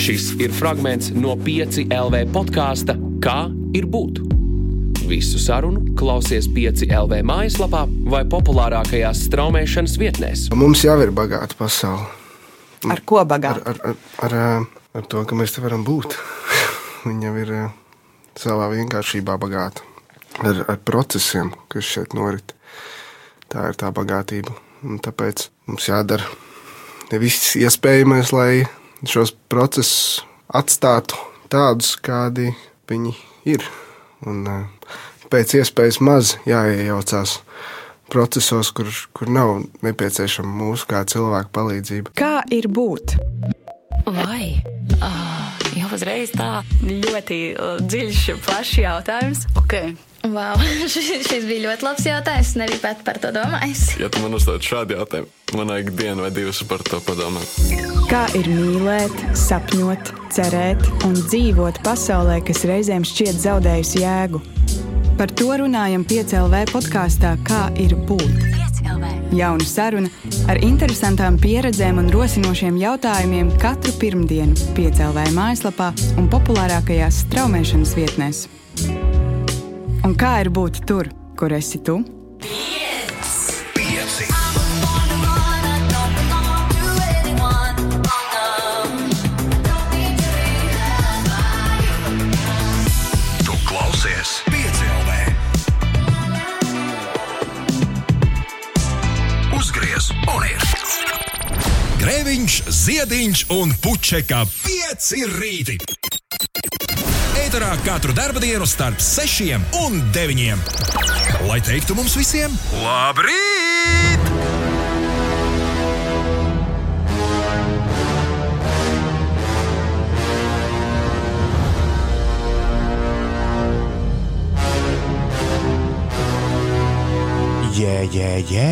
Šis ir fragments no 5 LV podkāsta Kā ir būt? Visu sarunu klausies 5 LV mājaslapā vai populārākajās straumēšanas vietnēs. Mums jau ir bagāta pasaule. Ar ko bagāti? Ar, ar, ar, ar, ar to, ka mēs te varam būt. Viņa jau ir eh, savā vienkāršībā bagāta. Ar, ar procesiem, kas šeit norit. Tā ir tā bagātība. Un tāpēc mums jādara viss iespējamais, lai šos procesus atstātu tādus, kādi viņi ir. Un, eh, pēc iespējas maz jāiejaucās procesos, kur, kur nav nepieciešama mūsu kā cilvēka palīdzība. Kā ir būt? Vai? Uh, jau uzreiz tā ļoti uh, dziļš, plašs jautājums. Okay. Wow, šis, bija ļoti labs jautājums. Nebija pat par to domājis. Ja tu man uzdod šādu jautājumu, man vajag dienu vai divas par to padomāt. Kā ir mīlēt, sapņot, cerēt un dzīvot pasaulē, kas reizēm šķiet zaudējusi jēgu? Par to runājam piecēlē podkāstā Kā ir būt. Jauna saruna ar interesantām pieredzēm un rosinošiem jautājumiem katru pirmdienu piecēlē mājaslapā un populārākajās straumēšanas vietnēs. Un kā ir būt tur, kur esi tu? Ir. Grēviņš, ziediņš un puķeka pieci rīti. Eterā katru dienu starp sešiem un deviņiem. Lai teiktu mums visiem, labrīt! Jē, jē, jē.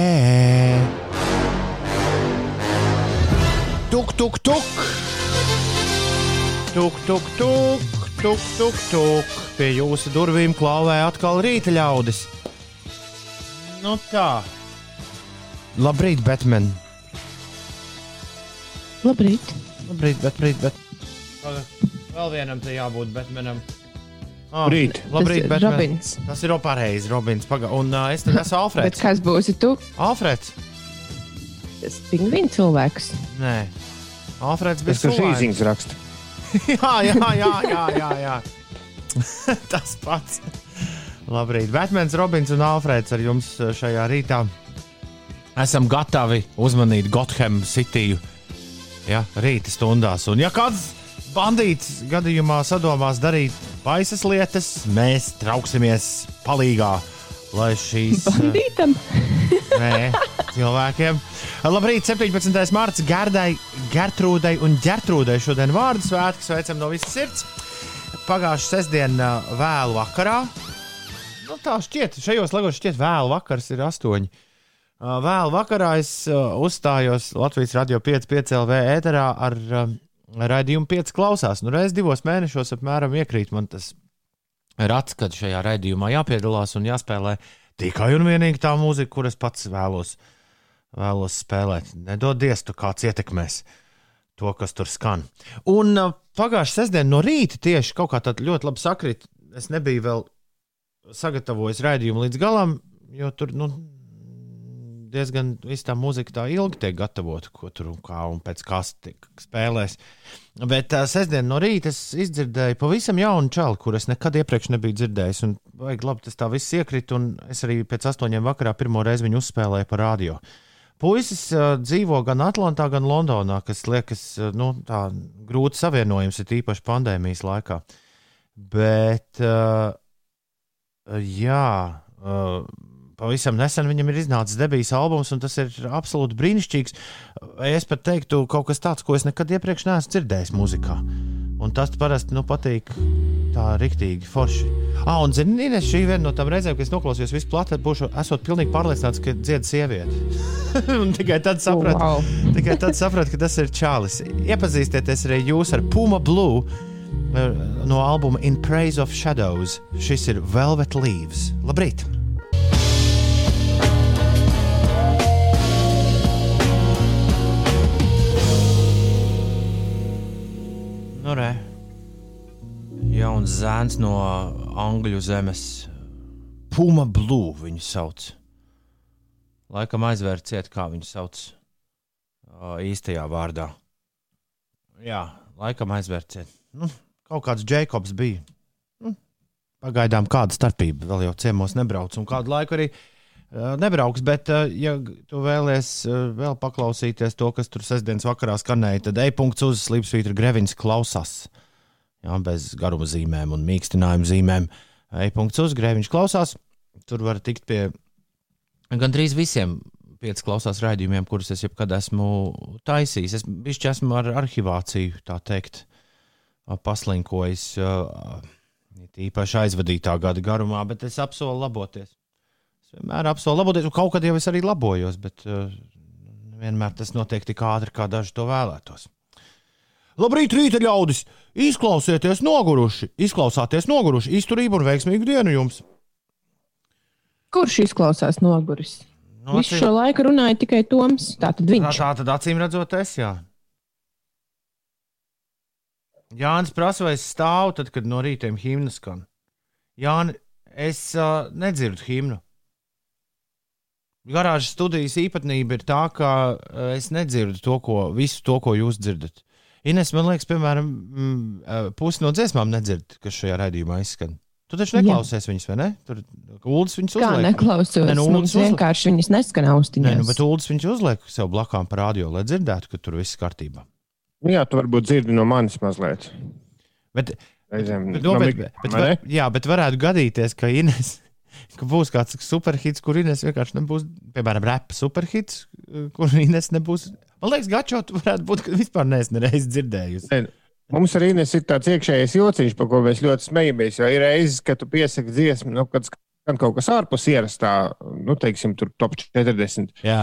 Tuk, tuk, tuk. Tuk, tuk, tuk, tuk, tuk, tuk. Pie jūsu durvīm klauvē atkal rīta ļaudis. Nu tā. Labrīt, Batman. Labrīt. Labrīt, bet, bet, bet. Vēl vienam te jābūt Batmanam. Ah, Labrīt. Labrīt, Tas ir Batman. Robins. Tas ir pareizi, Robins. Paga. Un uh, es tad esmu Bet Alfreds. kas būsi tu? Alfreds. Tas pingvīns cilvēks. Nē. Alfreds bija Tas, kas cilvēks. īsiņas raksta. jā, jā, jā, jā, jā, jā. Tas pats. Labrīt, Batmans, Robins un Alfrēds ar jums šajā rītā. Esam gatavi uzmanīt Gotham Cityju ja, rīta stundās. Un, ja kāds bandīts gadījumā sadomās darīt baisas lietas, mēs trauksimies palīgā, lai šīs Bandītam. Nē, cilvēkiem. Labrīt, 17. mārciņā Gerdai, Gertrūdai un Gertrūdai šodien vārdu svētki sveicam no visas sirds. Pagājušā sestdiena vēlu vakarā. Nu, tā šķiet, šajos laikos šķiet vēlu vakars ir astoņi. Uh, Vēlu vakarā es uzstājos Latvijas radio 5,5 LV ēterā ar raidījumu 5 klausās. Nu, reiz divos mēnešos apmēram iekrīt man tas rats, kad šajā raidījumā jāpiedalās un jāspēlē tikai un vienīgi tā mūzika, kuras pats vēlos, vēlos spēlēt. Nedodies, tu kāds ietekmēs to, kas tur skan. Un uh, pagājušā sestdiena no rīta tieši kaut kā tāda ļoti labi sakrit. Es nebiju vēl sagatavojis raidījumu līdz galam, jo tur nu, diezgan viss tā mūzika tā ilgi tiek gatavota, ko tur un kā un pēc tiek spēlēs. Bet uh, sestdien no rīta es izdzirdēju pavisam jaunu čalu, kur es nekad iepriekš nebiju dzirdējis. Un, vajag labi, tas tā viss iekrita, un es arī pēc astoņiem vakarā pirmo reizi viņu uzspēlēju par radio. Puisis uh, dzīvo gan Atlantā, gan Londonā, kas liekas uh, nu, tā, grūti savienojams, ir īpaši pandēmijas laikā. Bet, uh, jā, uh, pavisam nesen viņam ir iznācis debijas albums, un tas ir absolūti brīnišķīgs. Es pat teiktu, kaut kas tāds, ko es nekad iepriekš neesmu dzirdējis mūzikā. Un tas parasti nu, patīk tā rīktīgi forši. Ah, un zini, Ines, šī ir viena no tām reizēm, kad es noklausījos visu plati, būšu esot pilnīgi pārliecināts, ka dzied sieviete. tikai tad sapratu, Wow. tikai tad sapratu, ka tas ir Čālis. Iepazīstieties arī jūs ar Puma Blue eh, no albuma In Praise of Shadows. Šis ir Velvet Leaves. Labrīt! Nu, re. Jauns zēns no Angļu zemes. Puma Blue viņu sauc. Laikam aizvērciet, kā viņu sauc uh, īstajā vārdā. Jā, laikam aizvērciet. Nu, kaut kāds Jēkabs bija. Nu, pagaidām kāda starpība. Vēl jau ciemos nebrauc un kādu laiku arī uh, nebrauks. Bet, uh, ja tu vēlies uh, vēl paklausīties to, kas tur sestdienas vakarā skanēja, tad e-punkts uz Slipsvītra Grevins klausās. Jā, bez garuma zīmēm un mīkstinājumu zīmēm. E-punkts uz Grevins klausās. Tur var tikt pie gandrīz visiem pieci klausās raidījumiem, kurus es jebkad esmu taisījis. Es bišķi esmu ar arhivāciju, tā teikt, paslinkojis. Īpaši aizvadītā gada garumā, bet es apsolu laboties. Es vienmēr apsolu laboties, un kaut kad jau es arī labojos, bet uh, vienmēr tas notiek tik ātri, kā daži to vēlētos. Labrīt, rīta ļaudis! Izklausieties noguruši, izklausāties noguruši, izturību un veiksmīgu dienu jums! Kurš izklausās noguris? No, Visu šo laiku runāja tikai Toms. Tā, viņš. tā tad acīm redzot, es jā. Jānis prasa, vai es stāvu tad, kad no rīta himna skan. Jāni, es uh, nedzirdu himnu. Garāžas studijas īpatnība ir tā, ka uh, es nedzirdu to, ko, visu to, ko jūs dzirdat. Ines, man liekas, piemēram, mm, uh, pusi no dziesmām nedzird, kas šajā raidījumā izskan. Tu taču neklausies viņas, vai ne? Tur Uldis viņas uzliek. neklausos? Nē, nu, Mums uzliek. vienkārši viņas neskan austiņās. Nē, nu, bet Uldis viņš uzliek sev blakām par radio, lai dzirdētu, ka tur viss kārtībā. Nu Jā, tu varbūt dzirdi no manis mazliet. Bet, Reizēm bet, no bet, bet, ne? var, jā, bet varētu gadīties, ka, Ines, ka būs kāds superhits, kur Ines vienkārši nebūs, piemēram, rapa superhits, kur Ines nebūs. Man liekas, Gačo, tu varētu būt, ka vispār neesmu nereiz dzirdējusi. Nē, Mums arī ir tāds iekšējais jociņš, par ko mēs ļoti smejamies. Jo ir reizes, kad tu piesaki dziesmu, nu, kad skan kaut kas ārpus ierastā, nu, teiksim, tur top 40. Jā.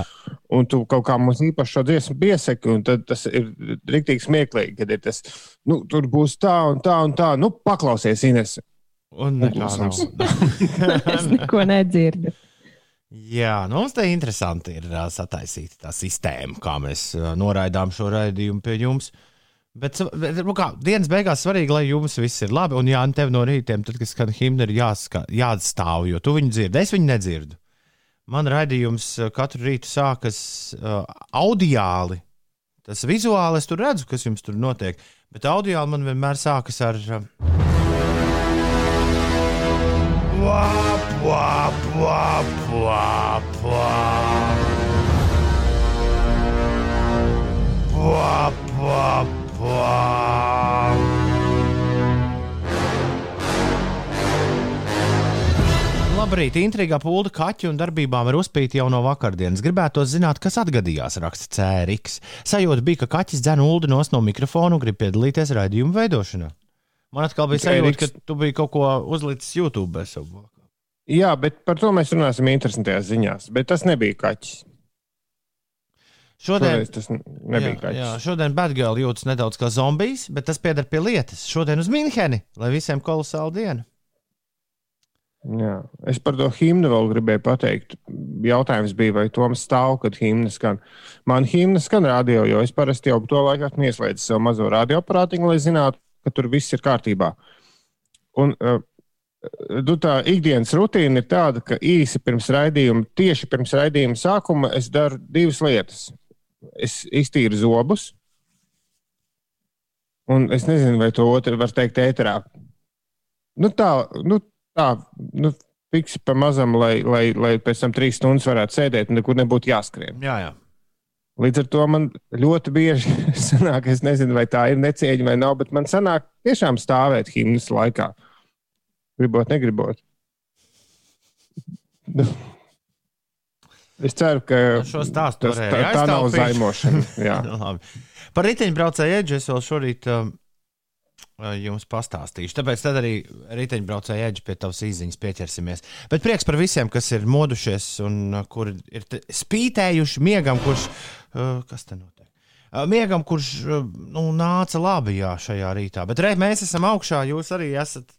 Un tu kaut kā mums īpaši šo dziesmu piesaki, un tas ir rīktīgi smieklīgi, kad ir tas, nu, tur būs tā un tā un tā. Nu, paklausies, Ines. Un nekā nav. es neko nedzirdu. Jā, nu, mums te interesanti ir ā, sataisīta tā sistēma, kā mēs ā, noraidām šo raidījumu pie jums. Bet, bet nu kā, dienas beigās svarīgi, lai jums viss ir labi. Un, jā, un tev no rītiem, tad, kad skan himna, ir jāska, jāatstāv, jo tu viņu dzirdi. Es viņu nedzirdu. Man raidījums katru rītu sākas uh, audiāli. Tas vizuāli es tur redzu, kas jums tur notiek. Bet audiāli man vienmēr sākas ar. Uh, Wap, wap, wap, wap, wap. Wap, wap, wap. Labrīt, intrigā pūļa kaķu un darbībām ir uzpīta jau no vakardienas. Gribētu zināt, kas atgadījās, raksta Cēriks. Sajūta bija, ka kaķis dzēna ulu no mikrofona un grib piedalīties raidījuma veidošanā. Man atkal bija sajūta, ka tu biji kaut ko uzlicis YouTube. Savu. Jā, bet par to mēs runāsim interesantajās ziņās. Bet tas nebija kaķis. Šodien Šoreiz tas nebija jā, kaķis. jā, šodien Batgirl jūtas nedaudz kā zombijs, bet tas pieder pie lietas. Šodien uz Minheni, lai visiem kolosāla diena. Jā. Es par to himnu vēl gribēju pateikt. Jautājums bija, vai Toms stāv, kad himna skan. Man himna skan radio, jo es parasti jau to laiku esmu ieslēdzis savu mazo radioaparātiņu, lai zinātu, ka tur viss ir kārtībā. Un, uh, tā ikdienas rutīna ir tāda, ka īsi pirms raidījuma, tieši pirms raidījuma sākuma, es daru divas lietas. Es iztīru zobus, un es nezinu, vai to otru var teikt ēterā. Nu, tā, nu, tā, nu, fiksi pa mazam, lai, lai, lai pēc tam trīs stundas varētu sēdēt un nekur nebūtu jāskrien. Jā, jā. Līdz ar to man ļoti bieži sanāk, es nezinu, vai tā ir necieņa vai nav, bet man sanāk tiešām stāvēt himnas laikā. Gribot, negribot. Nu, Es ceru, ka Šo stāstu tas, tā, tā nav zaimošana. Labi. Par riteņbraucēju eģi es vēl šorīt um, uh, jums pastāstīšu. Tāpēc tad arī riteņbraucēju eģi pie tavas izziņas pieķersimies. Bet prieks par visiem, kas ir modušies un uh, kur ir spītējuši miegam, kurš. Kas te notiek? Miegam, kurš nu, nāca labi jā, šajā rītā. Bet re, mēs esam augšā, jūs arī esat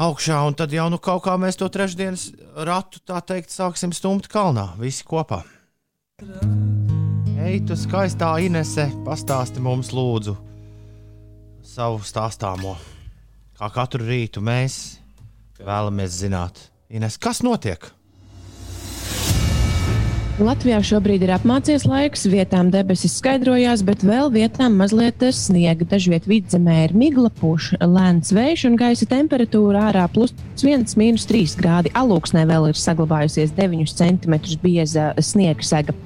augšā, un tad jau nu, kaut kā mēs to trešdienas ratu, tā teikt, sāksim stumt kalnā, visi kopā. Ej, tu skaistā Inese, pastāsti mums, lūdzu, savu stāstāmo. Kā katru rītu mēs vēlamies zināt, Ines, kas notiek? Latvijā šobrīd ir apmācies laiks, vietām debesis skaidrojās, bet vēl vietām mazliet sniega. Dažviet vidzemē ir migla, puš lēns vējš un gaisa temperatūra ārā plus 1, minus 3 grādi. Alūksnē vēl ir saglabājusies 9 cm bieza sniega sega.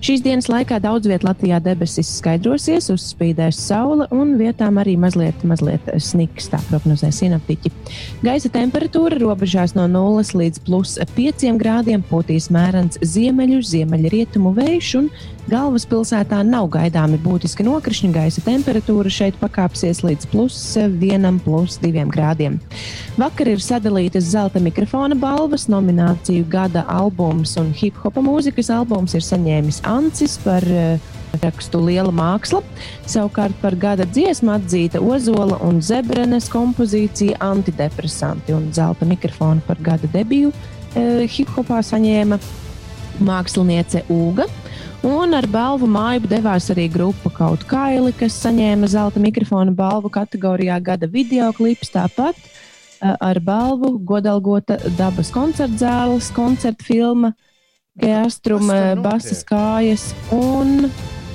Šīs dienas laikā daudz vietā Latvijā debesis skaidrosies, uzspīdēs saule un vietām arī mazliet, mazliet sniks, tā prognozē sinaptiķi. Gaisa temperatūra robežās no 0 līdz plus 5 grādiem, potīs mērens ziemeļu, ziemeļrietumu vējš un galvaspilsētā nav gaidāmi būtiski nokrišņi. Gaisa temperatūra šeit pakāpsies līdz plus 1, plus 2 grādiem. Vakar ir sadalītas zelta mikrofona balvas, nomināciju gada albums un hip hopa mūzikas albums ir saņēmis Ancis par uh, rakstu Liela māksla. Savukārt par gada dziesmu atzīta Ozola un Zebrenes kompozīcija Antidepresanti un zelta mikrofonu par gada debiju uh, hip hopā saņēma māksliniece Uga. Un ar balvu māju devās arī grupa Kaut Kaili, kas saņēma zelta mikrofona balvu kategorijā gada video klips. Tāpat ar balvu godalgota dabas koncerta zāles, koncerta filma, Geastruma, Basas kājas un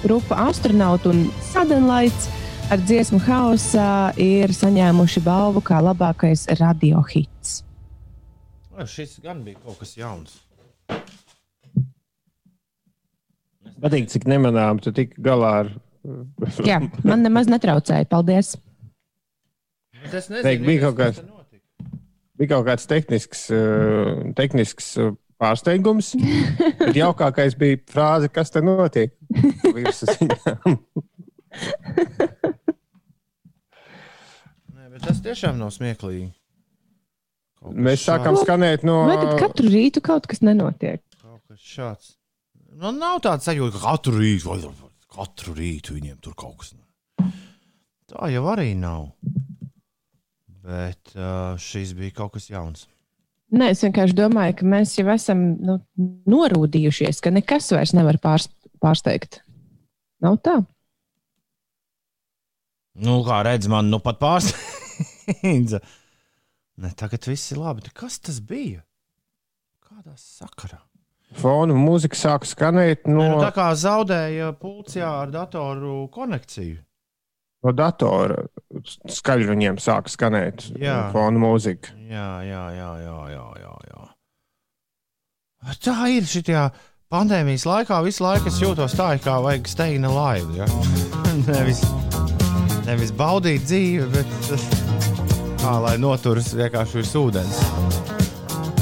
grupa Astronaut un Sadenlaits ar dziesmu haosā ir saņēmuši balvu kā labākais radiohits. Šis gan bija kaut kas jauns. Patīk, cik nemanām tu tik galā ar. Jā, man nemaz netraucēja. Paldies! Tas Teik, bija, kaut kāds, bija kaut kāds tehnisks, uh, tehnisks uh, pārsteigums. Bet jaukākais bija frāze, kas te notiek. Nē, tas tiešām nav smieklīgi. Mēs sākam skanēt no. Vai tad katru rītu kaut kas nenotiek? Kaut kas šāds. Man nav tāds sajūta, ka katru rītu, vai katru rītu viņiem tur kaut kas. Tā jau arī nav. Bet uh, šis bija kaut kas jauns. Nē, es vienkārši domāju, ka mēs jau esam nu, norūdījušies, ka nekas vairs nevar pārst pārsteigt. Nav tā. Nu, kā redz, man nu pat pārsteidza. Ne, tagad viss ir labi. Kas tas bija? Kādā sakarā? Fonu mūzika sāka skanēt no. Ne, nu, tā kā zaudēja pulcijā ar datoru konekciju. No datora skaļi viņiem sāka skanēt Jā. fonu mūzika. Jā, jā, jā, jā, jā, jā, jā. Tā ir šī pandēmijas laikā. Visu laiku es jūtos tā, kā vajag steigna laivu. Ja? nevis, nevis baudīt dzīvi, bet kā lai noturas vienkārši virs ūdens.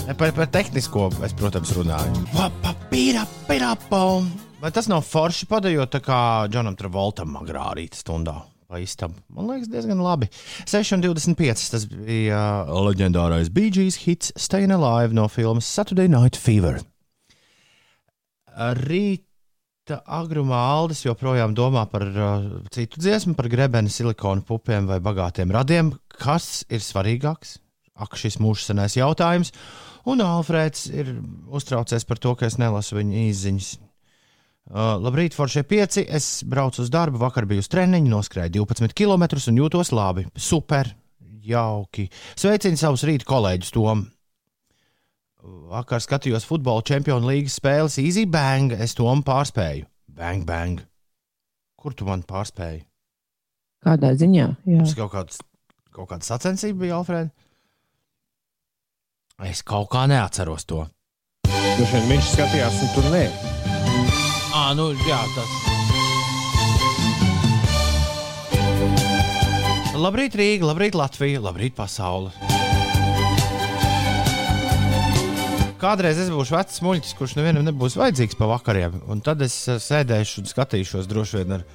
Par, par tehnisko es, protams, runāju. Papīra, pirapam. Vai tas nav forši padējot tā kā Džonam Travoltam agrā rīta stundā? istabu. Man liekas, diezgan labi. 6,25. Tas bija uh, leģendārais BG's hits Stayin' Alive no filmas Saturday Night Fever. Rīta agrumā Aldis joprojām domā par uh, citu dziesmu, par grebeni, silikonu pupiem vai bagātiem radiem. Kas ir svarīgāks? Ak, šis mūžs senais jautājums. Un Alfrēds ir uztraucies par to, ka es nelasu viņa īsiņas. Uh, labrīt, Foršie 5. Es braucu uz darbu, vakar biju uz treniņu, noskrēju 12 km un jūtos labi. Super, jauki. Sveicinu savus rīta kolēģus Tomu. Vakar skatījos futbola čempionu līgas spēles Easy Bang. Es to pārspēju. Bang, bang. Kur tu man pārspēji? Kādā ziņā? Jā. Tas kaut kāds, kaut kāda sacensība bija, Alfred. Es kaut kā neatceros to. Droši vien viņš skatījās, un tur nē. À, nu, jā, tas. Labrīt, Rīga, labrīt, Latvija, labrīt, pasaule. Kādreiz es būšu vecs muļķis, kurš nevienam nebūs vajadzīgs pa vakariem, un tad es eh, sēdēšu un skatīšos droši vien ar,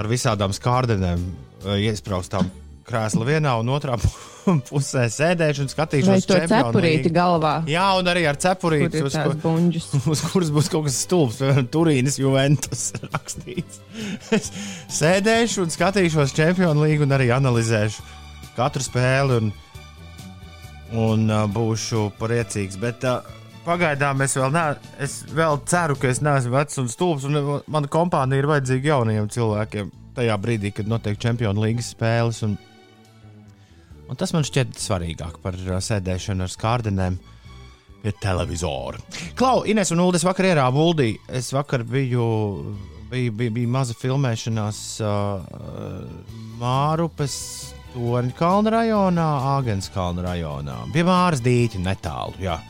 ar visādām skārdenēm, eh, iespraustām krēsla vienā un otrā pusē sēdēšu un skatīšos Vai to cepurīti galvā? Jā, un arī ar cepurīti, uz, buņģis? uz kuras būs kaut kas stulbs, piemēram, Turīnas Juventus rakstīts. Es sēdēšu un skatīšos Čempionu līgu un arī analizēšu katru spēli un, un uh, būšu priecīgs. Bet uh, pagaidām es vēl, ne, es vēl ceru, ka es neesmu vecs un stulbs, un mana kompānija ir vajadzīga jauniem cilvēkiem. tajā brīdī, kad notiek Champions League spēles. Un, un tas man šķiet svarīgāk par uh, sēdēšanu ar skārdenēm pie televizora. Klau, Ines un Ulas vakar ierāva Uldī. Es vakar biju, bija, bija, bija maza filmēšanās uh, Mārupes Torņkalna rajonā, Āgenskalna rajonā. Pie Māras dīķa netālu. Jā.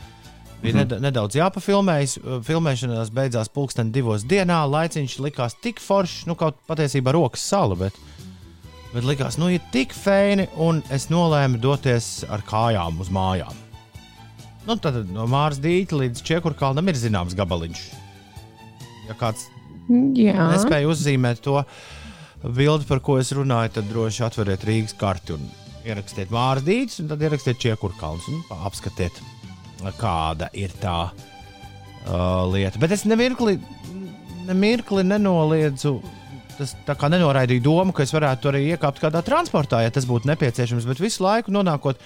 Bija mm -hmm. nedaudz jāpafilmējas. Filmēšanās beidzās pulksten divos dienā. Laiciņš likās tik foršs, nu kaut patiesībā rokas sala, bet, bet likās, nu ir tik feini, un es nolēmu doties ar kājām uz mājām. Nu, tad no Māras dīķa līdz Čiekurkalnam ir zināms gabaliņš. Ja kāds Jā. nespēja uzzīmēt to bildi, par ko es runāju, tad droši atveriet Rīgas karti un ierakstiet Māras dīķis, un tad ierakstiet Čiekurkalns un apskatiet kāda ir tā uh, lieta. Bet es nemirkli, nemirkli nenoliedzu. Tas tā kā nenoraidīja domu, ka es varētu arī iekāpt kādā transportā, ja tas būtu nepieciešams. Bet visu laiku nonākot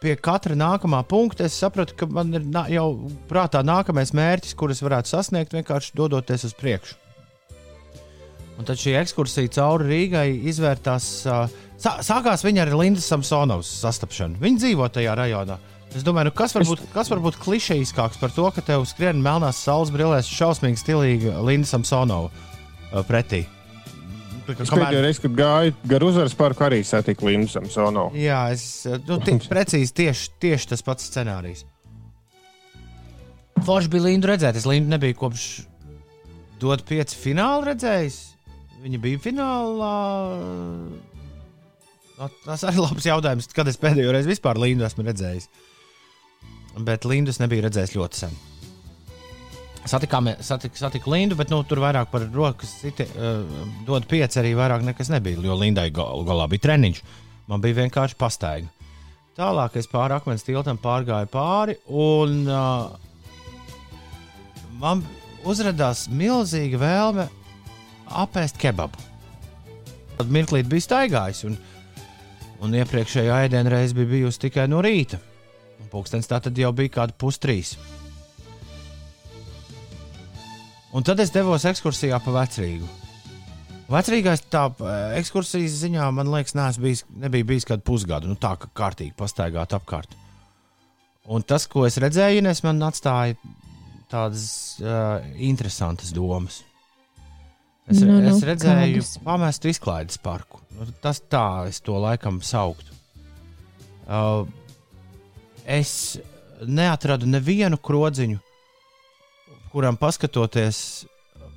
pie katra nākamā punkta, es sapratu, ka man ir jau prātā nākamais mērķis, kurus varētu sasniegt, vienkārši dodoties uz priekšu. Un tad šī ekskursija cauri Rīgai izvērtās. Sā, sākās viņa ar Lindas Samsonovas sastapšanu. Viņa dzīvo tajā rajonā. Es domāju, nu kas var būt, kas var būt klišejiskāks par to, ka tev skrien melnās saules brillēs šausmīgi stilīga Linda Samsonova pretī. Es pēdējo reizi, kad gāju gar uzvaras parku, arī satiku Lindu Samsonovu. Jā, es uh, nu, tie, precīzi tieši, tieši tas pats scenārijs. Forši bija Linda redzēt, es Lindu nebiju kopš dot pieci fināla redzējis. Viņa bija finālā. Nu, Tas arī labs jautājums, kad es pēdējo reizi vispār Lindu esmu redzējis. Bet Lindus nebija redzējis ļoti sen. Satikām, satik, satiku Lindu, bet nu, tur vairāk par rokas siti, uh, dod pieci arī vairāk nekas nebija. Jo Lindai gal, galā bija treniņš. Man bija vienkārši pastaigā. Tālāk es pāri akmens tiltam pārgāju pāri, un uh, man uzrādījās milzīga vēlme apēst kebabu. Tad mirklīt bija staigājis, un, un iepriekšējā ēdienā reize bija bijusi tikai no rīta. Pūkstens tā tad jau bija kāda pustrīs. Un tad es devos ekskursijā pa vecrīgu. Vecrīgais tā eh, ekskursijas ziņā, man liekas, bijis, nebija bijis kādu pusgadu. Nu, tā kā kārtīgi pastaigāt apkārt. Un tas, ko es redzēju, Ines, man atstāja tādas uh, interesantas domas. Es, Nu, nu, es redzēju, kādas? pamestu izklaides parku. Nu, tas tā, es to laikam sauktu. Uh, es neatradu nevienu krodziņu, kuram paskatoties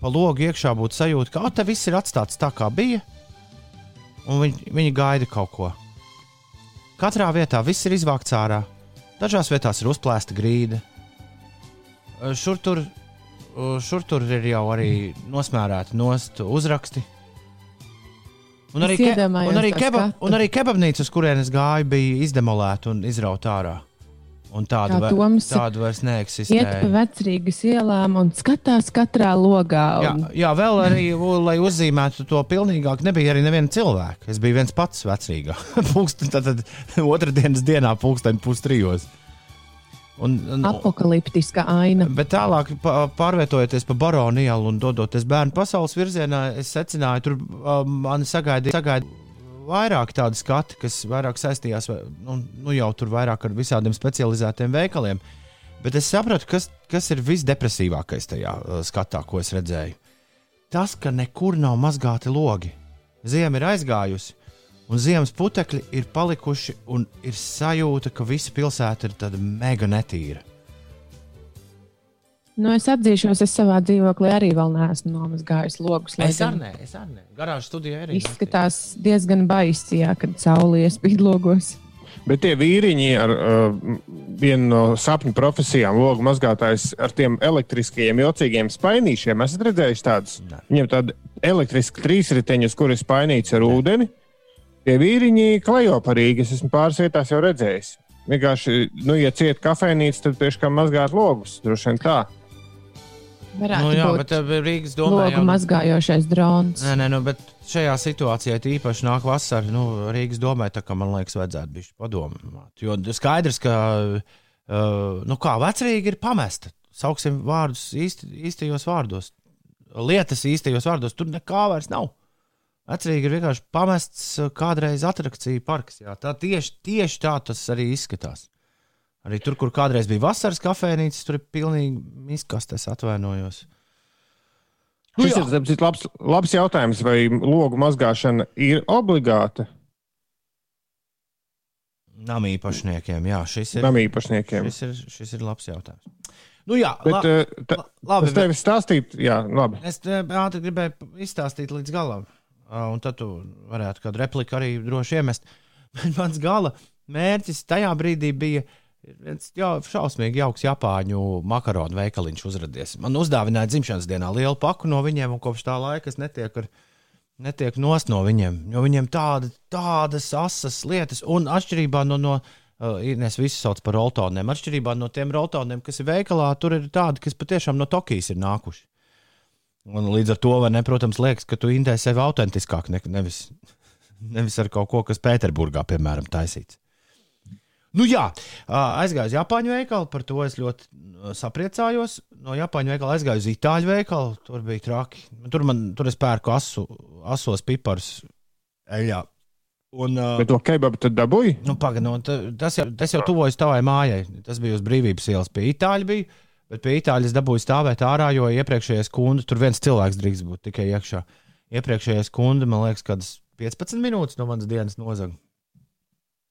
pa logu iekšā būtu sajūta, ka "O, te viss ir atstāts tā, kā bija, un viņi, viņi gaida kaut ko. Katrā vietā viss ir izvākts ārā. Dažās vietās ir uzplēsta grīda. Šur tur, šur tur ir jau arī nosmērēti nost uzraksti. Un arī, ke, un, arī to keba, skatu. un arī kebabnīca, uz kurienes gāju, bija izdemolēta un izrauta ārā. Un tādu, Jā, vai, Toms tādu vairs Iet pa neeksistē. vecrīgas ielām un skatās katrā logā. Jā, Un... jā, vēl arī, lai uzzīmētu to pilnīgāk, nebija arī neviena cilvēka. Es biju viens pats vecrīgā. Pūksteni, tad, tad otrdienas dienā, pūksteni pustrijos. Un, un, Apokaliptiska aina. Bet tālāk, pārvietojoties pa Baronu ielu un dodoties bērnu pasaules virzienā, es secināju, tur um, man sagaidīja sagaid vairāk tādu skatu, kas vairāk saistījās nu, nu jau tur vairāk ar visādiem specializētiem veikaliem. Bet es sapratu, kas, kas ir visdepresīvākais tajā uh, skatā, ko es redzēju. Tas, ka nekur nav mazgāti logi. Ziema ir aizgājusi, un ziemas putekļi ir palikuši, un ir sajūta, ka visa pilsēta ir tāda mega netīra. Nu, es atzīšos, es savā dzīvoklī arī vēl neesmu nomazgājis logus. Es arī nē, es arī nē. Garāžas studijā arī. Izskatās diezgan baisi, jā, kad saule iespīd logos. Bet tie vīriņi ar uh, vienu no sapņu profesijām, logu mazgātājs ar tiem elektriskajiem, jocīgiem spainīšiem, esat redzējuši tādus? Nē. Viņiem tādi elektriski trīsriteņi, uz kuriem spainīts ar ūdeni. Tie vīriņi klejo par Rīgā. Es esmu pāris vietās jau redzējis. Vienkārši, nu, ja cieta kafejnīca, tad tieši kā mazgāt logus. Droši vien tā. Varētu Nu, jā, būt bet uh, Rīgas domā, logu mazgājošais drons. Nē, nē, nu, bet šajā situācijā it īpaši nāk vasara. Nu, Rīgas domē, tā kā man liekas, vajadzētu būt padomāt. Jo skaidrs, ka uh, nu, kā vecrīgi ir pamesta. Sauksim vārdus īsti, īstajos vārdos. Lietas īstajos vārdos. Tur nekā vairs nav. Vecrīgi ir vienkārši pamests uh, kādreiz atrakciju parks. Jā. Tā tieši, tieši tā tas arī izskatās. Arī tur, kur kādreiz bija vasaras kafejnīca, tur ir pilnīgi izkastes, atvainojos. Nu, Šis jā. ir labs, labs jautājums, vai logu mazgāšana ir obligāta? Namī īpašniekiem, jā, šis ir. Namī īpašniekiem. Šis ir, šis ir labs jautājums. Nu, jā, bet, la, eh, ta, labi, es tev stāstīju, jā, labi. Es ātri gribēju izstāstīt līdz galam, un tad tu varētu kādu repliku arī droši iemest. Bet mans gala mērķis tajā brīdī bija viens jā, šausmīgi jauks Japāņu makaronu veikaliņš uzrādījies. Man uzdāvināja dzimšanas dienā lielu paku no viņiem, un kopš tā laika es netieku ar netiek nost no viņiem. Jo viņiem tāda, tādas asas lietas, un atšķirībā no, no uh, es visu saucu par roltoniem, atšķirībā no tiem roltoniem, kas ir veikalā, tur ir tādi, kas patiešām no Tokijas ir nākuši. Un līdz ar to, ne, protams, liekas, ka tu indē sevi autentiskāk, ne, nevis, nevis ar kaut ko, kas Pēterburgā, piemēram, taisīts. Nu, jā, aizgāju uz Japāņu veikalu, par to es ļoti sapriecājos. No Japāņu veikala aizgāju uz Itāļu veikalu, tur bija traki. Tur, man, tur es pērku asu, asos piparus eļļā. Un, uh, Bet to kebabu tad dabūji? Nu, paga, nu, tas, jau, tas jau tuvojas tavai mājai. Tas bija uz brīvības ielas pie Itāļu. Bija, bet pie Itāļas dabūju stāvēt ārā, jo iepriekšējais kundu tur viens cilvēks drīkst būt tikai iekšā. Iepriekšējais kundu, man liekas, kādas 15 minūtes no manas dienas nozaga.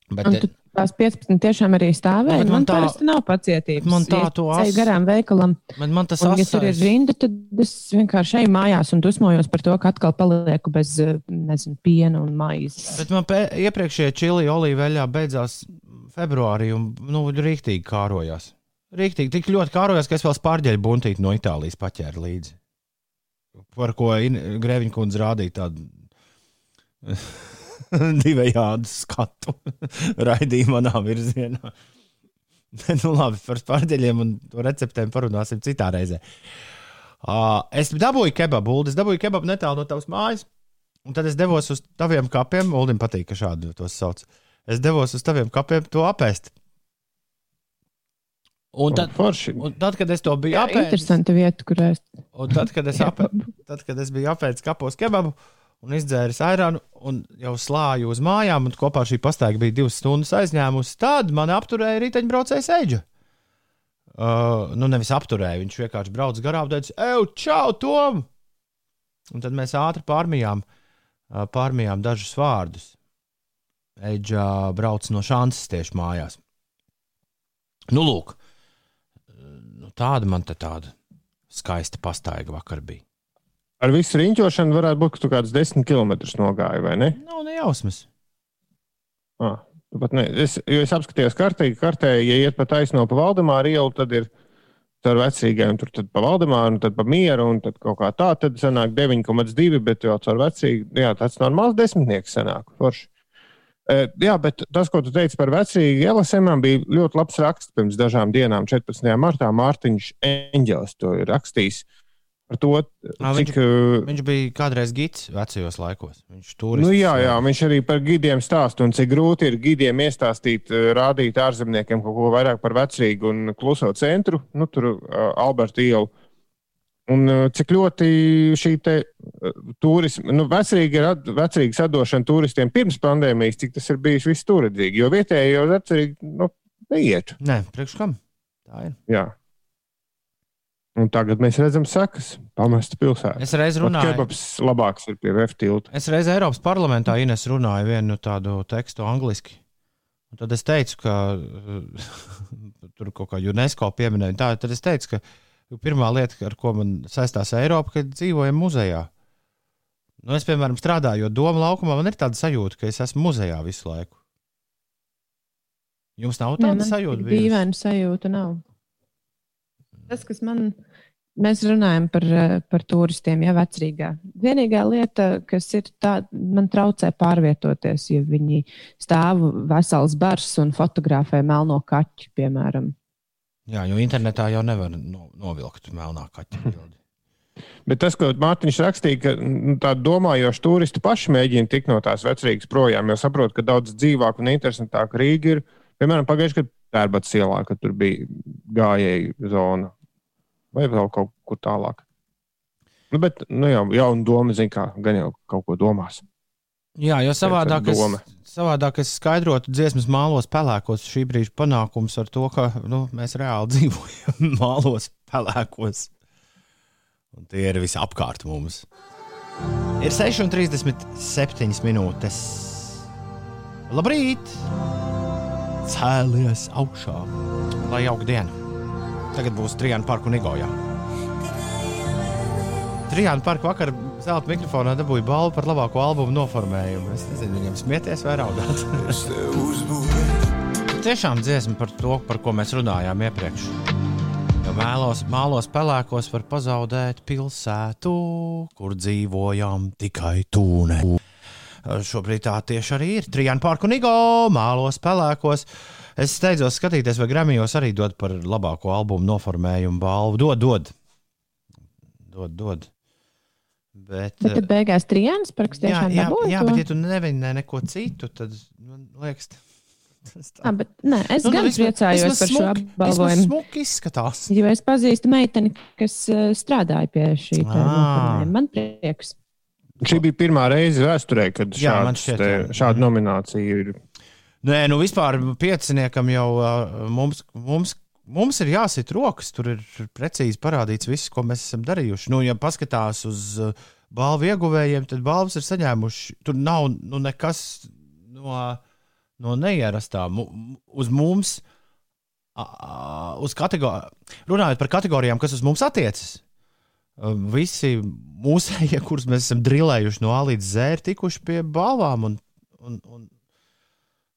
Bet, un tu tās 15 tiešām arī stāvēja. Man, man tā parasti nav pacietības. Man tā to asas. garām veikalam. Man, man tas un, ja tur ir rinda, tad es vienkārši eju mājās un dusmojos par to, ka atkal palieku bez, nezinu, piena un maizes. Bet man iepriekšējie čili olīveļā beidzās februārī un, nu, rīktīgi kārojās. Rīktīgi, tik ļoti kārojās, ka es vēl spārģeļu buntīti no Itālijas paķēru līdzi. Par ko Grēviņa kundze rādīja tādu divējādu skatu raidījumu manā virzienā. nu, labi, par spārģeļiem un receptēm parunāsim citā reizē. Uh, es dabūju kebabu, es dabūju kebabu netālu no tavas mājas, un tad es devos uz taviem kapiem. Uldim patīk, ka šādi tos sauc. Es devos uz taviem kapiem to apēst. Un tad, un tad, kad es to biju apēdis, interesanti vieta, kur ēst. Un tad, kad es, apē, tad, kad es biju apēdis kapos kebabu, uh, un izdzēris airanu, un jau slāju uz mājām, un kopā šī pastaiga bija divas stundas aizņēmusi. Tad man apturēja riteņbraucējs Eģa. Uh, nu, nevis apturēja, viņš vienkārši brauca garām un teica, Ej, čau, Tom! Un tad mēs ātri pārmijām, uh, pārmijām dažus vārdus. Eģa brauc no šansas tieši mājās. Nu, lūk, nu, tāda man te tāda skaista pastaiga vakar bija. Ar visu riņķošanu varētu būt, ka tu kādus desmit kilometrus nogāji, vai ne? Nav nejausmas. Ah, ne. es, jo es apskatījos kartē, kartē, ja iet pa taisno pa Valdemāru ielu, tad ir ar vecīgiem, tur pa Valdemāru, un tad pa mieru, un tad kaut kā tā, tad sanāk 9,2, bet jau ar vecīgu, jā, tāds normāls desmitnieks sanāk. Forši. Uh, jā, bet tas, ko tu teici par vecīgu LSM, bija ļoti labs raksts pirms dažām dienām, 14. martā. Mārtiņš Enģels to ir rakstījis. Uh, Par to, A, cik, viņš, uh, viņš bija kādreiz gids vecajos laikos. Viņš nu, jā, jā, viņš arī par gidiem stāsta, un cik grūti ir gidiem iestāstīt, uh, rādīt ārzemniekiem kaut ko vairāk par vecrīgu un kluso centru, nu, tur uh, Alberta ielu. Un cik ļoti šī te turisma, nu, vecrīga vecrīgas atdošana turistiem pirms pandēmijas, cik tas ir bijis viss turedzīgi, jo vietēji jau vecrīgi, nu, neiet. Nē, priekš kam? Tā ir. Jā. Un tagad mēs redzam sekas. Pamesta pilsēta. Es reiz runāju. Kebabs labāks ir pie VF tilta. Es reiz Eiropas parlamentā Ines runāju vienu tādu tekstu angliski. Un tad es teicu, ka tur kaut kā UNESCO pieminēja. Tā, tad es teicu, ka pirmā lieta, ar ko man saistās Eiropa, ka dzīvojam muzejā. Nu, es, piemēram, strādāju Doma laukumā, man ir tāda sajūta, ka es esmu muzejā visu laiku. Jums nav tāda ne, sajūta? Dīvaina sajūta nav. Tas, kas man. Mēs runājam par, par turistiem, jau vecrīgā. Vienīgā lieta, kas ir tāda, man traucē pārvietoties, ja viņi stāv vesels bars un fotografē melno kaķu, piemēram. Jā, jo internetā jau nevar no, novilkt melnā kaķa bildi. Bet tas, ko Mārtiņš rakstīja, ka nu, tādi domājoši turisti paši mēģina tikt no tās vecrīgas projām, jo saprot, ka daudz dzīvāk un interesantāk Rīga ir. Piemēram, pagājušajā gadā Tērbats ielā, kad tur bija gājēju zona vai vēl kaut kur tālāk? Nu, bet nu, jau jauna doma, zina, kā gan jau kaut ko domās. Jā, jo savādāk es, savādāk es skaidrotu dziesmas mālos pelēkos šī brīža panākums ar to, ka nu, mēs reāli dzīvojam mālos pelēkos. Un tie ir visi apkārt mums. Ir 6,37 minūtes. Labrīt! Cēlies augšā! Lai jauka diena! Tagad būs Trijāna Parka un Igojā. Trijāna Parka vakar zelta mikrofonā dabūja balvu par labāko albumu noformējumu. Es nezinu, viņam smieties vai raudāt. Tiešām dziesma par to, par ko mēs runājām iepriekš. Jo mēlos, mālos pelēkos var pazaudēt pilsētu, kur dzīvojam tikai tūne. Šobrīd tā tieši arī ir. Trijāna Parka un Igo mālos pelēkos. Es steidzos skatīties, vai Gramijos arī dod par labāko albumu noformējumu balvu. Dod, dod. Dod, dod. Bet, Bet tad beigās Trijāns parks jā, jā, jā, bet ja tu nevinnē neko citu, tad man liekas, tas Jā, bet, nē, es Nu, nu, gan vismaz- priecājos par šo smuki- vismaz apbalvojumu. smuki izskatās. Jo es pazīstu meiteni, kas uh, strādāja pie šī tā Ah. Man prieks. Šī bija pirmā reize vēsturē, kad Jā, šāds, šķiet, te, jā. šāda nominācija ir. Nē, nu vispār pieciniekam jau mums, mums, mums ir jāsit rokas. Tur ir precīzi parādīts viss, ko mēs esam darījuši. Nu, ja paskatās uz balvu ieguvējiem, tad balvas ir saņēmuši. Tur nav nu, nekas no, no neierastā. Uz mums, uz kategor... runājot par kategorijām, kas uz mums attiecas. Visi mūsējie, kurus mēs esam drillējuši no A līdz Z, ir tikuši pie balvām. Un, un, un,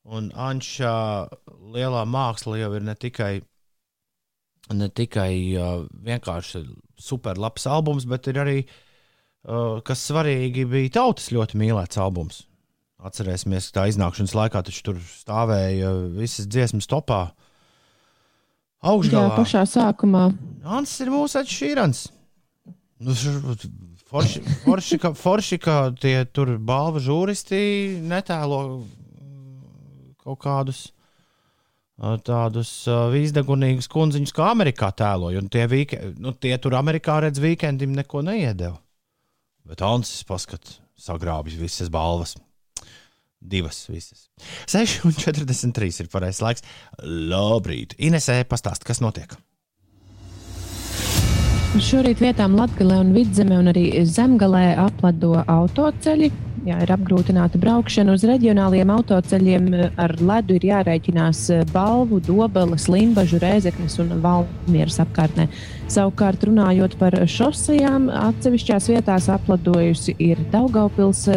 Un Ančā lielā māksla jau ir ne tikai, ne tikai uh, vienkārši superlabs albums, bet ir arī, uh, kas svarīgi, bija tautas ļoti mīlēts albums. Atcerēsimies, ka tā iznākšanas laikā tur stāvēja visas dziesmas topā. Jā, Augšgalā. pašā sākumā. Ants ir mūsu atšķirants. Nu, Forši, forši, ka, forši, ka tie tur balva žūristi netēlo kaut kādus tādus vīzdegunīgus kundziņus, kā Amerikā tēloja. Tie, vīke, nu, tie tur Amerikā redz weekendim neko neiedeva. Bet Ansis paskat, sagrābis visas balvas. Divas visas. 6,43 ir pareizais laiks. Labrīt. Inesē, pastāst, kas notiek. Šorīt vietām Latvijā Vidzemē un arī Zemgalē aplado autoceļi. Jā, ir apgrūtināta braukšana uz reģionāliem autoceļiem. Ar ledu ir jārēķinās balvu, dobeles, limbažu, rēzeknes un valmieras apkārtnē. Savukārt, runājot par šosejām, atsevišķās vietās apladojusi ir Daugaupils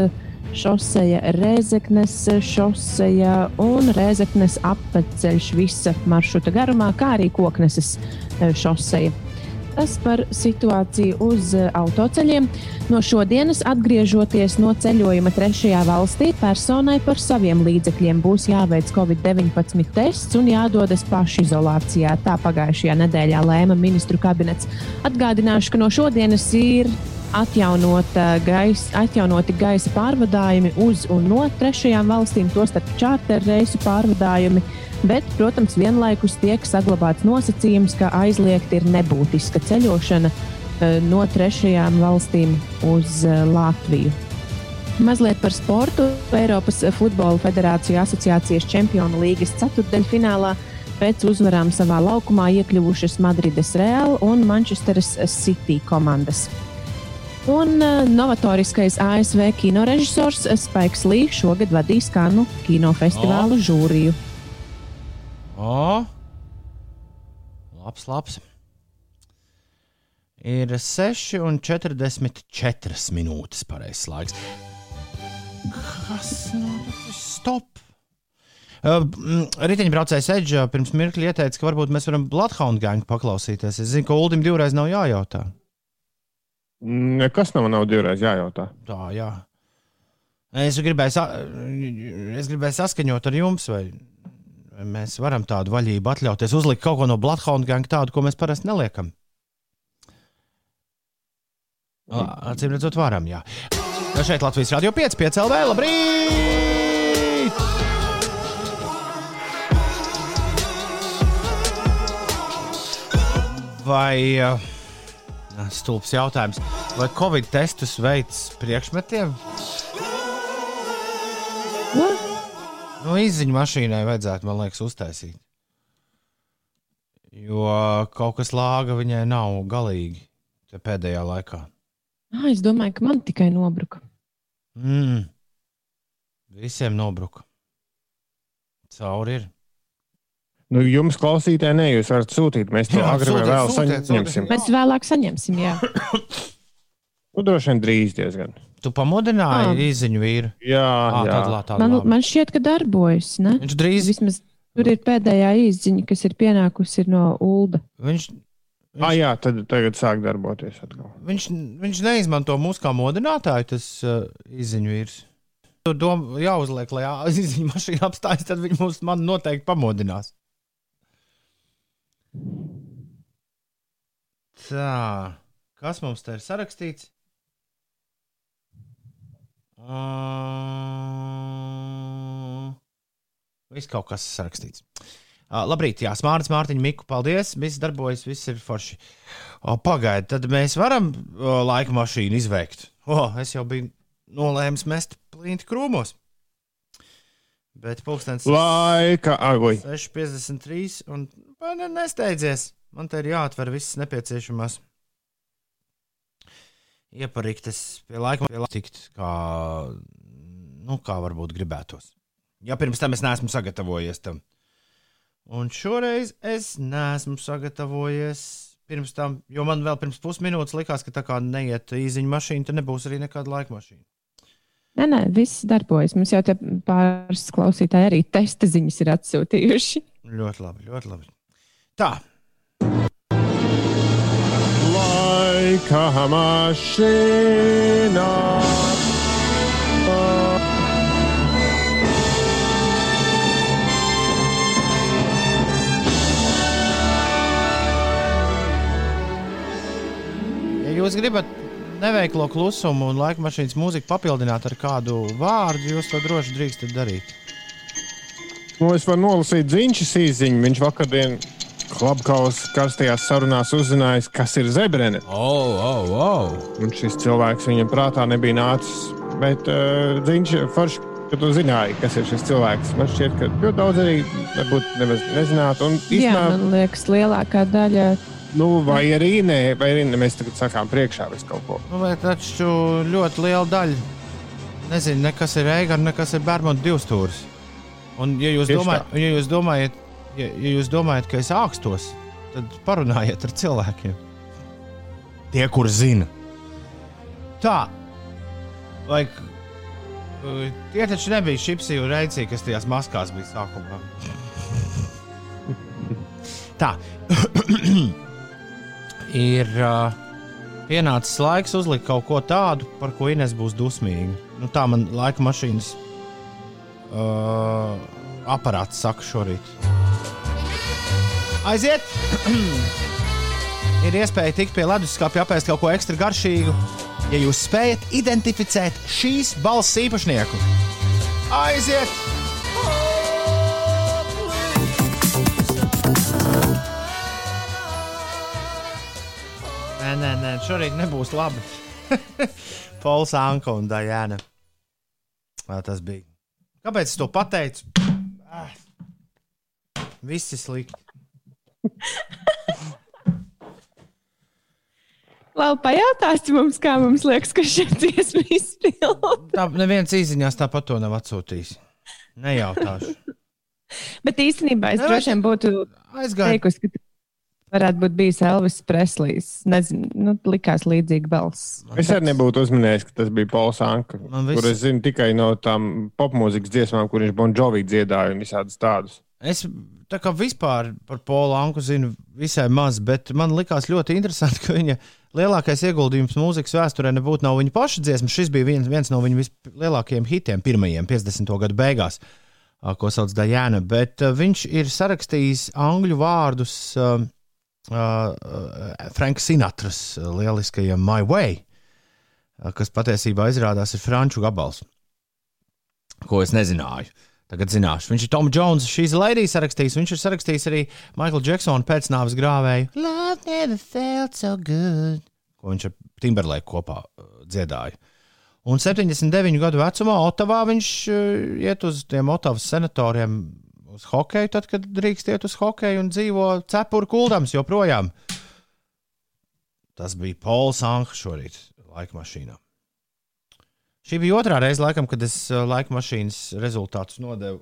šoseja, Rēzeknes šoseja un Rēzeknes apceļš visa maršruta garumā, kā arī Kokneses eh, šoseja. Tas par situāciju uz eh, autoceļiem. No šodienas, atgriežoties no ceļojuma trešajā valstī, personai par saviem līdzekļiem būs jāveic Covid-19 tests un jādodas pašizolācijā. Tā pagājušajā nedēļā lēma ministru kabinets. Atgādināšu, ka no šodienas ir gaisa, atjaunoti gaisa pārvadājumi uz un no trešajām valstīm, tostarp čārter reisu pārvadājumi. Bet, protams, vienlaikus tiek saglabāts nosacījums, ka aizliegta ir nebūtiska ceļošana eh, no trešajām valstīm uz eh, Latviju. Mazliet par sportu. Eiropas Futbola Federācija asociācijas čempionu līgas ceturdaļfinālā pēc uzvarām savā laukumā iekļuvušas Madrides Real un Manchesteras City komandas. Un uh, novatoriskais ASV kinorežisors Spaiks Līks šogad vadīs Kanu kinofestivālu oh. žūriju. O, labs, labs. Ir 6,44 minūtes pareizais laiks. Kas nu, stop? Uh, Riteņbraucējs Edža pirms mirkļa ieteica, ka varbūt mēs varam Bloodhound gangu paklausīties. Es zinu, ka Uldim divreiz nav jājautā. Nekas nav, nav divreiz jājautā. Tā, jā. Es gribēju, sa es gribēju saskaņot ar jums, vai mēs varam tādu vaļību atļauties, uzlikt kaut ko no Bloodhound gang, tādu, ko mēs parasti neliekam. Acīm redzot, varam, jā. Nu, šeit Latvijas Rādio 5, 5 LV, labrīt! Vai stulbs jautājums? Vai Covid testus veids priekšmetiem? Nu, izziņu mašīnai vajadzētu, man liekas, uztaisīt. Jo kaut kas lāga viņai nav galīgi te pēdējā laikā. Ah, es domāju, ka man tikai nobruka. Mm. Visiem nobruka. Cauri ir. Nu, jums klausītāji, ne, jūs varat sūtīt. Mēs to agri vai sūtiet, vēl sūtiet, saņemsim. Mēs vēlāk saņemsim, jā. Nu, droši vien drīz diezgan. Tu pamudināji Ah. izziņu vīru. Jā, Ah, jā. tāda lā- tāda Man, labi. man šķiet, ka darbojas. Ne? Viņš drīz, Vismaz tur ir pēdējā izziņa, kas ir pienākusi no Ulda. viņš, Ah, jā, tad tagad sāk darboties atkal. viņš, viņš neizmanto mūsu kā modinātāju, tas uh, izziņu vīrs. Tur dom, jāuzliek, lai izziņu mašīna apstājas, tad viņi mūs man noteikti pamodinās. Tā, kas mums te ir sarakstīts? Uh, viss kaut kas sarakstīts. Uh, labrīt, jā, smārts, Mārtiņa, Miku, paldies. Viss darbojas, viss ir forši. O, Pagaidiet, tad mēs varam o, laika mašīnu izveikt. O, es jau biju nolēmis mest plīnti krūmos. Bet pulkstenis Laika, agui. 6,53 un ne, nesteidzies. Man te ir jāatver visas nepieciešamās iepariktes pie laika, pie laika tikt, kā, nu, kā varbūt gribētos. Ja pirms tam es neesmu sagatavojies tam. Un šoreiz es neesmu sagatavojies pirms tam, jo man vēl pirms pusminūtes likās, ka tā kā neiet īziņa mašīna, tad nebūs arī nekāda laika mašīna. Nē, nē, viss darbojas. Mums jau pāris klausītāji arī testa ziņas ir atsūtījuši. Ļoti labi, ļoti labi. Tā, Ja jūs gribat neveiklo klusumu un laika mašīnas mūziku papildināt ar kādu vārdu, jūs to droši drīkstat darīt. Nu, es varu nolasīt dziņķis īziņu. Viņš vakardien Klubkaus karstajās sarunās uzzinājis, kas ir zebrene. Oh, oh, oh. Un šis cilvēks viņam prātā nebija nācis. Bet uh, dziņš forši, ka tu zināji, kas ir šis cilvēks. Man šķiet, ka ļoti daudz arī varbūt nemaz nezinātu. Un Jā, īstenībā, man liekas, lielākā daļa. nu, vai arī nē, vai arī ne, mēs tagad sakām priekšā visu kaut ko. Nu, bet taču ļoti liela daļa. Nezinu, ne kas ir Eiga, ne kas ir Bermuda divstūris. Un, ja jūs, Tieši domājat, ja jūs domājat, ja, ja jūs domājat, ka es ākstos, tad parunājiet ar cilvēkiem. Tie, kur zina. Tā. Vai uh, tie taču nebija šipsi un reicīgi, kas tajās maskās bija sākumā. Tā. ir uh, pienācis laiks uzlikt kaut ko tādu, par ko Ines būs dusmīga. Nu, tā man laika mašīnas uh, aparāts saka šorīt. Aiziet! ir iespēja tikt pie leduskapja, apēst kaut ko ekstra garšīgu, ja jūs spējat identificēt šīs balss īpašnieku. Aiziet! Nē, nē, nē, šorīt nebūs labi. Pols, Anka un. Kā tas bija? Kāpēc es to pateicu? Ah. Viss ir slikti. Labi, pajautāsim mums, kā mums liekas, ka šī dziesma izpildīja. Tā neviens īsiņās tāpat to nav atsūtījis. Nejautāšu. Bet īstenībā es Nē, droši vien būtu teikusi, ka tas varētu būt bijis Elvis Preslijs. Nezinu, nu, likās līdzīga balss. Es arī nebūtu uzminējis, ka tas bija Pols Anka, Man viss... kur es zinu tikai no tām popmūzikas dziesmām, kur viņš Bon Jovi dziedāja un visādus tādus. Es tā kā vispār par Polu Anku zinu visai maz, bet man likās ļoti interesanti, ka viņa lielākais ieguldījums mūzikas vēsturē nebūtu nav viņa paša dziesma. Šis bija viens, viens no viņa vislielākajiem hitiem, pirmajiem 50. gadu beigās, ko sauc Dajana. Bet uh, viņš ir sarakstījis angļu vārdus uh, uh, Franka Sinatras uh, lieliskajam My Way, uh, kas patiesībā izrādās ir franču gabals, ko es nezināju. Tagad zināšu. Viņš ir Toms Jones, šīs lēdijas sarakstījis. Viņš ir sarakstījis arī Maikla Džeksona pēcnāves grāvēju. Love never felt so good. Ko viņš ar Timberlake kopā uh, dziedāja. Un 79 gadu vecumā Otavā viņš uh, iet uz tiem Otavas senatoriem uz hokeju, tad, kad drīkst iet uz hokeju un dzīvo cepuru kuldams joprojām. Tas bija Pols Anka šorīt laika mašīnā. Šī bija otrā reize, laikam, kad es uh, laika mašīnas rezultātus nodevu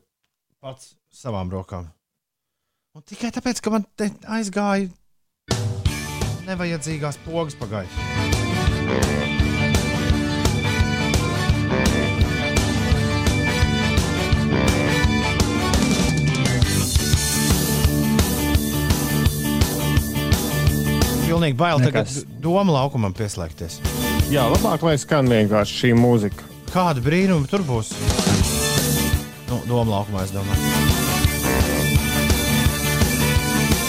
pats savām rokām. Un tikai tāpēc, ka man te aizgāja nevajadzīgās pogas pagaidu. Pilnīgi bail tagad Nekas. doma laukumam pieslēgties. Jā, labāk, lai skan vienkārši šī mūzika. Kāda brīnuma tur būs? Nu, doma laukumā, es domāju.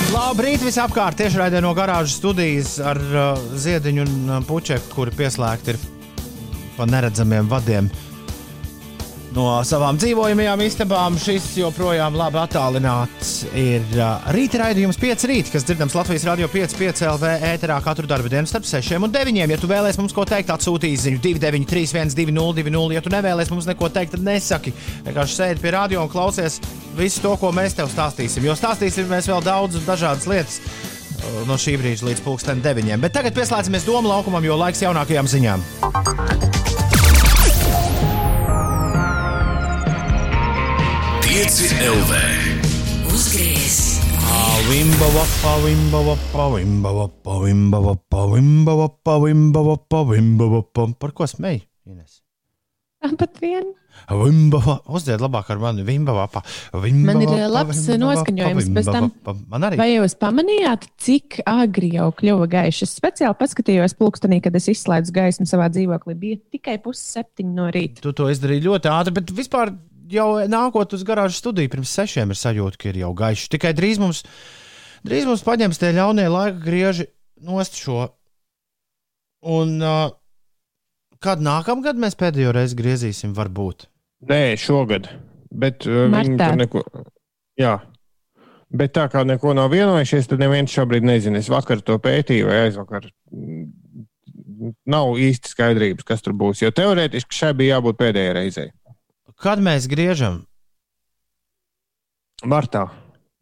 Labrīt, visapkārt! Tieši raidē no garāžas studijas ar uh, Ziediņu un uh, Puķeku, kuri pieslēgti ir pa neredzamiem vadiem. No savām dzīvojamajām istabām šis joprojām labi attālināts ir uh, rīta raidījums 5 rīt, kas dzirdams Latvijas radio 5, 5 LV ēterā katru darbu dienu starp 6 un 9. Ja tu vēlēsies mums ko teikt, atsūtīs ziņu 293, 202, ja tu nevēlies mums neko teikt, tad nesaki. Vienkārši sēdi pie radio un klausies visu to, ko mēs tev stāstīsim. Jo stāstīsim mēs vēl daudz dažādas lietas no šī brīža līdz pulksten 9. Bet tagad pieslēdzamies domu laukumam, jo laiks jaunākajām ziņām. Pieci LV. Uzgriez! Par ko smēj? Ines? Pat vien. Vimba, uzdzied labāk ar mani. Vimba, vapa. Vimba, Man ir labs noskaņojums bez tam. Man arī. Vai jūs pamanījāt, cik agri jau kļuva gaišs? Es speciāli paskatījos pulkstenī, kad es izslēdzu gaismu savā dzīvoklī. Bija tikai pusseptiņi no rīta. Tu to izdarīji ļoti ātri, bet vispār jau nākot uz garāžas studiju pirms sešiem ir sajūta, ka ir jau gaišs. Tikai drīz mums, drīz mums paņems tie ļaunie laika grieži nost šo. Un uh, kad nākamgad mēs pēdējo reizi griezīsim, varbūt. Nē, šogad. Bet uh, viņi tur neko. Jā. Bet tā kā neko nav vienojušies, tad neviens šobrīd nezina. Es vakar to pētīju, vai aizvakar. Nav īsti skaidrības, kas tur būs. Jo teorētiski šai bija jābūt pēdējai reizei. Kad mēs griežam? Martā.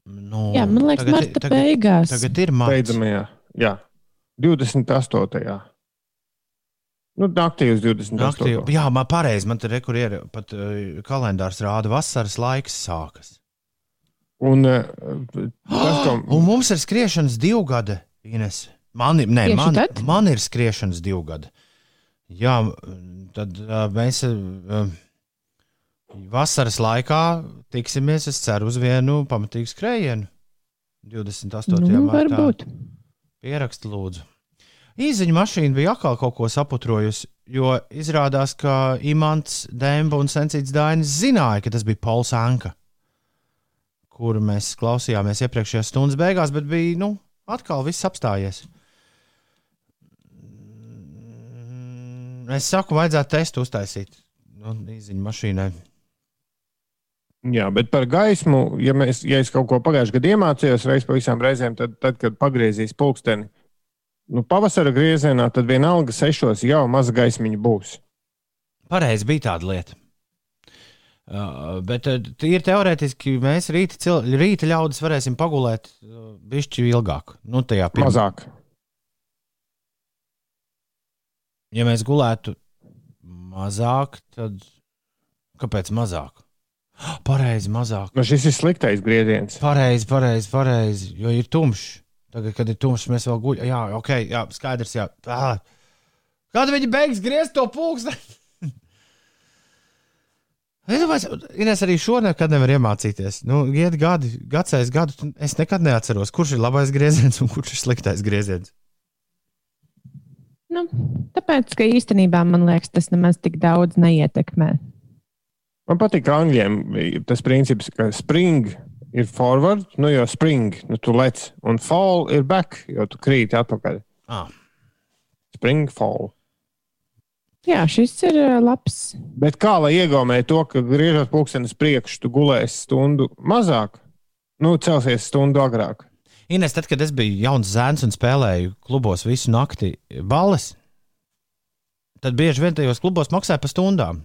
Nu, Jā, man liekas, tagad- marta tagad- beigās. Tagad ir marts. Beidzamajā. Jā, 28. Nu, naktī uz 28. Naktī, jā, man pareizi. Man tur rekur ir pat uh, kalendārs rāda, vasaras laiks sākas. Un, uh, tas, ko... Un mums ir skriešanas divu gadu, Ines. Man, ir- nē, Tieši man, tad? man ir skriešanas divu gadu. Jā, tad uh, mēs uh, vasaras laikā tiksimies, es ceru, uz vienu pamatīgu skrējienu. 28. Nu, martā. varbūt. Pieraksti, lūdzu. Īziņa mašīna bija atkal kaut ko saputrojusi, jo izrādās, ka Imants, Dēmba un Sensīts Dainis zināja, ka tas bija Pols Anka, kuru mēs klausījāmies iepriekšējās stundas beigās, bet bija, nu, atkal viss apstājies. Es saku, vajadzētu testu uztaisīt nu, īziņa mašīnai. Jā, bet par gaismu, ja, mēs, ja es kaut ko pagājušajā gadā iemācījos, reiz pa visām reizēm, tad, tad kad pagriezīs pulksteni, nu, pavasara griezienā, tad vienalga sešos jau maza gaismiņa būs. Pareizi bija tāda lieta. Uh, bet uh, tīri teorētiski mēs rīta, cil... rīta ļaudis varēsim pagulēt uh, bišķi ilgāk. Nu, tajā pirmā. Mazāk. Ja mēs gulētu mazāk, tad kāpēc mazāk? Pareizi, mazāk. Nu, šis ir sliktais grieziens. Pareizi, pareizi, pareizi. Jo ir tumšs. Tagad, kad ir tumšs, mēs vēl guļam. Jā, ok, jā, skaidrs. Jā. Ah. Kad viņi beigs griezt to pulksteni? Es domāju, Ines arī šo nekad nevar iemācīties. Nu, iet gadi, gadsimts gadu, tu- es nekad neatceros, kurš ir labais grieziens un kurš ir sliktais grieziens. Nu, tāpēc, ka īstenībā man liekas, tas nemaz tik daudz neietekmē. Man patīk angļiem tas princips, ka spring ir forward, nu jau spring, nu tu lec, un fall ir back, jo tu krīti atpakaļ. Ah. Spring, fall. Jā, šis ir labs. Bet kā lai iegaumē to, ka griežot pulkstenis priekšu, tu gulēsi stundu mazāk, nu celsies stundu agrāk? Ines, tad, kad es biju jauns zēns un spēlēju klubos visu nakti balles, tad bieži vien tajos klubos maksā par stundām.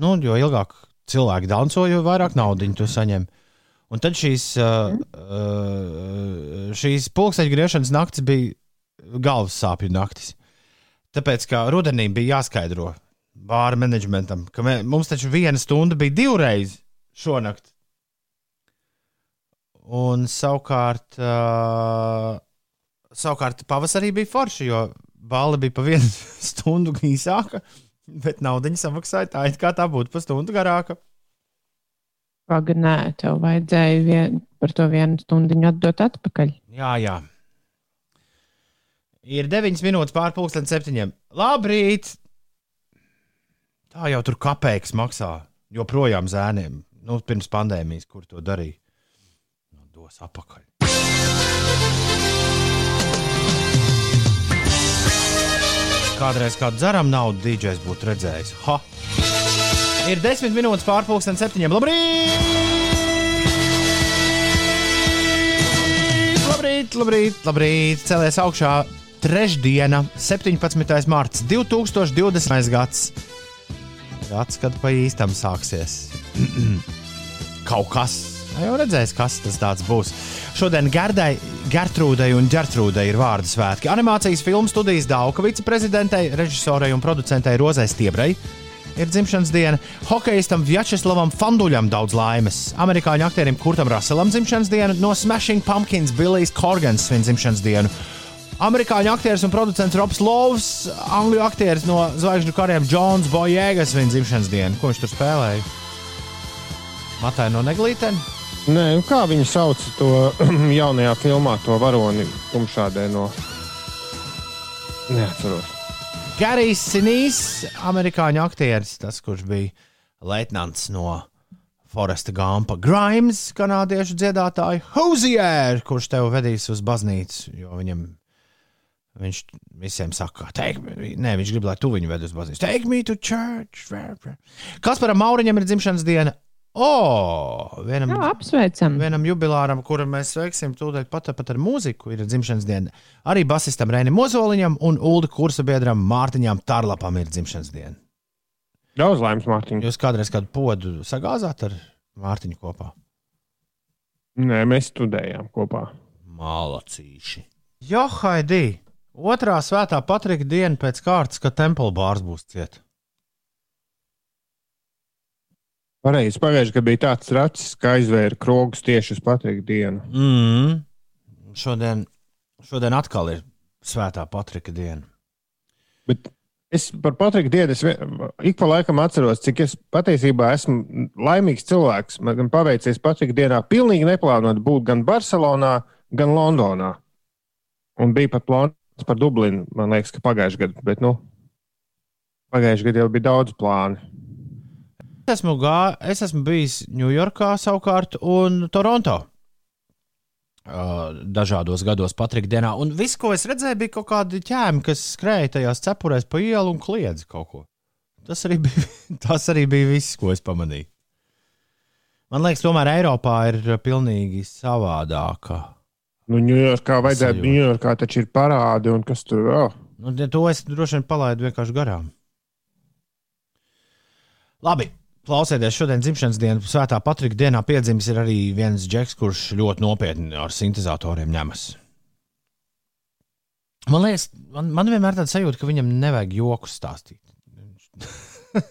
Nu, jo ilgāk cilvēki danco, jo vairāk naudas tu saņem. Un tad šīs, uh, uh, šīs pulksteņa griešanas naktis bija galvas sāpju naktis. Tāpēc, kā rudenī bija jāskaidro bāra menedžmentam, ka mē, mums taču viena stunda bija divreiz šonakt. Un savukārt, uh, savukārt pavasarī bija forši, jo balva bija pa vienu stundu īsāka, bet naudu samaksāja tā, it kā tā būtu pa stundu garāka. Pagaidām, nē, tev vajadzēja vien, par to vienu stundu atdot atpakaļ. Jā, jā. Ir 9 minūtes pārpusdienas septiņiem. Labrīt! Tā jau tur kapeiks maksā. Joprojām zēniem. Nu, pirms pandēmijas, kur to darīja. Nu, dos apakaļ. Kādreiz kādu dzeram naudu dīdžers būtu redzējis. Ha! Ir desmit minūtes pārpusdienas septiņiem. Labrīt! Labrīt, labrīt, labrīt! Celies augšā trešdiena, 17. mārciņa, 2020. gads. Gads, kad pa īstam sāksies. Kaut kas. Jau redzēs, kas tas būs. Šodien Gerdai, Gertrūdai un Gertrūdai ir vārdu svētki. Animācijas filmu studijas Dauka viceprezidentei, režisorei un producentei Rozai Stiebrai ir dzimšanas diena. Hokejistam Vjačeslavam Fanduļam daudz laimes. Amerikāņu aktierim Kurtam Raselam dzimšanas diena, no Smashing Pumpkins Billijs Korgans svin dzimšanas dienu. Amerikāņu aktieris un producents Robs Lovs, angļu aktieris no zvaigžņu kariem Džons Bojēgas svin dzimšanas dienu. Ko viņš tur spēlēja? Matai no Neglītēm. Nē, nu kā viņi sauc to jaunajā filmā, to varoni tumšādē no. Neatceros. Garijs Sinīs, amerikāņu aktieris, tas, kurš bija leitnants no Foresta Gampa. Grimes, kanādiešu dziedātāju Hozier, kurš tev vedīs uz baznīcu, jo viņam. Viņš visiem saka, nē, viņš grib, lai tu viņu ved uz baznīcu. Take me to church. Kas par Mauriņam ir dzimšanas diena? Oh, vienam, Jā, apsveicam. vienam jubilāram, kuru mēs sveiksim tūdaļ pat, pat ar mūziku, ir dzimšanas diena. Arī basistam Reinim Mozoliņam un Ulu kursa biedram Mārtiņam Tarlapam ir dzimšanas diena. Daudz laimes, Mārtiņ. Jūs kādreiz kādu podu sagāzāt ar Mārtiņu kopā? Nē, mēs studējām kopā. Malacīši. Jo, Haidī! Otrā svētā Patrika diena pēc kārtas, kad Temple bārs būs cieta. Pareizi, pagājušajā gadā bija tāds racis, ka aizvēra krogus tieši uz Patrika dienu. Mm. Šodien, šodien atkal ir svētā Patrika diena. Bet es par Patrika dienu es ik pa laikam atceros, cik es patiesībā esmu laimīgs cilvēks. Man gan paveicies Patrika dienā pilnīgi neplānot būt gan Barcelonā, gan Londonā. Un bija pat plāns par Dublinu, man liekas, ka pagājušajā gadā. Bet, nu, pagājušajā gadā jau bija daudz plānu. Es esmu, gā, es esmu bijis Ņujorkā savukārt un Toronto. Uh, dažādos gados Patrika dienā. Un viss, ko es redzēju, bija kaut kādi ķēmi, kas skrēja tajās cepurēs pa ielu un kliedza kaut ko. Tas arī bija, tas arī bija viss, ko es pamanīju. Man liekas, tomēr Eiropā ir pilnīgi savādāka. Nu, Ņujorkā vajadzētu. Ņujorkā taču ir parādi un kas tur vēl. Nu, ja to es droši vien palaidu vienkārši garām. Labi, klausieties, šodien dzimšanas dienā, Svētā Patrika dienā piedzimis ir arī viens džeks, kurš ļoti nopietni ar sintēzatoriem ņemas. Man liekas, man, man vienmēr tāda sajūta, ka viņam nevajag joku stāstīt.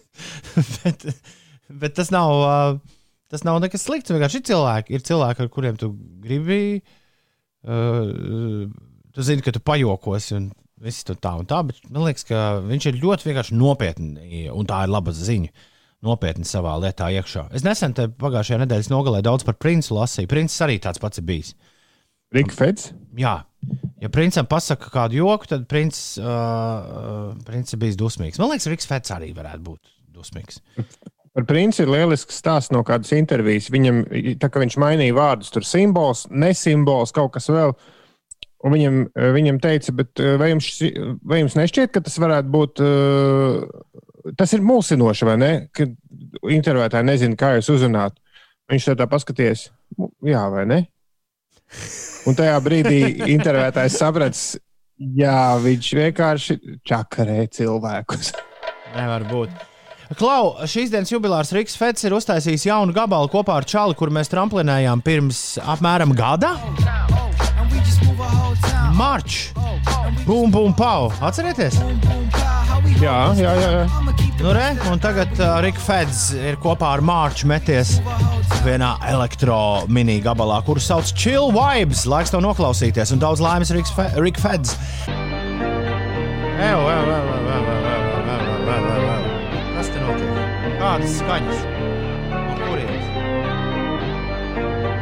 bet, bet tas nav, tas nav nekas slikts. Vienkārši ir cilvēki, ir cilvēki, ar kuriem tu gribi. Uh, tu zini, ka tu pajokosi un viss tur tā un tā, bet man liekas, ka viņš ir ļoti vienkārši nopietni, un tā ir laba ziņa. Nopietni savā lietā iekšā. Es nesen te pagājušajā nedēļas nogalē daudz par princi lasīju. Princis arī tāds pats ir bijis. Rika Feds? Jā, ja princim pasaka kādu joku, tad princis uh, uh, princis ir bijis dusmīgs. Man liekas, Riks Fets arī varētu būt dusmīgs. Par princi ir lielisks stāsts no kādas intervijas. Viņam, tā kā viņš mainīja vārdus, tur simbols, nesimbols, kaut kas vēl. Un viņam, viņam teica, bet eh, vai jums, vai jums nešķiet, ka tas varētu būt. Uh, tas ir mulsinoši, vai ne? Ka intervētāji nezina, kā jūs uzrunāt. Viņš tā, tā paskaties, "Nu, jā, vai ne? Un tajā brīdī intervētājs saprata, Jā, viņš vienkārši čakarē cilvēkus. Nevar būt. Klau, šīs dienas jubilārs Riks Fets ir uztaisījis jaunu gabalu kopā ar Čāli, kur mēs tramplinējām pirms apmēram gada. Marč! Bum, bum, pau! Atcerieties! Jā, jā, jā. jā. Nu, re, un tagad uh, Riks Feds ir kopā ar Mārču meties vienā elektro mini gabalā, kuru sauc Chill Vibes. Laiks to noklausīties, un daudz laimes Riks Fe Rick Feds. Ew, ew, ew, ew, ew, ew, ew, ew, ew. Kas te notiek? Kādas skaņas? No kurienes?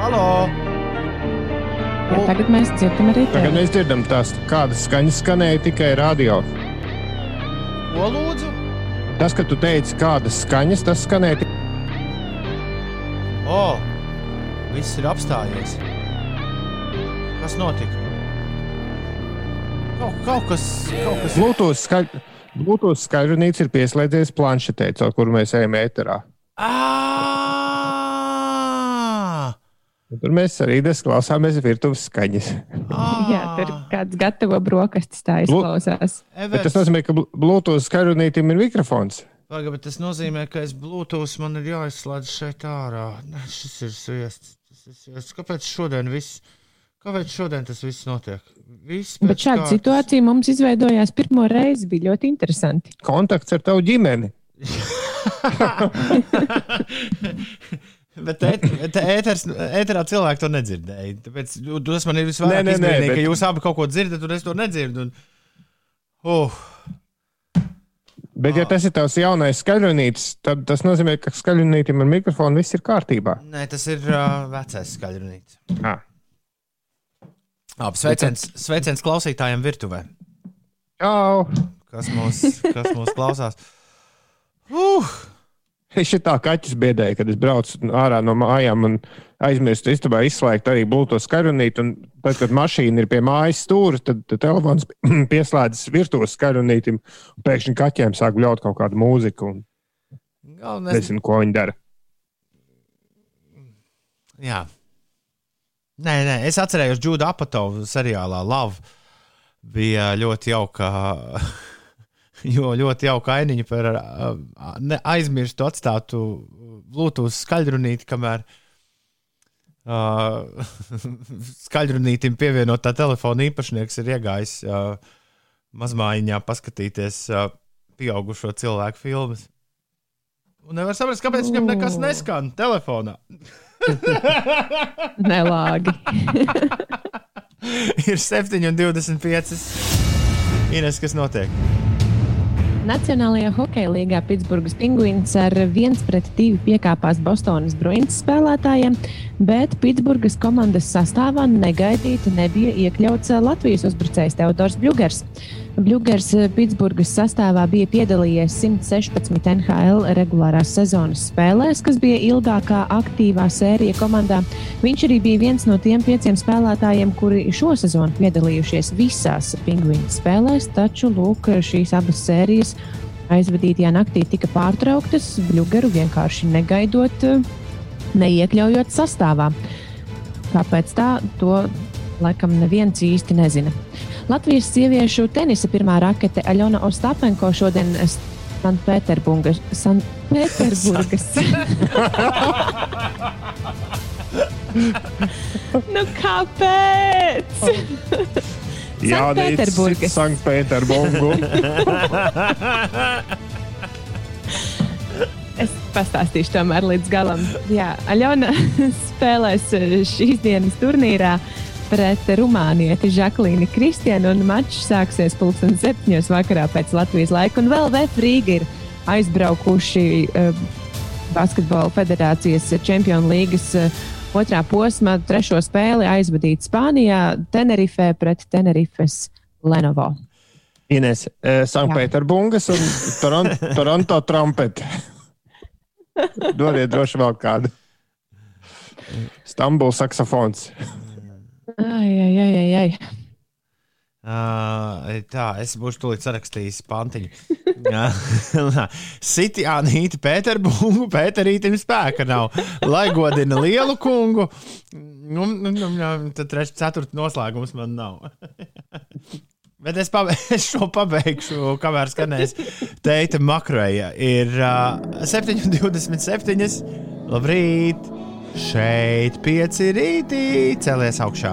Halo! Jā, tagad mēs dzirdam arī Tagad mēs dzirdam tās, kādas skaņas skanēja tikai radio. Ko lūdzu? Tas, ka tu teici, kādas skaņas, tas skanēja. O, viss ir apstājies. Kas notika? Kaut, kaut kas, kaut kas. Bluetooth, skaļ... Bluetooth skaļrunīts ir pieslēdzies planšetē, caur kuru mēs ejam ēterā. Ā! Tur mēs arī klausāmies virtuves skaņas. Jā, tur kāds gatavo brokastis tā izklausās. Bet tas nozīmē, ka bl- Bluetooth skaļrunītam ir mikrofons. Pagaid, bet tas nozīmē, ka es Bluetooth man ir jāizslēdz šeit ārā. Nē, šis ir sviests. Kāpēc šodien viss? Kāpēc šodien tas viss notiek? Viss Bet šāda situācija mums izveidojās pirmo reizi. Bija ļoti interesanti. Kontakts ar tavu ģimeni. Bet ēt- bet ēters, ēterā cilvēki to nedzirdēja. Tāpēc nu, tas man ir Nē, visvairāk nē, nē, izbrīnīgi, bet- ka jūs abi kaut ko dzirdat, un es to nedzirdu. Un... Uh, Bet, ja tas ir tavs jaunais skaļrunītis, tad tas nozīmē, ka skaļrunītam ar mikrofonu viss ir kārtībā. nē, tas ir uh, vecais skaļrunīts. Ah. Sveiciens, sveiciens klausītājiem virtuvē. Čau! Kas mūs, kas mūs klausās? Uh! Es šitā kaķis biedēju, kad es braucu ārā no mājām un aizmirstu istabā izslēgt arī Bluetooth skaļrunīti. un Tad, kad mašīna ir pie mājas stūra, tad, tad telefons pieslēdzas virtuves skaļrunītim. un Pēkšņi kaķiem sāk bļaut kaut kādu mūziku. un Galvenais, Nezinu, ko viņi dara. Jā. Nē, nē, es atcerējos Džudu Apatovu seriālā Love. Bija ļoti jauka, jo ļoti jauka ainiņa par aizmirstu atstātu Bluetooth skaļrunīti, kamēr uh, skaļrunītim pievienotā telefona īpašnieks ir iegājis uh, mazmājiņā paskatīties uh, pieaugušo cilvēku filmas. Un nevar saprast, kāpēc viņam nekas neskan telefonā. Nelāgi. ir 7,25. Ines, kas notiek? Nacionālajā hokeja līgā Pitsburgas pingvīns ar 1-2 piekāpās Bostonas Bruins spēlētājiem, bet Pitsburgas komandas sastāvā negaidīti nebija iekļauts Latvijas uzbrucējs Teodors Bļūgers. Bļūgers Pitsburgas sastāvā bija piedalījies 116 NHL regulārās sezonas spēlēs, kas bija ilgākā aktīvā sērija komandā. Viņš arī bija viens no tiem pieciem spēlētājiem, kuri šo sezonu piedalījušies visās pingvīnu spēlēs, taču lūk, šīs abas sērijas aizvadītajā naktī tika pārtrauktas, Bļūgeru vienkārši negaidot, neiekļaujot sastāvā. Kāpēc tā, to laikam neviens īsti nezina. Latvijas sieviešu tenisa pirmā rakete Aļona Ostapenko šodien Sanktpēterburgas. Sanktpēterburgas. nu kāpēc? Jā, Sanktpēterburgas. Sanktpēterburgu. Es pastāstīšu tomēr līdz galam. Jā, Aļona spēlēs eh, šīs dienas turnīrā pret Rumānieti Žaklīnu Kristiānu, un mačs sāksies pulksten septiņos vakarā pēc Latvijas laika. Un vēl VF Rīga ir aizbraukuši uh, Basketbola federācijas Čempionu līgas uh, otrā posma trešo spēli aizvadīt Spānijā, Tenerifē pret Tenerifes Lenovo. Ines, eh, Sanktpēterburgas un Toron Toronto trumpet. Dodiet droši vēl kādu. Stambuls saksofons. Ai, ai, ai, ai, ai. Uh, tā, es būšu tūlīt sarakstījis pantiņu. Siti Anīti Pēterburgu, Pēterītim spēka nav. Lai godina lielu kungu, nu, nu, nu, tad trešais, ceturtais noslēgums man nav. Bet es, pabe es šo pabeigšu, kamēr skanēs teita makroja. Ir uh, 7,27. Labrīt! Šeit pieci rītī celies augšā.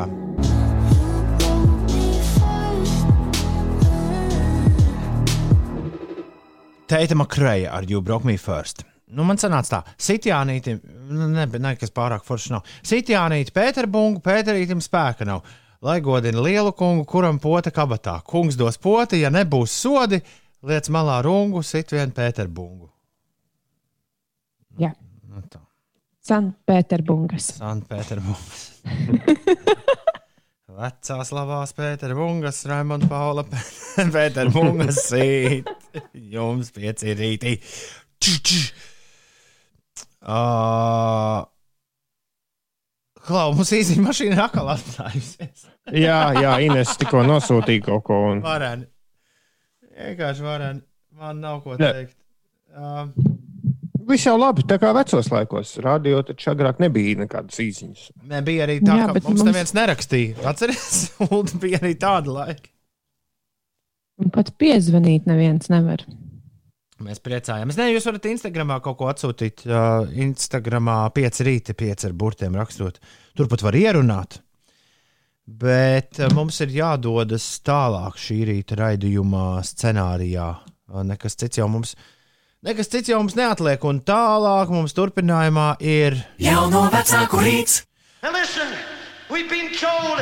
Teita makroja ar You Broke Me First. Nu, man sanāca tā, Sitjānītim, nu, ne, ne, kas pārāk foršs nav. Sitjānīti Pēterbungu, Pēterītim spēka nav. Lai godina lielu kungu, kuram pota kabatā. Kungs dos poti, ja nebūs sodi, liec malā rungu, sit vien Pēterbungu. Jā. Tā. Sanktpēterburgas. Sanktpēterburgas. Vecās labās Pēterbungas, Raimonda Paula Pēterbungas sīt. Jums pieci rītī. Uh, Klau, mums īstenībā mašīna ir atkal atstājusies. Jā, jā, Ines tikko nosūtīja kaut ko. Un... Vareni. Vienkārši vareni. Man nav ko teikt. Uh, Viss jau labi, tā kā vecos laikos. Radio taču agrāk nebija nekādas īsiņas. ne, bija arī tā, Jā, ka mums mums- neviens nerakstīja. Atcerieties, un bija arī tāda laika. Un pat piezvanīt neviens nevar. Mēs priecājamies. Nē, jūs varat Instagramā kaut ko atsūtīt. Uh, Instagramā pieci rīti, pieci ar burtiem rakstot. Turpat var ierunāt. Bet uh, mums ir jādodas tālāk šī rīta raidījuma scenārijā. Uh, nekas cits jau mums. Nekas cits jau mums neatliek, un tālāk mums turpinājumā ir. Jauno vecāku rīts! Now listen, we've been told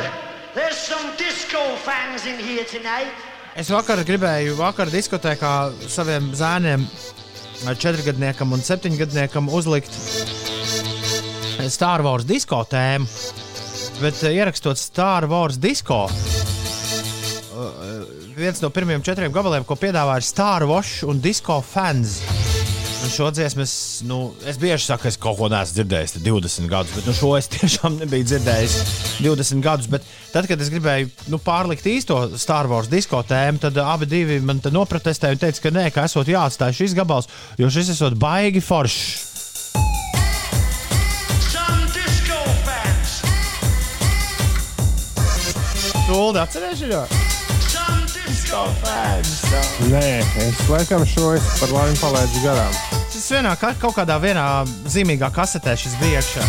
there's some disco fans in here tonight. Es vakar gribēju, vakar diskotēkā saviem zēniem, četrgadniekam un septiņgadniekam, uzlikt Star Wars disko tēmu. Bet ierakstot Star Wars disko, viens no pirmajiem četriem gabaliem, ko piedāvāja Star Wars un Disco fans. Un šo dziesmu es, nu, es bieži saku, es kaut ko neesmu dzirdējis, te 20 gadus, bet nu, šo es tiešām nebiju dzirdējis 20 gadus. Bet tad, kad es gribēju nu, pārlikt īsto Star Wars disko tēmu, tad abi divi man te noprotestēja un teica, ka nē, ka esot jāatstāj šis gabals, jo šis esot baigi foršs. Some disco Nē, es laikam šo es par laimi palaidu garām. Tas vienā, ka- kaut kādā vienā zīmīgā kasetē šis bija iekšā.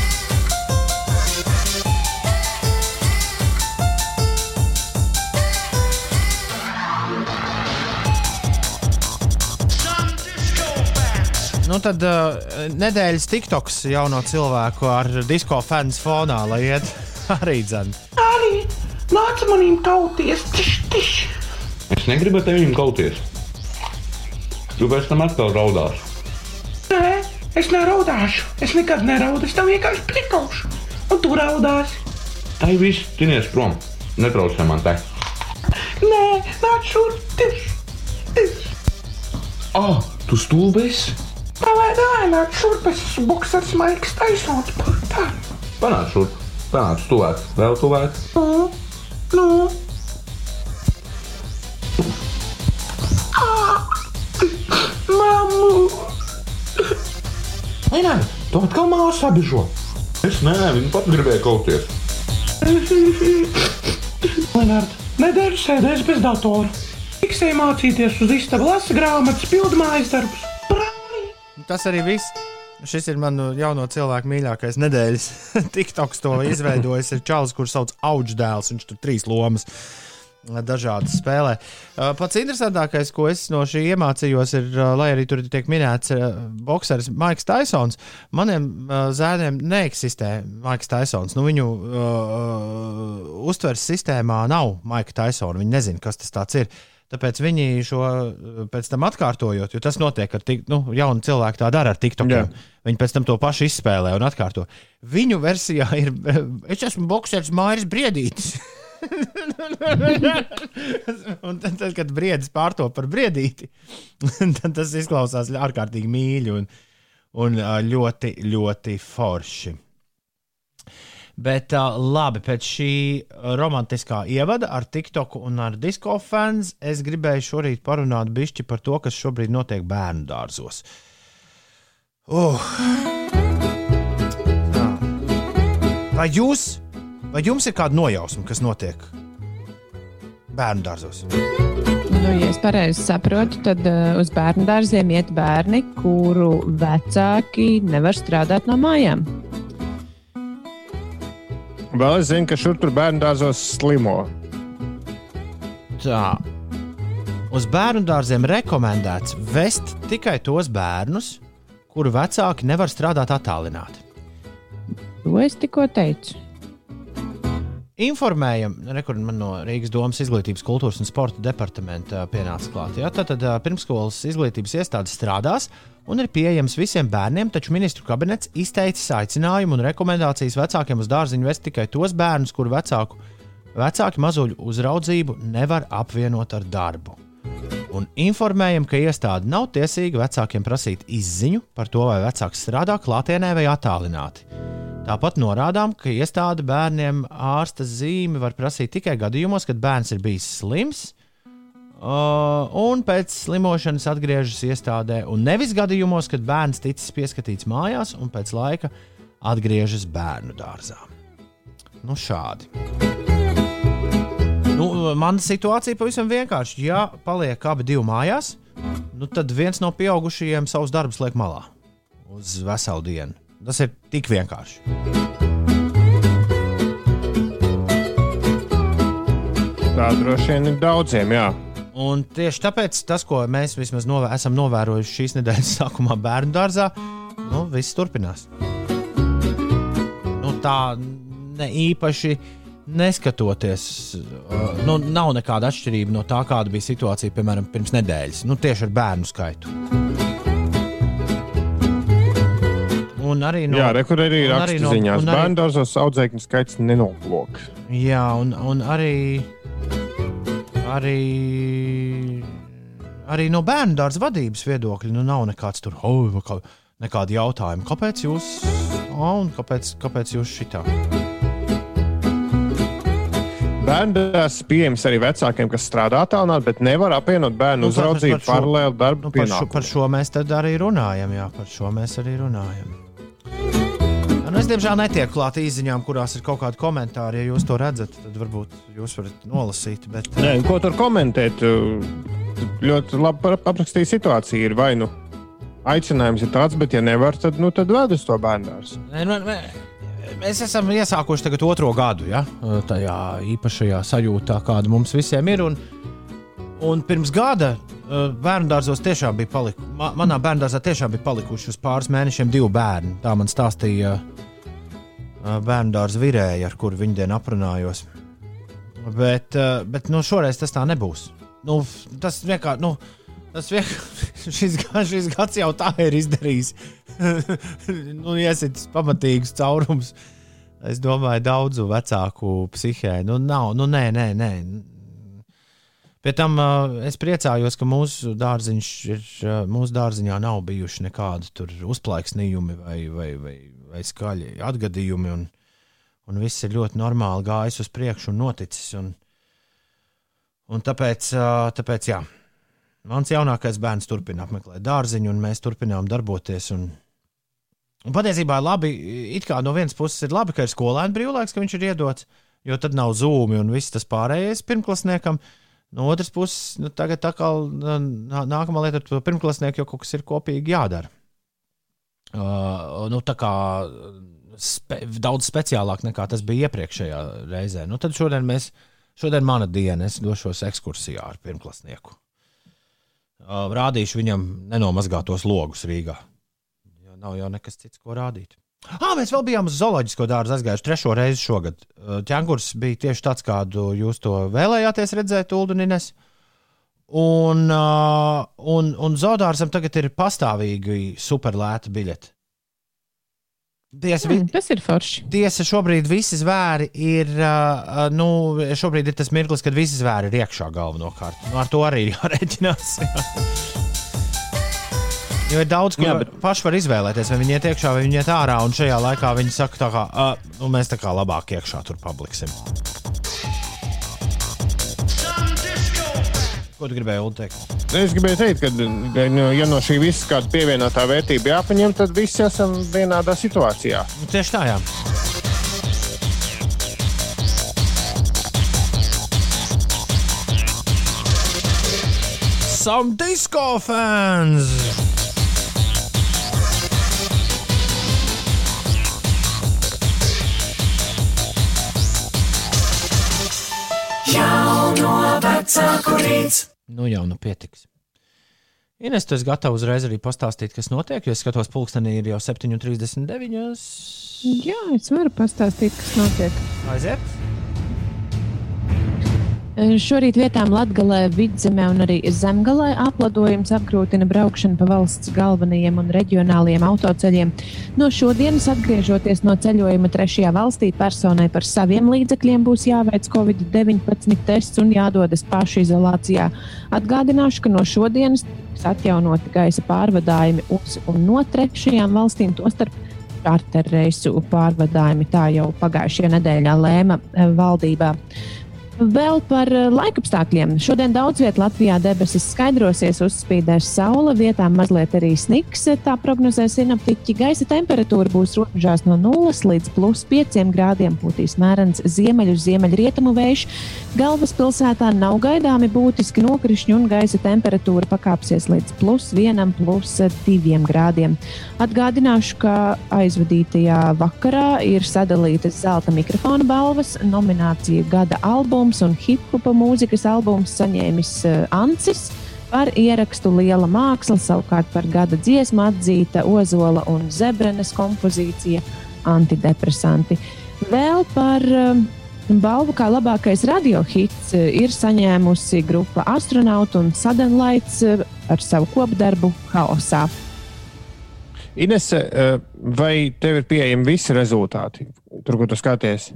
Nu, tad uh, nedēļas TikToks jauno cilvēku ar disko fans fonā, lai iet arī dzēn. Arī nāca manim kauties. Tiš, tiš. Es negribu ar tevi kauties. Tu pēc tam atkal raudās. Nē, es neraudāšu. Es nekad neraudu. Es tev vienkārši piekaušu. Un tu raudāsi. Tai viss, tinies prom. Netraucē man te. Nē, nāc šurp. Tiš, tiš. Ah, tu stulbēs? Davai, davai, nāc šurp. Es esmu boksers Maiks Taisons. Tā. Panāc šurp. Panāc tuvāk. Vēl tuvāk. Nu, nu. Nē, nē, tu atkal māsu apbižo. Es nē, viņa pat gribēja kauties. Lenārd, nedēļu sēdēs bez datora. Tiksēji mācīties uz istabu, lasa grāmatas, pildu mājas darbus. Tas arī viss. Šis ir manu jauno cilvēku mīļākais nedēļas. TikToks to izveidojis. Ir čalis, kurš sauc Augsdēls. Viņš tur trīs lomas dažādas spēlē. Uh, Pats interesantākais, ko es no šī iemācījos, ir, uh, lai arī tur tiek minēts uh, boxeris Maiks Taisons. Maniem zēniem neeksistē Maiks Taisons. Nu, viņu uh, uztveres sistēmā nav Maika Taisona. Viņi nezina, kas tas ir. Tāpēc viņi šo pēc tam atkārtojot, jo tas notiek ar tik, nu, jaunu cilvēku, tā dara ar TikTokiem. Viņi pēc tam to pašu izspēlē un atkārto. Viņu versijā ir, es esmu boxers Mairis Briedītis. un tad, tad, kad briedis pārto par briedīti, tad tas izklausās ārkārtīgi mīļi un, un ļoti, ļoti forši. Bet labi, pēc šī romantiskā ievada ar TikTok un ar disko fans, es gribēju šorīt parunāt bišķi par to, kas šobrīd notiek bērnu dārzos. Uh. Vai jūs, vai jums ir kāda nojausma, kas notiek bērnu dārzos. Nu, ja es pareizi saprotu, tad uh, uz bērnu dārziem iet bērni, kuru vecāki nevar strādāt no mājām. Vēl es zinu, ka šur tur bērnu dārzos slimo. Tā. Uz bērnu dārziem rekomendēts vest tikai tos bērnus, kuru vecāki nevar strādāt attālināti. To es tikko teicu. Informējam, rekur, man no Rīgas domas izglītības, kultūras un sporta departamenta pienāca klāt. Ja? Tad, tad pirmskolas izglītības iestādes strādās un ir pieejams visiem bērniem, taču ministru kabinets izteicis aicinājumu un rekomendācijas vecākiem uz dārziņu vest tikai tos bērnus, kuru vecāku, vecāki mazuļu uzraudzību nevar apvienot ar darbu. Un informējam, ka iestāde nav tiesīga vecākiem prasīt izziņu par to, vai vecāks strādā klātienē vai attālināti. Tāpat norādām, ka iestāde bērniem ārsta zīmi var prasīt tikai gadījumos, kad bērns ir bijis slims uh, un pēc slimošanas atgriežas iestādē, un nevis gadījumos, kad bērns ticis pieskatīts mājās un pēc laika atgriežas bērnu dārzā. Nu, šādi. Nu, mana situācija pavisam vienkārši. Ja paliek abi divi mājās, nu, tad viens no pieaugušajiem savus darbus liek malā uz veselu dienu. Tas ir tik vienkārši. Tā droši vien ir daudziem, jā. Un tieši tāpēc tas, ko mēs vismaz novē, esam novērojuši šīs nedēļas sākumā bērnu dārzā, nu, viss turpinās. Nu, tā ne īpaši neskatoties, uh, nu, nav nekāda atšķirība no tā, kāda bija situācija, piemēram, pirms nedēļas. Nu, tieši ar bērnu skaitu. Un arī no, jā, rekur arī no- rakstziņās. un arī- Bērnu dārzos audzēkņu skaits nenoplok. Jā, un, un arī, arī, arī no bērnu dārza vadības viedokļa nu, nav nekāds tur, oh, kā, nekādi jautājumi. Kāpēc jūs, oh, un kāpēc, kāpēc jūs šitā? Bērnu dārzs pieejams arī vecākiem, kas strādā tālāk, bet nevar apvienot bērnu Nu, uzraudzību paralēli darbu Nu, par, šo, par šo mēs arī runājam. Jā, par šo mēs arī runājam. Nu, es diemžēl netieku klāt īsiņām, kurās ir kaut kādi komentāri. Ja jūs to redzat, tad varbūt jūs varat nolasīt. Bet, Nē, ko tur komentēt? Ļoti labi aprakstīja situāciju. Ir vai nu aicinājums ir tāds, bet ja nevar, tad, nu, tad ved uz to. Nē, nu, Mēs esam iesākuši tagad otro gadu, ja? tajā īpašajā sajūtā, kāda mums visiem ir. Un, un pirms gada bērnu dārzos tiešām bija palikuši. Ma, manā bērnu dārzā tiešām bija palikuši uz pāris mēnešiem divi bērni. Tā man stāstīja bērnu dārza virēja, ar kuru viņa dienu aprunājos. Bet, uh, bet nu, šoreiz tas tā nebūs. Nu, tas vienkārši. Nu, Tas vienkārši šis, šis gads jau tā ir izdarījis. nu, iesit pamatīgus caurumus. Es domāju, daudzu vecāku psihē. Nu, nav, nu, nē, nē, nē. Pie tam uh, es priecājos, ka mūsu, dārziņš ir, uh, mūsu dārziņā nav bijuši nekādi uzplaiksnījumi vai, vai, vai, vai skaļi atgadījumi. Un, un viss ir ļoti normāli gājis uz priekšu un noticis. Un, un tāpēc, uh, tāpēc, jā, mans jaunākais bērns turpina apmeklēt dārziņu, un mēs turpinām darboties. Un, un patiesībā labi, it kā no vienas puses ir labi, ka ir skolēna brīvlaiks, ka viņš ir iedots, jo tad nav zūmi un viss tas pārējais pirmklasniekam. No otras puses, nu, tagad atkal nā- nākamā lieta ar to pirmklasnieku, jo kaut kas ir kopīgi jādara. Uh, nu, tā kā spe, daudz speciālāk nekā tas bija iepriekšējā reizē. Nu, tad šodien mēs, šodien mana diena, es došos ekskursijā ar pirmklasnieku. Uh, rādīšu viņam nenomazgātos logus Rīgā. Jo nav jau nekas cits, ko rādīt. Ah, mēs vēl bijām uz zooloģisko dārzu aizgājuši trešo reizi šogad. Ķēngurs bija tieši tāds, kādu jūs to vēlējāties redzēt, Uldunines. Un, un, un zoodārzam tagad ir pastāvīgi superlēta biļete. Tiesa, Mm, tas ir forši. Tiesa, šobrīd visi zvēri ir. Nu, šobrīd ir tas mirklis, kad visi zvēri ir iekšā galvenokārt. Nu, ar to arī jārēķinās. Jo ir daudz, ko Jā, bet... paši var izvēlēties, vai viņi iet iekšā, vai viņi iet ārā. Un šajā laikā viņi saka, tā kā, uh, nu, mēs tā kā labāk iekšā tur paliksim. Ko tu gribēji teikt? Es gribēju teikt, ka, nu, ja no šī viss kāda pievienotā vērtība jāpaņem, tad visi esam vienādā situācijā. Nu, tieši tā, jā. Some disco fans! Vecāku rīts. Nu jau nu pietiks. Ines, tu esi gatavs uzreiz arī pastāstīt, kas notiek, jo es skatos, pulkstenī ir jau 7,39. Jā, es varu pastāstīt, kas notiek. Aiziet! Šorīt vietām Latvijā, Vidzemē un arī Zemgalē apladojums apgrūtina braukšanu pa valsts galvenajiem un reģionālajiem autoceļiem. No šodienas, atgriežoties no ceļojuma trešajā valstī, personai par saviem līdzekļiem būs jāveic Covid-19 tests un jādodas pašizolācijā. Atgādināšu, ka no šodienas tiks atjaunoti gaisa pārvadājumi uz un no trešajām valstīm, tostarp čarterreisu pārvadājumi. Tā jau pagājušajā nedēļā lēma eh, valdībā. Vēl par eh, laikapstākļiem. Šodien daudz vietā Latvijā debesis skaidrosies, uzspīdēs saule, vietām mazliet arī sniks. Tā prognozē sinaptiķi. Gaisa temperatūra būs robežās no 0 līdz plus 5 grādiem. Pūtīs mērens ziemeļu, ziemeļrietumu vējš. Galvaspilsētā nav gaidāmi būtiski nokrišņi un gaisa temperatūra pakāpsies līdz plus 1, plus 2 grādiem. Atgādināšu, ka aizvadītajā vakarā ir sadalītas zelta mikrofona balvas, nominācija gada albuma albums un hip-hopa mūzikas albums saņēmis uh, Ancis. Par ierakstu Liela māksla, savukārt par gada dziesmu atzīta Ozola un Zebrenes kompozīcija Antidepresanti. Vēl par uh, balvu kā labākais radiohits uh, ir saņēmusi grupa Astronaut un Sadenlaits ar savu kopdarbu Haosā. Inese, vai tev ir pieejami visi rezultāti, tur, kur tu skaties?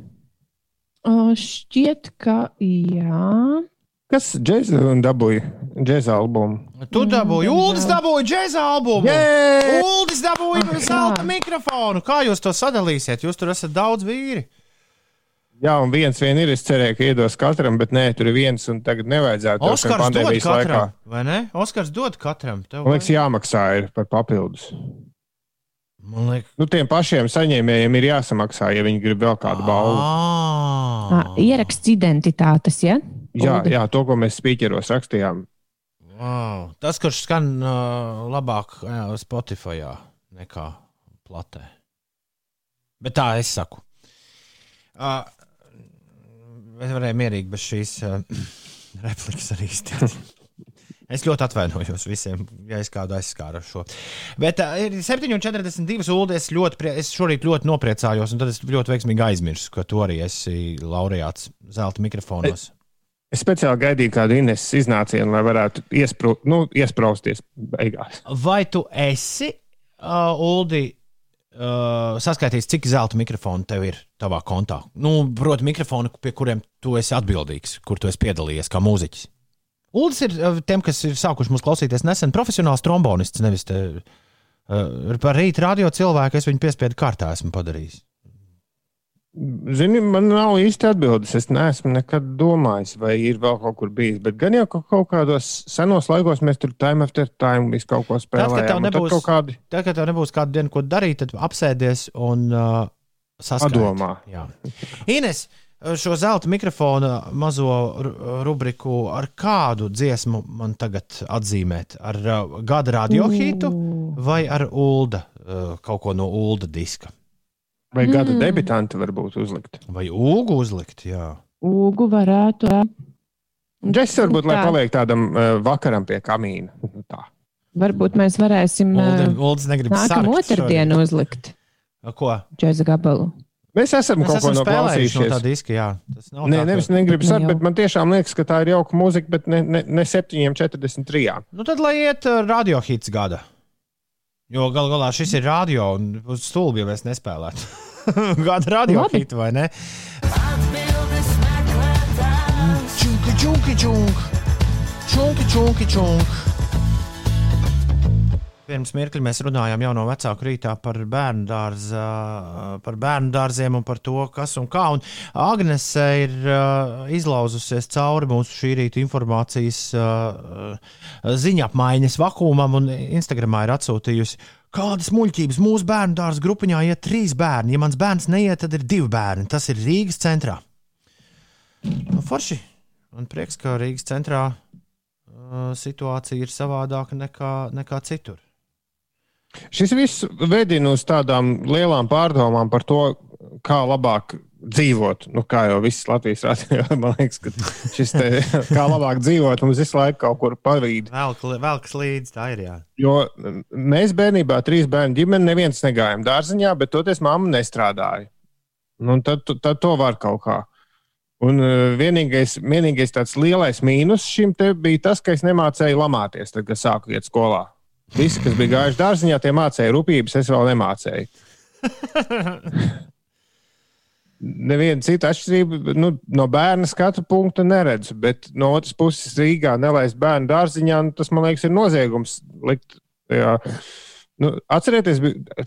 Uh, šķiet, ka jā. Kas džēza dabūja džēza albumu? Tu dabūji, Uldis dabūja džēza albumu. Uldis dabūja zelta mikrofonu. Kā jūs to sadalīsiet? Jūs tur esat daudz vīri. Jā, un viens vien ir. Es cerēju, ka iedos katram, bet nē, tur ir viens, un tagad nevajadzētu. Oskars dod katram, laikā. vai ne? Oskars dod katram. Tev Man liekas, jāmaksā ir par papildus. Man liekas, nu, tiem pašiem saņēmējiem ir jāsamaksā, ja viņi grib vēl kādu balvu. Ah, ieraksts identitātes, ja? Jā, jā, to, ko mēs spīķeros rakstījām. Wow. Tas, kurš skan uh, labāk jā, Spotify nekā platē. Bet tā es saku. Uh, es varēju mierīgi bez šīs uh, replikas arī izteikt. Es ļoti atvainojos visiem, ja es kādu aizskāru ar šo. Bet uh, ir 7,42 ūdens. Es, prie, es šorīt ļoti nopriecājos, un tad es ļoti veiksmīgi aizmirsu, ka tu arī esi laureāts zelta mikrofonos. Es, speciāli gaidīju kādu Ineses iznācienu, lai varētu iespro, nu, iesprausties beigās. Vai tu esi, uh, Uldi, uh, saskaitījis, cik zelta mikrofonu tev ir tavā kontā? Nu, proti, mikrofonu, pie kuriem tu esi atbildīgs, kur tu esi piedalījies kā mūziķis. Uldis ir eh, tiem, kas ir sākuši mūs klausīties nesen, profesionāls trombonists. Nevis te, uh, par rītu radio cilvēku, es viņu piespiedu kārtā esmu padarījis. Zini, man nav īsti atbildes. Es neesmu nekad domājis, vai ir vēl kaut kur bijis. Bet gan jau ka kaut kādos senos laikos mēs tur time after time visu kaut ko spēlējām. Tad, kad tev nebūs, tad kādi... tad, kad tev nebūs kādu dienu, ko darīt, tad apsēdies un uh, saskatīt. Padomā. Ines, uh, šo zelta mikrofona mazo rubriku, ar kādu dziesmu man tagad atzīmēt? Ar uh, gada radiohītu vai ar ULDA, uh, kaut ko no ULDA diska? Vai mm. gada debitanti varbūt uzlikt? Vai ūgu uzlikt? Jā. Ūgu varētu. Džeks varbūt, lai paliek tādam uh, vakaram pie kamīna. Nu tā. Varbūt mēs varēsim uh, Uldis negrib nākamā otrdienu uzlikt. Ko? Džeza gabalu. Mēs esam Mēs kaut esam ko noklausījušies. No tā diska, jā. Tas nav Nē, tā, nevis negribu sakt, bet man tiešām liekas, ka tā ir jauka mūzika, bet ne, ne, ne 7,43. Nu tad lai iet uh, radiohits gada. Jo gal galā šis ir radio un uz stulbi, ja mēs nespēlētu. gada radiohits vai ne? Čunki, čunki, čunk. Čunki, čunki, čunk. Pirms mirkli mēs runājām jau no vecāku rītā par bērnu, dārza, par bērnu dārziem un par to, kas un kā. Un Agnese ir uh, izlauzusies cauri mūsu šī rīta informācijas uh, ziņa apmaiņas vakumam un Instagramā ir atsūtījusi. Kādas muļķības mūsu bērnu dārza grupiņā iet trīs bērni? Ja mans bērns neiet, tad ir divi bērni. Tas ir Rīgas centrā. Nu, forši. Man prieks, ka Rīgas centrā uh, situācija ir savādāka nekā, nekā citur. Šis viss vedina uz tādām lielām pārdomām par to, kā labāk dzīvot. Nu, kā jau viss Latvijas rādījā, man liekas, ka šis te, kā labāk dzīvot, mums visu laiku kaut kur pavīd. Velk, velks līdzi, tā ir. Jā. Jo mēs bērnībā, trīs bērnu ģimene, neviens negājām dārziņā, bet toties mamma nestrādāja. Nu, tad, tad to var kaut kā. Un uh, vienīgais, vienīgais tāds lielais mīnus šim te bija tas, ka es nemācīju lamāties, tad, kad sāku iet skolā. Visi, kas bija gājuši dārziņā, tie mācīja rūpības, es vēl nemācīju. Neviena cita atšķirība nu, no bērna skatu punkta neredzu, bet no otras puses Rīgā nelaist bērnu dārziņā, nu, tas man liekas ir noziegums. Likt, jā. Nu, atcerieties,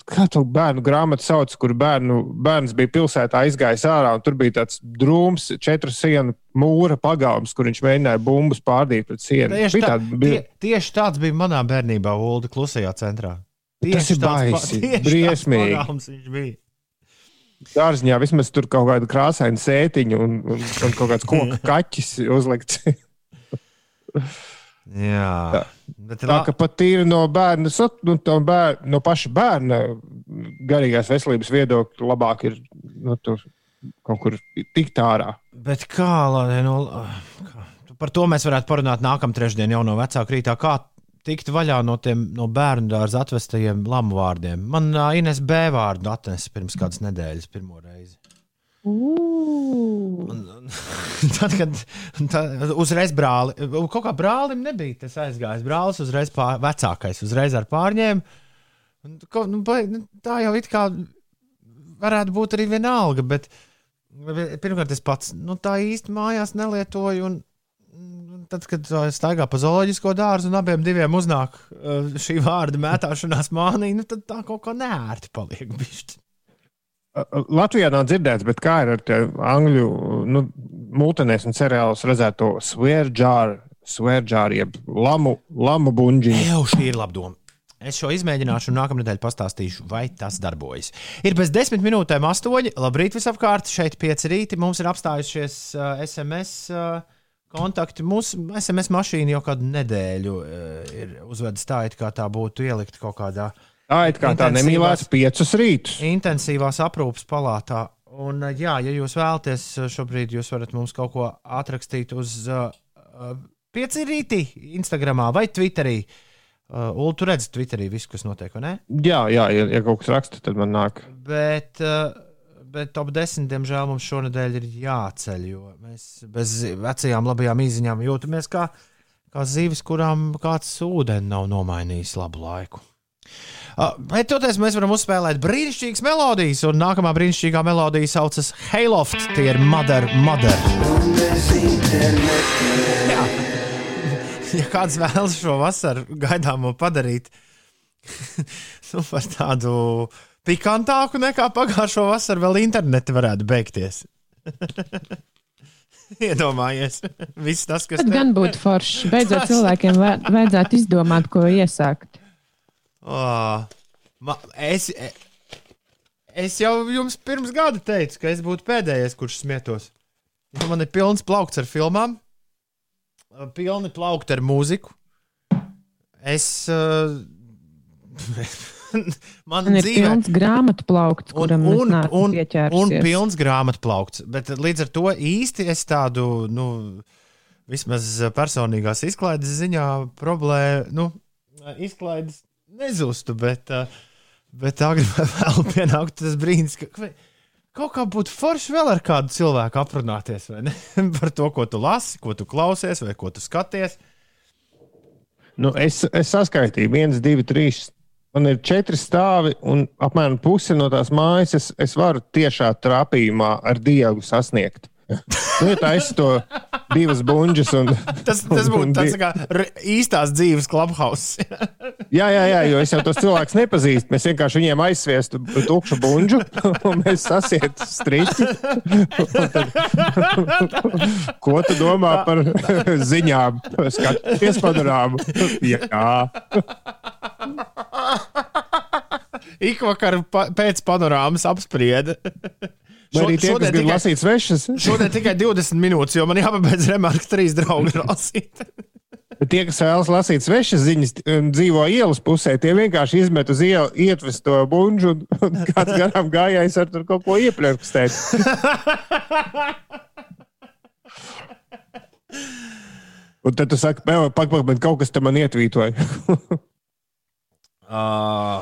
kā to bērnu grāmatu sauc, kur bērnu, bērns bija pilsētā aizgājis ārā, un tur bija tāds drūms, četru sienu mūra pagalms, kur viņš mēģināja bumbas pārdīt pret sienu. Tieši, tā, tāda, bija... tie, tieši tāds bija manā bērnībā, Ulda, klusajā centrā. Tieši tas ir baisi, briesmīgi. Viņš bija. Dārziņā vismaz tur kaut kāda krāsaina sētiņa un, un, un kaut kāds koka kaķis uzlikts. Jā, tā, bet tā ka pat ir no bērna, nu, bērna, no paša bērna garīgās veselības viedokļa labāk ir nu, tur kaut kur tikt ārā. Bet kā, lai no, kā, par to mēs varētu parunāt nākamā trešdienā, jau no vecāka rītā. Kā tikt vaļā no tiem no bērnu dārza atvestajiem lamu vārdiem. Man uh, Ines B. vārdu atnesa pirms kādas nedēļas, pirmo reizi. Un, un, tad, kad tā, uzreiz brāli, kaut kā brālim nebija tas aizgājis. Brālis uzreiz pār, vecākais, uzreiz ar pārņēmu. Un, ko, nu, tā jau it kā varētu būt arī vienalga, bet pirmkārt es pats nu, tā īsti mājās nelietoju. Un, tad, kad staigā pa zooloģisko dārzu un abiem diviem uznāk šī vārda mētāšanās mānī, nu, tad tā kaut kā nērti paliek. Bišķi. Latvijā nav dzirdēts, bet kā ir ar angļu nu, mūtenēs un cereālos redzēto svērdžāru, svērdžāru, jeb lamu, lamu buļģi? Jā, šī ir laba doma. Es šo izmēģināšu, un nākamā nedēļa pastāstīšu, vai tas darbojas. Ir bez desmit minūtēm astoņi. Labrīt, visapkārt! Šeit pieci rīti. Mums ir apstājušies uh, SMS. Uh, kontakti. Mūsu SMS mašīna jau kādu nedēļu uh, ir uzvedis tā, it kā tā būtu ielikt kaut kādā. Tā ir kā tā nemīlēta piecus rītus. Intensīvās aprūpes palātā. Un, uh, jā, ja jūs vēlaties, šobrīd jūs varat mums kaut ko atrakstīt uz uh, pieci rīti Instagram vai Twitterī. Uh, Ulu, tu redzi Twitterī visu, kas notiek, vai ne? Jā, jā ja, ja kaut kas raksta, tad man nāk. Bet, uh, bet top 10, diemžēl, mums šonadēļ ir jāceļ, jo mēs bez vecajām labajām izziņām jūtamies kā, kā zivis, kurām kāds ūdeni nav nomainījis labu laiku. Uh, bet toties mēs varam uzspēlēt brīnišķīgas melodijas, un nākamā brīnišķīgā melodija saucas Hayloft. Tie ir Mother, Mother. Jā. Ja kāds vēlas šo vasaru gaidāmo padarīt nu, par tādu uh, pikantāku nekā pagājušo vasaru, vēl interneti varētu beigties. Iedomājies, viss tas, kas. Tas gan būtu forši. Beidzot, cilvēkiem vajadzētu izdomāt, ko iesākt. Oh, ma, es, es jau jums pirms gada teicu, ka es būtu pēdējais, kurš smietos. Man ir pilns plaukts ar filmām, pilni plaukti ar mūziku. Es. Uh, man, man ir dzīvē... pilns grāmatu plaukts, kuram un, un, un, un pilns grāmatu plaukts. Bet līdz ar to īsti es tādu, nu, vismaz personīgās izklaides ziņā problēmu, nu, izklaides nezustu, bet, bet agrāk vai vēl pienāktu tas brīdis, ka kaut kā būtu forši vēl ar kādu cilvēku aprunāties? Par to, ko tu lasi, ko tu klausies, vai ko tu skaties. Nu, es, es saskaitīju, viens, divi, trīs, Man ir četri stāvi, un apmēram pusi no tās mājas es, es varu tiešā trapījumā ar dievu sasniegt. Nu, ja ir to divas buļbuļsaktas, un tas, tas būtu tāds kā īstās dzīves klubhaus. jā, jā, jā, jo es jau tos cilvēkus nepazīstu. Mēs vienkārši viņiem aizsviestu tukšu buļbuļsu, un mēs sasietu striķi. Ko tu domā par ziņām? Skaties, padarām. Jā. Ikvakar pa, pēc panorāmas apsprieda. Šo, arī tie, šodien kas grib tikai, lasīt svešas. Šodien tikai 20 minūtes, jo man jāpabeidz remarks trīs draugi lasīt. Bet tie, kas vēlas lasīt svešas ziņas, un dzīvo ielas pusē, tie vienkārši izmet uz ielu, ietves to bunžu, un, un kāds garām gājējs ar tur kaut ko ieplēkstēt. un tad tu saki, pak, pak, bet kaut kas tam man ietvītoja. uh,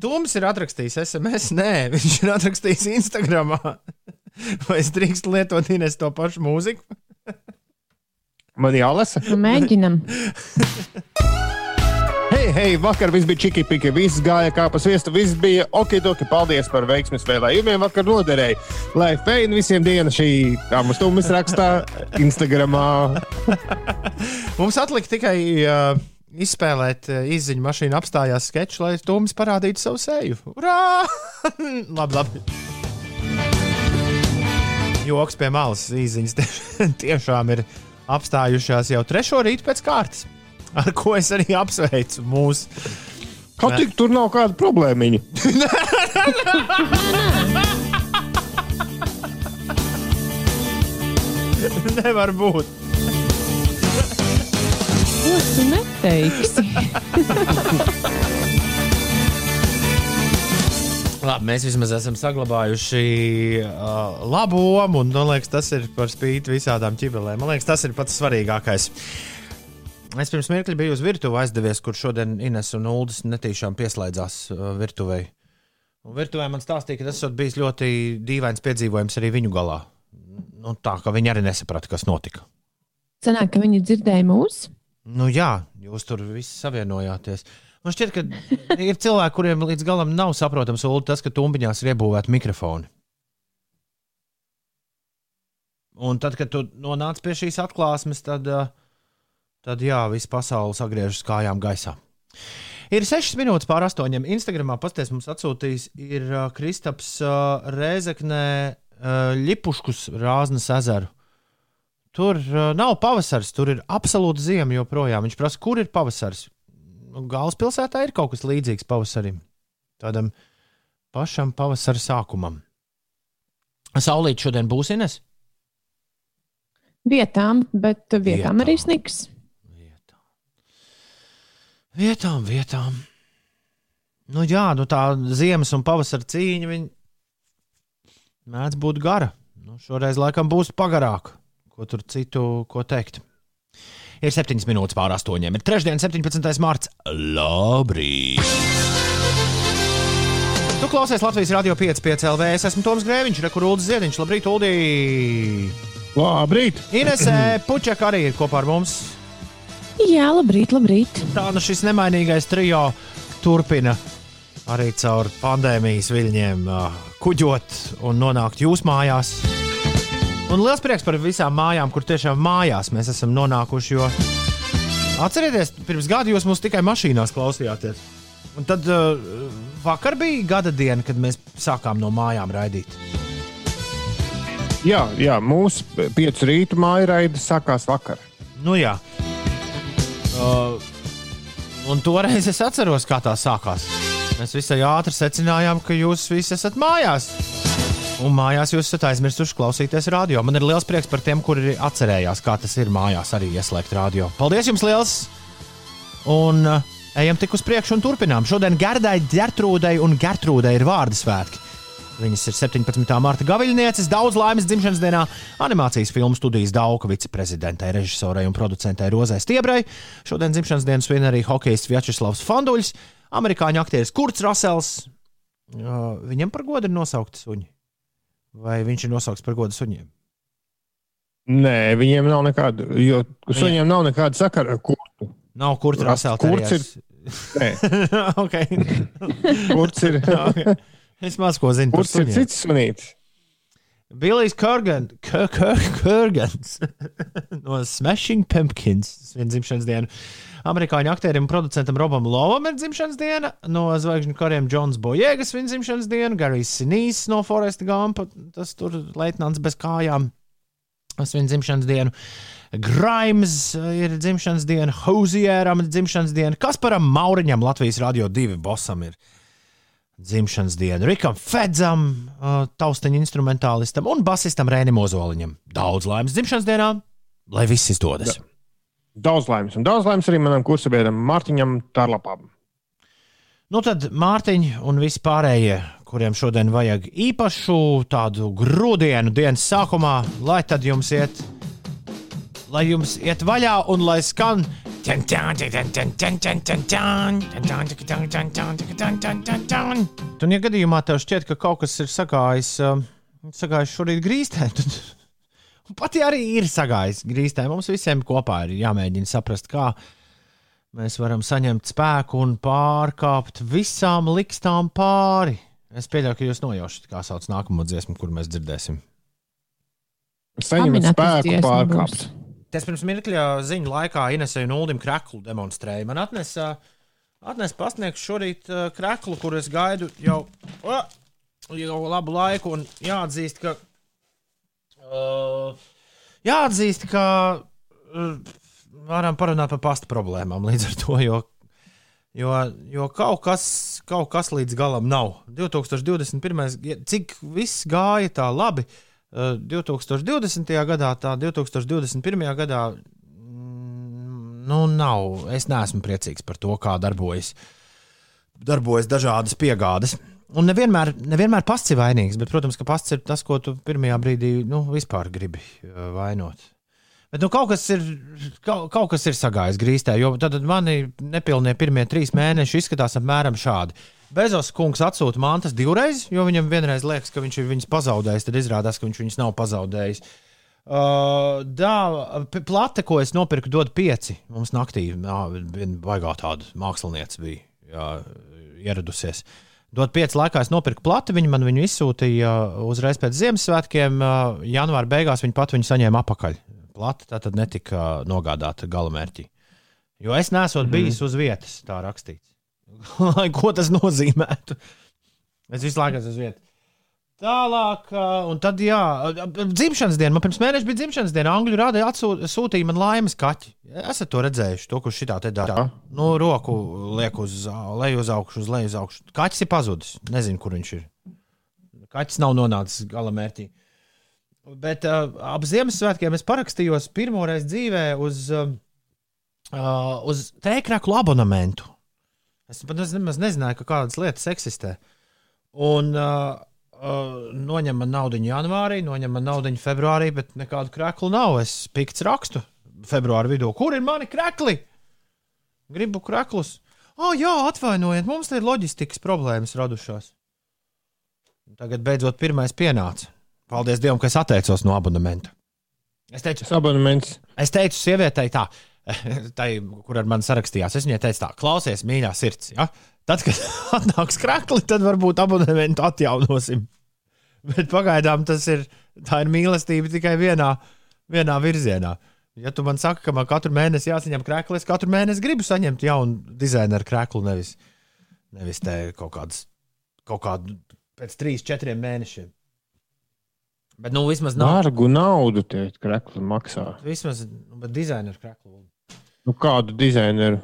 Toms ir atrakstījis SMS, nē, viņš ir atrakstījis Instagram. Vai es drīkstu lietot Ines to pašu mūziku? Man jālasa. Nu, mēģinam. Hei, hei, vakar viss bija čiki piki, viss gāja kā pa sviestu, viss bija ok, ok, paldies par veiksmes vēlējumiem, vakar noderēja. Lai feina visiem diena šī, kā mums tūmis rakstā, Instagramā. mums atlika tikai uh, izspēlēt uh, izziņu mašīnu apstājās sketču, lai tūmis parādītu savu seju. Urā! labi, labi. Joks pie malas izziņas tiešām ir apstājušās jau trešo rītu pēc kārtas, ar ko es arī apsveicu mūsu. Kaut tik tur nav kāda problēma. Nevar būt. Ko tu neteiksi? Labi, mēs vismaz esam saglabājuši uh, labu lomu, un man liekas, tas ir par spīti visādām ķibelēm. Man liekas, tas ir pats svarīgākais. Es pirms mirkļa biju uz virtuvi aizdevies, kur šodien Ines un Ulas netīšām pieslēdzās uh, virtuvei. Un virtuvē man stāstīja, ka tas ir bijis ļoti dīvains piedzīvojums arī viņu galā. Nu, tā kā viņi arī nesaprata, kas notika. Sanāk, ka viņi dzirdēja mūsu? Nu, jā, jūs tur visi savienojāties. Man šķiet, ka ir cilvēki, kuriem līdz galam nav saprotams Ulu, tas, ka tumbiņās ir iebūvēti mikrofoni. Un tad, kad tu nonāc pie šīs atklāsmes, tad, eh, tad jā, viss pasaule sagriežas kājām gaisā. Ir 6 minūtes pār 8. Instagramā pasties mums atsūtījis ir uh, Kristaps uh, Rēzeknē Lipuškus Rāznas ezeru. Tur uh, nav pavasars, tur ir absolūti ziema joprojām. Viņš prasa, kur ir pavasars nu, galvaspilsētā ir kaut kas līdzīgs pavasarim. Tādam pašam pavasara sākumam. Saulīt šodien būs Ines? Vietām, bet vietām, vietām. arī sniks. Vietām, vietām. vietām. Nu, jā, nu tā ziemas un pavasara cīņa mēdz būt gara. Nu, šoreiz laikam būs pagarāka. Ko tur citu ko teikt? Ir 7 minūtes pār 8. Ir trešdien, 17. mārciņa. Labrīt! Tu klausies Latvijas Rādio 5,5 LV. Es esmu Toms Grēviņš, Rekurūdas Ziediņš. Labrīt, Uldī! Labrīt! Inesē Puķeka arī ir kopā ar mums. Jā, labrīt, labrīt. Tā nu šis nemainīgais trijo turpina arī caur pandēmijas viļņiem kuģot un nonākt jūsu mājās. Un liels prieks par visām mājām, kur tiešām mājās mēs esam nonākuši. Jo atcerieties, pirms gada jūs mūs tikai mašīnās klausījāties. Un tad uh, vakar bija gada diena, kad mēs sākām no mājām raidīt. Jā, jā mūsu piecu rītu māja raida sākās vakar. Nu jā. Uh, un toreiz es atceros, kā tā sākās. Mēs visai ātri secinājām, ka jūs visi esat mājās. Un mājās jūs esat aizmirsuši klausīties radio. Man ir liels prieks par tiem, kuri atcerējās, kā tas ir mājās arī ieslēgt radio. Paldies jums liels! Un uh, ejam tik uz priekšu un turpinām. Šodien Gerdai, Gertrūdai un Gertrūdai ir vārdu svētki. Viņas ir 17. marta gaviļnieces, daudz laimes dzimšanas dienā, animācijas filmu studijas Dauka viceprezidentei, režisorei un producentei Rozai Stiebrai. Šodien dzimšanas dienas svin arī hokejs Vjačeslavs Fonduļs, amerikāņu aktieris Kurts Rasels. Uh, viņam par godu ir nosaukti suņi. Vai viņš ir nosaukts par godu suņiem? Nē, viņiem nav nekāda, jo suņiem nav nekāda sakara ar kurtu. Nav kurta rasēlā. Kurts ir? Nē. okay. kurts ir? okay. Es maz ko zinu. Kurts ir cits sunītis? Bilijs Kurgans no Smashing Pumpkins, viena dzimšanas diena. Amerikāņu aktierim un producentam Robam Lovam ir dzimšanas diena, no zvaigžņu kariem Džons Bojēgas viņa dzimšanas diena, Garijs Sinīs no Foresta Gampa, tas tur leitnants bez kājām, viņa dzimšanas diena. Grimes ir dzimšanas diena, Hozieram ir dzimšanas diena, Kasparam Mauriņam Latvijas Radio 2 bosam ir dzimšanas dienu, Rikam Fedzam, tausteņa instrumentālistam un basistam Rēnim Ozoliņam. Daudz laimes dzimšanas dienā, lai viss izdodas! Jā. Daudz laimes, un daudz laimes arī manam kursabiedram Mārtiņam Tarlapam. Nu tad Mārtiņš un visi pārējie, kuriem šodien vajag īpašu tādu grūdienu dienas sākumā, lai tad jums iet, lai jums iet vaļā un lai skan. Tu negadījumā tev šķiet, ka kaut kas ir sagājis, uh, sagājis šorīt grīstē. Tad pati arī ir sagājis grīstē. Mums visiem kopā ir jāmēģina saprast, kā mēs varam saņemt spēku un pārkāpt visām likstām pāri. Es pieļauju, ka jūs nojaušat, kā sauc nākamo dziesmu, kur mēs dzirdēsim. Saņemt spēku pārkāpt. būs. Tas pirms mirkļa ziņu laikā Inesai un Ulim kreklu demonstrēja. Man atnesa, atnesa pasniegs šorīt kreklu, kur es gaidu jau, jau labu laiku. Un jāatzīst, ka. Uh, jāatzīst, ka uh, varam parunāt par pasta problēmām līdz ar to, jo, jo, jo kaut, kas, kaut kas līdz galam nav. 2021. ja- cik viss gāja tā labi. Uh, 2020. gadā, tā 2021. gadā, mm, nu, nav. Es neesmu priecīgs par to, kā darbojas, darbojas dažādas piegādes. Un nevienmēr, nevienmēr pasts ir vainīgs, bet, protams, ka pasts ir tas, ko tu pirmajā brīdī nu, vispār gribi uh, vainot. Bet nu, kaut, kas ir, kaut, kaut kas ir sagājis grīstē, jo tad mani nepilnie pirmie trīs mēneši izskatās apmēram šādi. Bezos kungs atsūta mantas divreiz, jo viņam vienreiz liekas, ka viņš ir viņas pazaudējis, tad izrādās, ka viņš viņas nav pazaudējis. Uh, p- plate, ko es nopirku, dod pieci. Mums naktī viena baigā tāda mākslinieca bija jā, ieradusies. Dod pieci laikā, es nopirku plati, viņi man viņu izsūtīja uzreiz pēc Ziemassvētkiem. Uh, Janvāra beigās viņi pat viņu saņēma apakaļ. Plata tā tad netika nogādāta galamērķī. Jo es neesmu mm. bijis uz vietas, tā rakstīts. Lai ko tas nozīmētu? Es visu laiku esmu uz vietas. Tālāk, un tad, jā, dzimšanas diena. Man pirms mēneša bija dzimšanas diena. Angļu rādā sūtīja man laimes kaķi. Esat to redzējuši, to, kurš šitā te dara. Nu, roku liek uz leju, uz augšu, uz leju, uz augšu. Kaķis ir pazudis. Nezinu, kur viņš ir. Kaķis nav nonācis gala mērķī. Bet uh, ap Ziemassvētkiem es parakstījos pirmo reizi dzīvē uz, uh, uz tēkraklu abonementu. Es pat nemaz nezināju, ka kādas lietas eksistē. Un uh, uh, noņem man naudu janvārī, noņem man naudu februārī, bet nekādu kreklu nav. Es pikts rakstu februāra vidū. Kur ir mani krekli? Gribu kreklus. O, oh, jā, atvainojiet, mums ir loģistikas problēmas radušās. Tagad beidzot pirmais pienāca. Paldies Dievam, ka es atteicos no abonementa. Es teicu, abonements. Es teicu sievietei tā, tai, kur ar mani sarakstījās. Es viņai teicu, tā, klausies, mīļā sirds. Ja? Tad, kad atnāks krakli, tad varbūt abonementu atjaunosim. Bet pagaidām tas ir, ir mīlestība tikai vienā, vienā virzienā. Ja tu man saki, ka man katru mēnesi jāsaņem krāklis, es katru mēnesi gribu saņemt jaunu dizaineru krāklu, nevis, nevis te kaut kādas, kaut kādu pēc trīs, četriem mēnešiem. Bet, nu, vismaz nav. Dārgu naudu tie krekli maksā. Vismaz, nu, bet dizaineru krāklu. Nu, kādu dizaineru?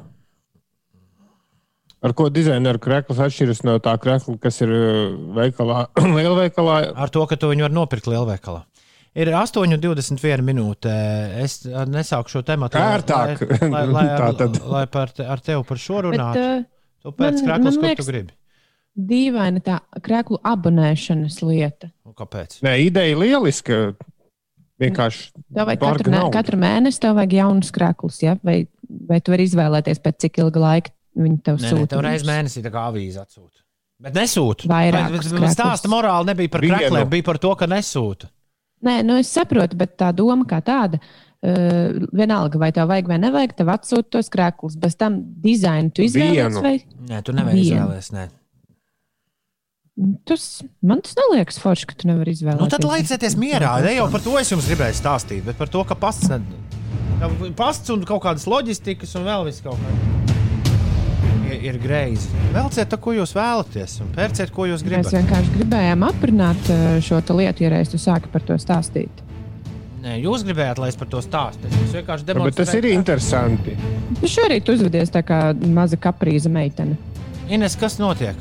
Ar ko dizaineru krekls atšķiras no tā krekla, kas ir uh, veikalā, lielveikalā? Ar to, ka tu viņu vari nopirkt lielveikalā. Ir 8,21 minūte. Es uh, nesāku šo tematu. lai- Ērtāk. Lai, lai, lai, lai par, te, ar tevi par šo Bet, runātu. uh, Tu pēc man ko tu gribi. Dīvaina tā krēklu abonēšanas lieta. Nu, kāpēc? Nē, ideja lieliska. Vienkārši. Tev vajag katru, katru mēnesi tev vajag jaunus krēklus, ja? vai, vai tu vari izvēlēties pēc cik ilga laika viņi tev Nē, nē, sūta. tev reiz viņus? mēnesī tā kā avīze atsūta. Bet nesūta. Bet Stāsta morāli nebija par krākliem, bija par to, ka nesūta. Nē, nu es saprotu, bet tā doma kā tāda. Uh, vienalga, vai tev vajag vai nevajag, tev atsūta tos krēklus. Bez tam dizainu tu izvēlējies. Vienu. Vai... Nē, tu nevari Vienu. izvēlēties. Nē. Tas, man tas neliekas forši, ka tu nevari izvēlēties. Nu, tad laicieties mierā. Ne jau par to es jums gribēju stāstīt, bet par to, ka pasts, ne... ka pasts un kaut kādas loģistikas un vēl viss kaut kā ir, greizi. Velciet to, ko jūs vēlaties, un pērciet, ko jūs Mēs gribat. vienkārši gribējām aprunāt uh, šo lietu, ja reiz tu sāki par to stāstīt. Nē, jūs gribējāt, lai es par to stāstu. Es vienkārši Bet tas ir demonstrēju. interesanti. Šorīt uzvedies tā kā maza kaprīza meitene. Ines, kas notiek?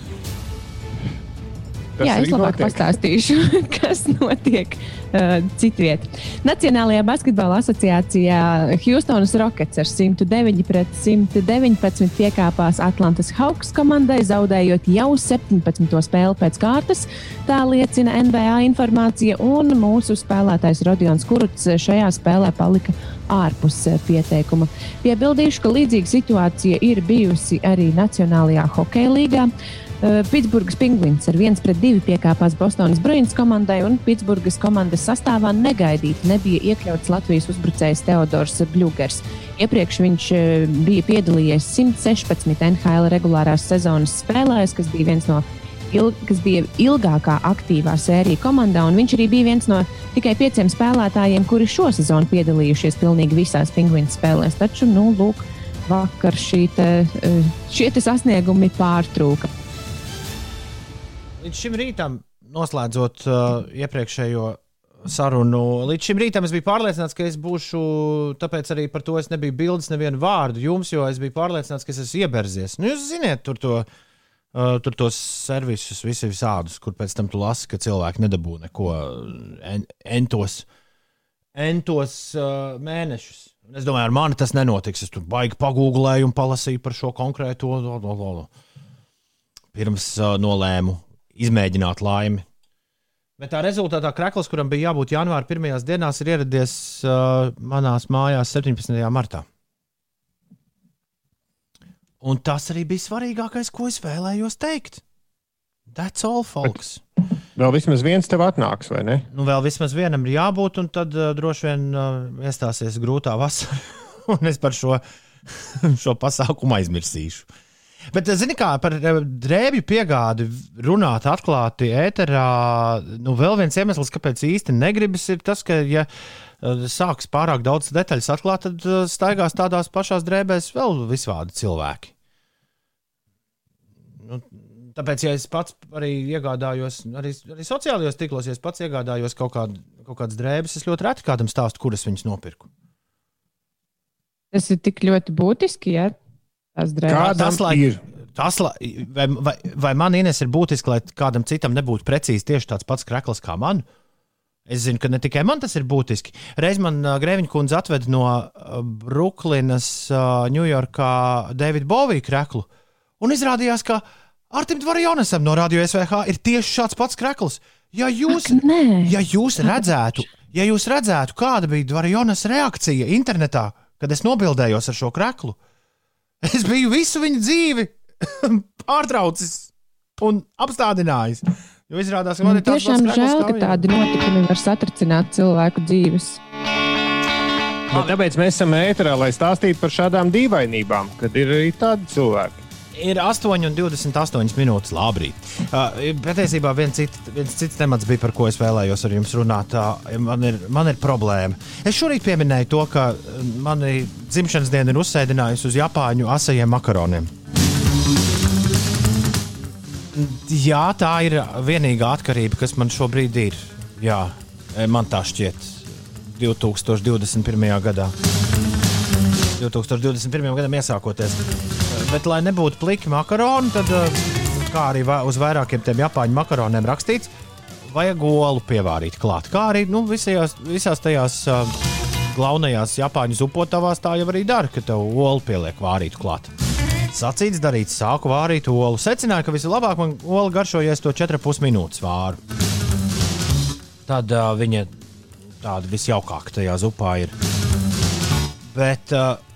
Kas Jā, es labāk notiek. pastāstīšu, kas notiek uh, citviet. Nacionālajā basketbola asociācijā Houstonas Rockets ar 109 pret 119 piekāpās Atlantas Hawks komandai, zaudējot jau 17. spēli pēc kārtas. Tā liecina NBA informācija, un mūsu spēlētājs Rodions Kuruts šajā spēlē palika ārpus eh, pieteikuma. Piebildīšu, ka līdzīga situācija ir bijusi arī Nacionālajā hokeja līgā. Uh, Pitsburgas pingvīns ar 1 pret 2 piekāpās Bostonas Bruins komandai, un Pitsburgas komandas sastāvā negaidīti nebija iekļauts Latvijas uzbrucējs Teodors Bļūgers. Iepriekš viņš uh, bija piedalījies 116 NHL regulārās sezonas spēlēs, kas bija viens no il, kas bija ilgākā aktīvā sērija komandā, un viņš arī bija viens no tikai pieciem spēlētājiem, kuri šo sezonu piedalījušies pilnīgi visās pingvīnu spēlēs. Taču, nu, lūk, vakar šī te, eh, šie te sasniegumi pārtrūka. Līdz šim rītam, noslēdzot uh, iepriekšējo sarunu, līdz šim rītam es biju pārliecināts, ka es būšu, tāpēc arī par to es nebiju bildes nevienu vārdu jums, jo es biju pārliecināts, ka es esmu ieberzies. Nu, jūs ziniet, tur to. Uh, tur tos servisus visi visādus, kur pēc tam tu lasi, ka cilvēki nedabū neko en, entos, entos uh, mēnešus. Es domāju, ar mani tas nenotiks. Es tur baigi pagūglēju un palasīju par šo konkrēto. Pirms uh, nolēmu izmēģināt laimi. Bet tā rezultātā Krekls, kuram bija jābūt janvāra pirmajās dienās, ir ieradies uh, manās mājās 17. martā. Un tas arī bija svarīgākais, ko es vēlējos teikt. That's all, folks. Vēl vismaz viens tev atnāks, vai ne? Nu, vēl vismaz vienam ir jābūt, un tad uh, droši vien uh, iestāsies grūtā vasara, un es par šo, šo pasākumu aizmirsīšu. Bet, uh, zini, kā par uh, drēbju piegādi runāt atklāti ēterā, nu, vēl viens iemesls, kāpēc īsti negribas, ir tas, ka, ja uh, sāks pārāk daudz detaļas atklāt, tad staigās tādās pašās drēbēs vēl visādi cilvēki. Nu, tāpēc, ja es pats arī iegādājos, arī, arī sociālajos tīklos, ja es pats iegādājos kaut, kādu, kaut kādas drēbes, es ļoti reti kādam stāstu, kuras viņas nopirku. Tas ir tik ļoti būtiski, ja tas, lai, tas, lai, vai, vai, vai man Ines ir būtiski, lai kādam citam nebūtu precīzi tieši tāds pats krekls kā man? Es zinu, ka ne tikai man tas ir būtiski. Reiz man uh, Grēviņa kundze atveda no uh, Brooklynas, uh, Ņujorkā Davida Bovija kreklu. Un izrādījās, ka Artim Dvarjonesam no Radio SVH ir tieši šāds pats krekls. Ja jūs, Ak, ja jūs redzētu, ja jūs redzētu, kāda bija Dvarjonas reakcija internetā, kad es nobildējos ar šo kreklu, es biju visu viņa dzīvi pārtraucis un apstādinājis. Jo izrādās, ka man ir Man tāds pats tiešām žēl, ka tādi notikumi var satricināt cilvēku dzīves. Bet tāpēc mēs esam ēterā, lai stāstītu par šādām dīvainībām, kad ir arī tādi cilvēki. Ir 8,28 minūtes. Labrīt. Uh, patiesībā viens, cit, viens cits temats bija, par ko es vēlējos ar jums runāt. Uh, man, ir, man ir problēma. Es šorīt pieminēju to, ka mani dzimšanas diena ir uzsēdinājusi uz Japāņu asajiem makaroniem. Jā, tā ir vienīgā atkarība, kas man šobrīd ir. Jā, man tā šķiet 2021. gadā. 2021. gadam iesākoties. Bet, lai nebūtu pliki makaroni, tad, eh, kā arī uz vairākiem tiem japāņu makaroniem rakstīts, vajag olu pievārīt klāt. Kā arī nu, visajās, visās tajās uh, galvenajās japāņu zupotavās tā jau arī dara, ka tev olu pieliek vārīt klāt. Sacīts, darīts, sāku vārīt olu. Secināju, ka vislabāk man ola garšojies to 4,5 minūtes vāru. Tad uh, viņa tāda visjaukākā tajā zupā ir. Bet uh,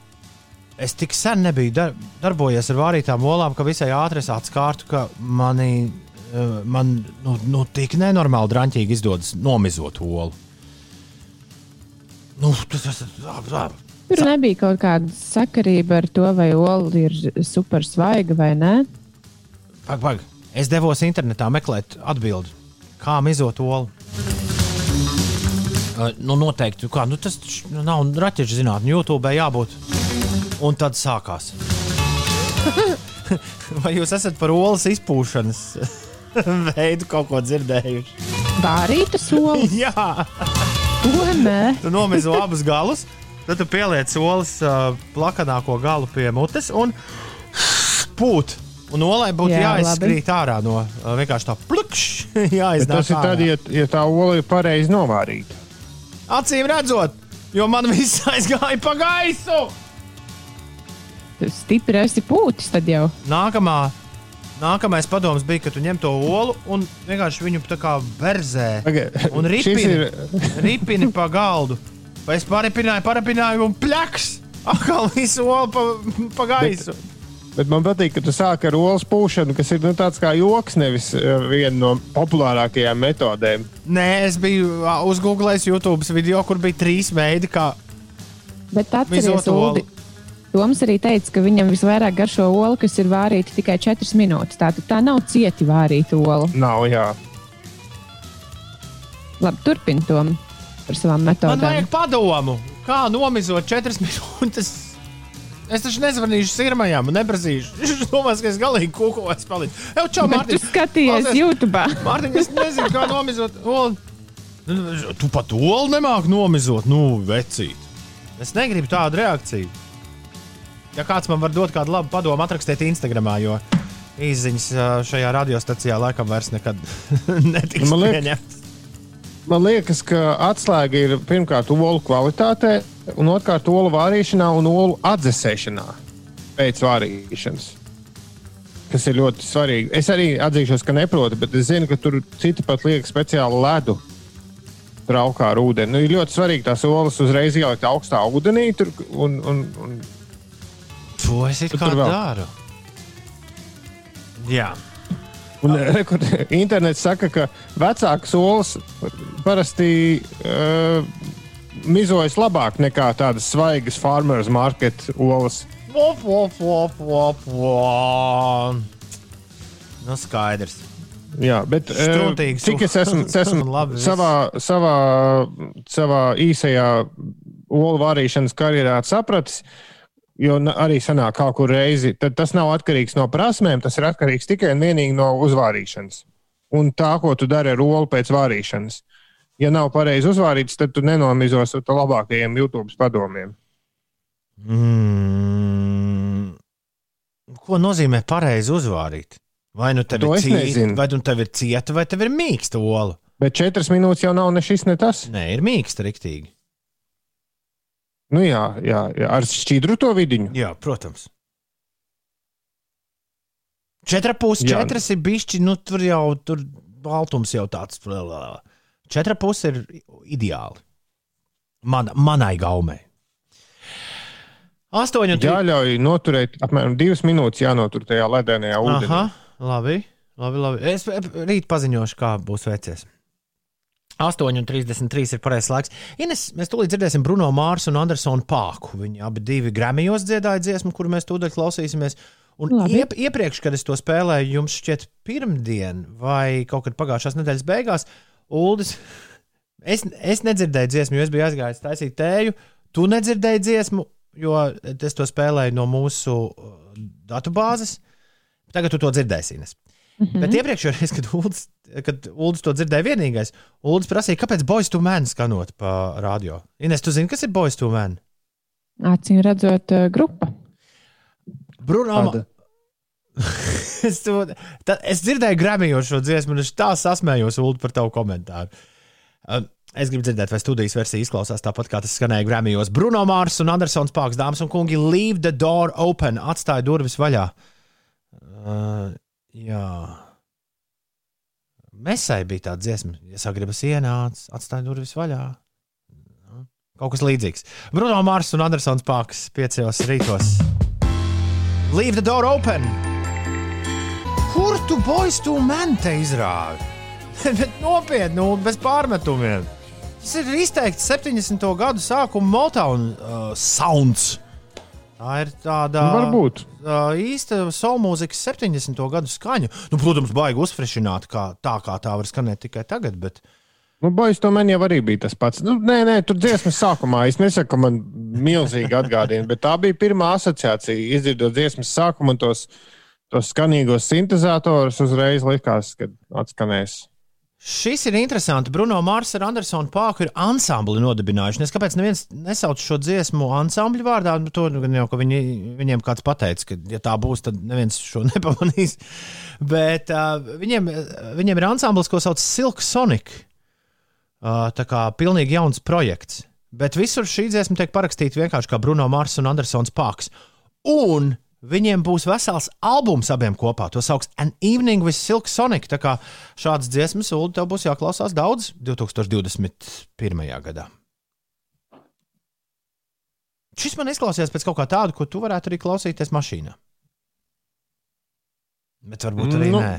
es tik sen nebiju dar darbojies ar vārītām olām, ka visai ātri es atskārtu, ka mani, uh, man nu, nu, tik nenormāli drāmīgi izdodas nomizot olu. Nu, tas, tas, tas, Tur nebija kaut kāda sakarība ar to, vai ola ir super svaiga vai nē. Pag, pag. Es devos internetā meklēt atbildi, kā mizot olu. Uh, nu, noteikti, kā, nu, tas taču nav raķešu zinātnē, YouTube jābūt. Un tad sākās. Vai jūs esat par olas izpūšanas veidu kaut ko dzirdējuši? Vārīta sola. Jā, to nē. tu nomizo abus galus, tad tu pieliec olas uh, plakanāko galu pie mutes un pūt. Un olai būtu Jā, jāizskrīt ārā no uh, vienkārši tā plakšķa. Tas ir tad, ja, ja tā ola ir pareizi novārīta. Acīm redzot, jo man viss aizgāja pa gaisu. Tu stipri esi pūtis tad jau. Nākamā, nākamais padoms bija, ka tu ņem to olu un vienkārši viņu tā kā verzē un šis ripini, ir- ripini pa galdu. Vai es paripināju, paripināju un pļaks! Atkal visu olu pa, pa gaisu. Bet, Bet man patīk, ka tu sāki ar olas pūšanu, kas ir nu, tāds kā joks, nevis uh, viena no populārākajām metodēm. Nē, es biju uzgooglējis YouTube video, kur bija trīs veidi, kā Bet olu. Uldi, Toms arī teica, ka viņam visvairāk garšo olu, kas ir vārīta tikai 4 minūtes. Tā, tā nav cieti vārīta ola. Nav, jā. Labi, turpini Tom par savām Man metodēm. vajag padomu, kā nomizot četras minūtes. Es taču nezvanīšu sirmajām, nebrazīšu. Viņš domās, ka es galīgi kukos palīdzu. Jau čau, Mārtiņ. tu skaties Klausies, YouTube. Mārtiņ, es nezinu, kā nomizot olu. Tu pat olu nemāki nomizot, nu, vecīt. Es negribu tādu reakciju. Ja kāds man var dot kādu labu padomu, atrakstiet Instagramā, jo izziņas šajā radiostacijā laikam vairs nekad netiks Man liek- pieņemtas. Man liekas, ka atslēga ir pirmkārt olu kvalitātē, un otrkārt olu vārīšanā un olu atdzesēšanā pēc vārīšanas. Kas ir ļoti svarīgi. Es arī atzīšos, ka neprotu, bet es zinu, ka tur citi pat liek speciālu ledu traukā ar ūdeni. Nu, ir ļoti svarīgi tās olas uzreiz ielikt augstā ūdenī. Tur, un, un, un, To es it Tur kā daru. Jā. Un, re, kur internets saka, ka vecākas olas parasti uh, mizojas labāk nekā tādas svaigas farmers market olas. Vop, vop, vop, vop, vop. Nu, skaidrs. Jā, bet eh, Struntīgs cik es esmu, es esmu labi savā, savā, savā īsajā olu vārīšanas karjerā sapratis, jo na- arī sanāk kaut kur reizi, tad tas nav atkarīgs no prasmēm, tas ir atkarīgs tikai un vienīgi no uzvārīšanas. Un tā, ko tu dari ar olu pēc vārīšanas. Ja nav pareizi uzvārīts, tad tu nenomizos ar to labākajiem YouTube padomiem. Mm. Ko nozīmē pareizi uzvārīt? Vai nu tev To ir cieta, vai nu tev ir cieta, vai tev ir mīksta ola? Bet četras minūtes jau nav ne šis, ne tas. Nē, ir mīksta, riktīgi. Nu jā, jā, jā. ar šķidru to vidiņu. Jā, protams. Četra puses, Jā. četras ir bišķi, nu tur jau tur baltums jau tāds. Četra puses ir ideāli. Man, manai gaumei. Astoņi un trīs. Jāļauj noturēt apmēram divas minūtes, jānotur tajā ledainajā ūdenī. Aha, labi, labi, labi. Es rīt paziņošu, kā būs veicies. 8,33 ir pareizais laiks. Ines, mēs tūlīt dzirdēsim Bruno Mārsu un Andersonu Pāku. Viņi abi divi Gramijos dziedāja dziesmu, kuru mēs tūdaļ klausīsimies. Un Labi. iep, iepriekš, kad es to spēlēju, jums šķiet, pirmdien vai kaut kad pagājušās nedēļas beigās, Uldis, es, es nedzirdēju dziesmu, jo es biju aizgājis taisīt tēju. Tu nedzirdēji dziesmu, jo es to spēlēju no mūsu uh, datubāzes. Tagad tu to dzirdēsi. Mm. -hmm. Bet iepriekšējā reizē, kad Uldis, kad Uldis to dzirdēja vienīgais, Uldis prasīja, kāpēc Boys to Man skanot pa radio. Ines, tu zini, kas ir Boys to Man? Acīm redzot, eh, grupa. Bruno, es, to, tā, es dzirdēju Gramijos šo dziesmu, un es tā sasmējos Ulu par tavu komentāru. Um, Es gribu dzirdēt, vai studijas versija izklausās tāpat, kā tas skanēja Gramijos. Bruno Mārs un Andersons Pārks, dāmas un kungi, leave the door open, atstāja durvis vaļā. Uh, jā. Mesai bija tāda dziesma, ja sagribas ienāc, atstāja durvis vaļā. Kaut kas līdzīgs. Bruno Mārs un Andersons Pārks piecos rītos. Leave the door open! Kur tu boys tu man te izrāvi? Bet nopietni, nu, bez pārmetumiem. Tas ir izteikti 70. gadu sākuma Motown uh, sounds. Tā ir tāda Varbūt. uh, īsta soul mūzikas 70. gadu skaņa. Nu, protams, baigi uzfrišināta, kā, tā kā tā var skanēt tikai tagad. Bet... Nu, Bojas to man jau arī bija tas pats. Nu, nē, nē, tur dziesmas sākumā es nesaku, ka man milzīgi atgādina, bet tā bija pirmā asociācija. Izdzirdot dziesmas sākumu un tos, tos skanīgos sintezatorus, uzreiz likās, ka atskanēs. Šis ir interesanti. Bruno Mārcis ar Andersonu Pāku ir ansambli nodibinājuši. Es kāpēc neviens nesauc šo dziesmu ansambļu vārdā? Nu, to gan jau, ka viņi, viņiem kāds pateica, ka, ja tā būs, tad neviens šo nepamanīs. Bet uh, viņiem, viņiem ir ansamblis, ko sauc Silk Sonic. Uh, tā kā pilnīgi jauns projekts. Bet visur šī dziesma tiek parakstīta vienkārši kā Bruno Mārcis un Andersons Pāks. Un Viņiem būs vesels albums abiem kopā. To sauc An Evening with Silk Sonic. Tā kā šādas dziesmas, Ulu, tev būs jāklausās daudz 2021. gadā. Šis man izklausījās pēc kaut kā tāda, ko tu varētu arī klausīties mašīnā. Bet varbūt arī nu, nē.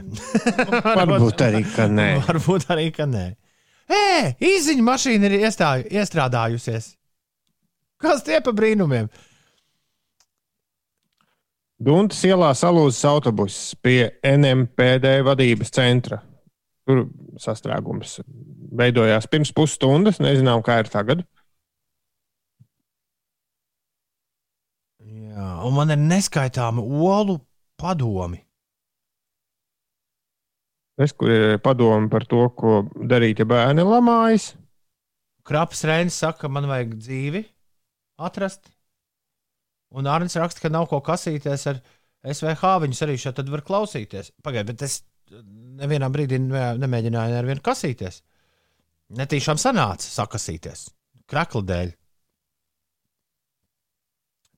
varbūt arī ka nē. varbūt arī ka nē. Ē, īziņa mašīna ir iestāju, iestrādājusies. Kas tie pa brīnumiem? Dunkas ielā salūzis autobuss pie NMPD vadības centra. Tur sastrēgums veidojās pirms pusstundas. Nezinām, kā ir tagad. Jā, un man ir neskaitāmi olu padomi. Es kur ir padomi par to, ko darīt, ja bērni lamājas. Kraps Reinis saka, man vajag dzīvi atrast. Un Arnēs raksta, ka nav ko kasīties ar SVH. Viņus arī šeit var klausīties. Pagaidiet, bet es nevienā brīdī nemēģināju ar vienu kasīties. Netīšām sanāca sakasīties. Krakla dēļ.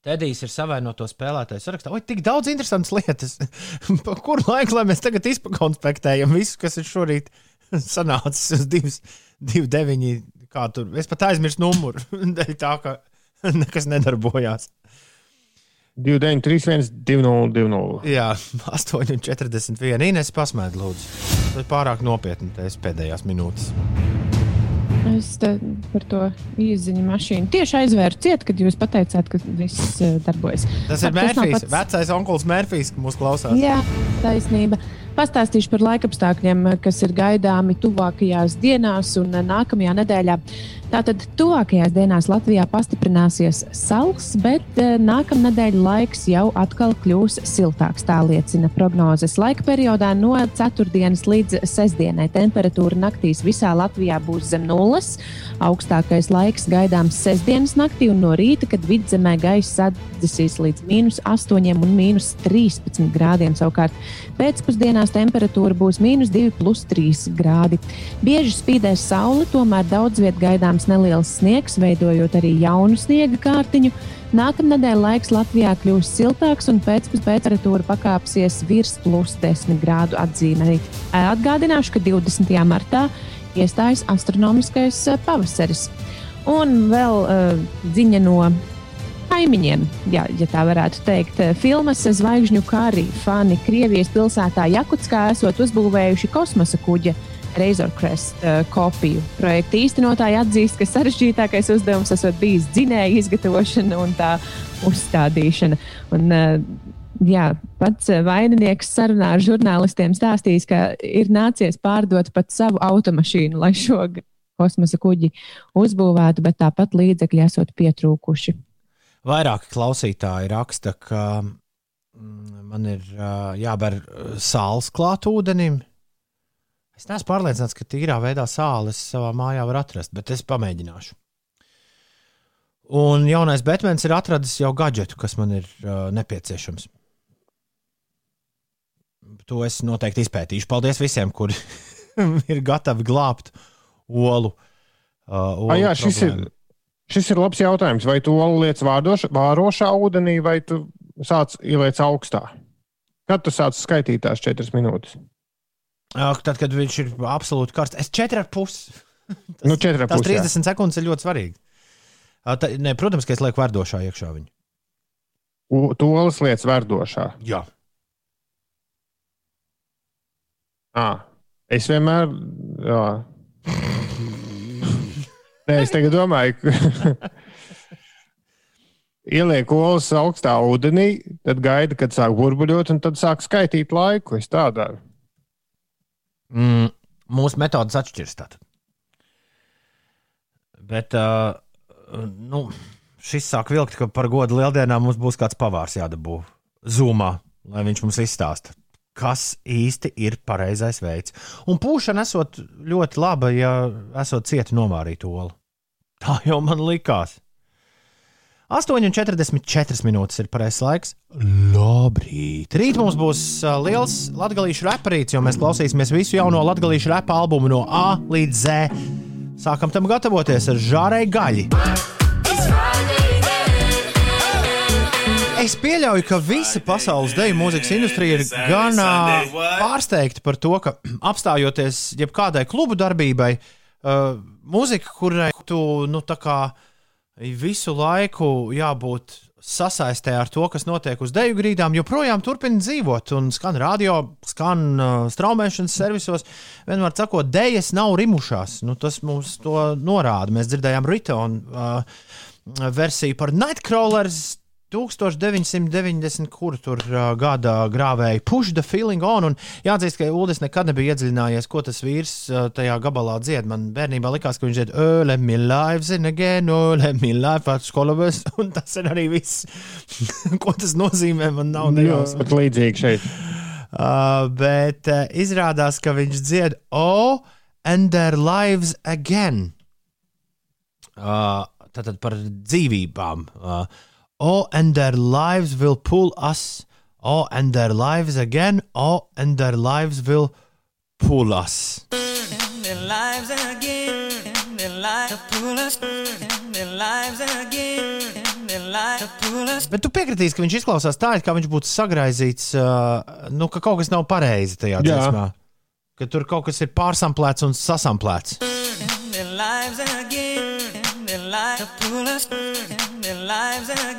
Tedijs ir savainoto spēlētāju sarakstā. Oi, tik daudz interesantas lietas. Pa kuru laiku, lai mēs tagad izpakonspektējam visu, kas ir šorīt sanācis uz 2,9. Kā tur? Es pat aizmirsu numuru. Dēļ tā, ka nekas nedarbojās. 29, 31, 20. Jā, 8,41. Ines pasmēd, lūdzu. Tas ir pārāk nopietni, tas pēdējās minūtes. Es par to īziņu mašīnu tieši aizvēru ciet, kad jūs pateicāt, ka viss uh, darbojas. Tas ir Mērfijs, pats... vecais onkls Mērfijs, kas mūs klausās. Jā, taisnība. Pastāstīšu par laikapstākļiem, kas ir gaidāmi tuvākajās dienās un nākamajā nedēļā. Tātad tuvākajās dienās Latvijā pastiprināsies sals, bet eh, nākamā nedēļa laiks jau atkal kļūs siltāks. Tā liecina prognozes. Laika periodā no 4. līdz 6. temperatūra naktīs visā Latvijā būs zem nulles. Augstākais laiks gaidāms sestdienas naktī un no rīta, kad vidzemē gaisa atdzesīs līdz mīnus 8 un mīnus 13 grādiem. Savukārt pēcpusdienās temperatūra būs mīnus 2,3 grādi. Bieži spīdēs saule, tomēr daudz vietā gaidāms gaidāms neliels sniegs, veidojot arī jaunu sniega kārtiņu. Nākamā nedēļa laiks Latvijā kļūs siltāks un pēcpusdienā temperatūra pakāpsies virs plus 10 grādu atzīmē. Atgādināšu, ka 20. martā iestājas astronomiskais pavasaris. Un vēl uh, ziņa no kaimiņiem, ja, ja tā varētu teikt. Filmas Zvaigžņu kari fani Krievijas pilsētā Jakutskā esot uzbūvējuši kosmosa kuģi Razorcrest uh, kopiju. Projekta īstenotāji atzīst, ka sarežģītākais uzdevums esot bijis dzinēja izgatavošana un tā uzstādīšana. Un, uh, Jā, pats vaininieks sarunā ar žurnālistiem stāstījis, ka ir nācies pārdot pat savu automašīnu, lai šo kosmosa kuģi uzbūvētu, bet tāpat līdzekļi esot pietrūkuši. Vairāki klausītāji raksta, ka mm, man ir jāber sāls klāt ūdenim, Es neesmu pārliecināts, ka tīrā veidā sāli savā mājā var atrast, bet es pamēģināšu. Un jaunais Batmans ir atradis jau gadgetu, kas man ir uh, nepieciešams. To es noteikti izpētīšu. Paldies visiem, kuri ir gatavi glābt olu. Uh, olu A, jā, šis ir, šis ir labs jautājums. Vai tu olu liec vārdoša, vārošā ūdenī, vai tu sāc ieliec augstā? Kad tu sāc skaitīt tās četras minūtes? Tad, kad viņš ir absolūti karsts, es četri ar pusi. Tas, nu, četri ar pusi. Tas 30 jā. sekundes ir ļoti svarīgi. Tā, ne, protams, ka es lieku vērdošā iekšā viņu. Tolas lietas vērdošā. Jā. À, es vienmēr. Jā. Nē, es tagad domāju, ka ieliek olas augstā ūdenī, tad gaida, kad sāk burbuļot, un tad sāk skaitīt laiku. Es tā daru. Mm, mūsu metodas atšķiras. Tātad. Bet uh, nu, šis sāk vilkt, ka par godu lieldienām mums būs kāds pavārs jādabū zumā, lai viņš mums izstāsta, kas īsti ir pareizais veids. Un pūšana esot ļoti laba, ja esot cieti novārīt olu. Tā jau man likās. 8,44 minūtes ir pareizais laiks. Labrīt! Rīt mums būs liels latviešu reperīts, jo mēs klausīsimies visu jauno latviešu repa albumu no A līdz Z. Sākam tam gatavoties ar žārēju gaļu. Es pieļauju, ka visa pasaules deju mūzikas industrija ir gan pārsteigta par to, ka apstājoties jebkādai klubu darbībai, uh, mūzika, kurai tu nu, tā kā visu laiku jābūt sasaistē ar to, kas notiek uz deju grīdām, joprojām turpina dzīvot. Un skan radio, skan uh, straumēšanas servisos. Vienmēr sakot, dejas nav rimušās. Nu, tas mums to norāda. Mēs dzirdējām Ritona uh, versiju par Nightcrawlers. 1990, kur tur uh, gada grāvēja Push the Feeling On. Un jāatzīst, ka Ulas nekad nebija iedziļinājies, ko tas vīrs uh, tajā gabalā dzied. Man bērnībā likās, ka viņš dzied Oh, let me live in again, oh, let me live at skolabas. Un tas ir arī viss, ko tas nozīmē. Man nav nejausmas. Bet līdzīgi šeit. Uh, bet uh, izrādās, ka viņš dzied Oh, and their lives again. Uh, tātad par dzīvībām. Uh, oh, and their lives will pull us. Oh, and their lives again. Oh, and their lives will pull us. Their lives again, their lives pull us, their lives again, their lives pull us. Bet tu piekritīsi, ka viņš izklausās tā, it kā viņš būtu sagraizīts, uh, nu, ka kaut kas nav pareizi tajā Jā. dziesmā. Ka tur kaut kas ir pārsamplēts un sasamplēts. Their lives again, their lives pull us, their lives again,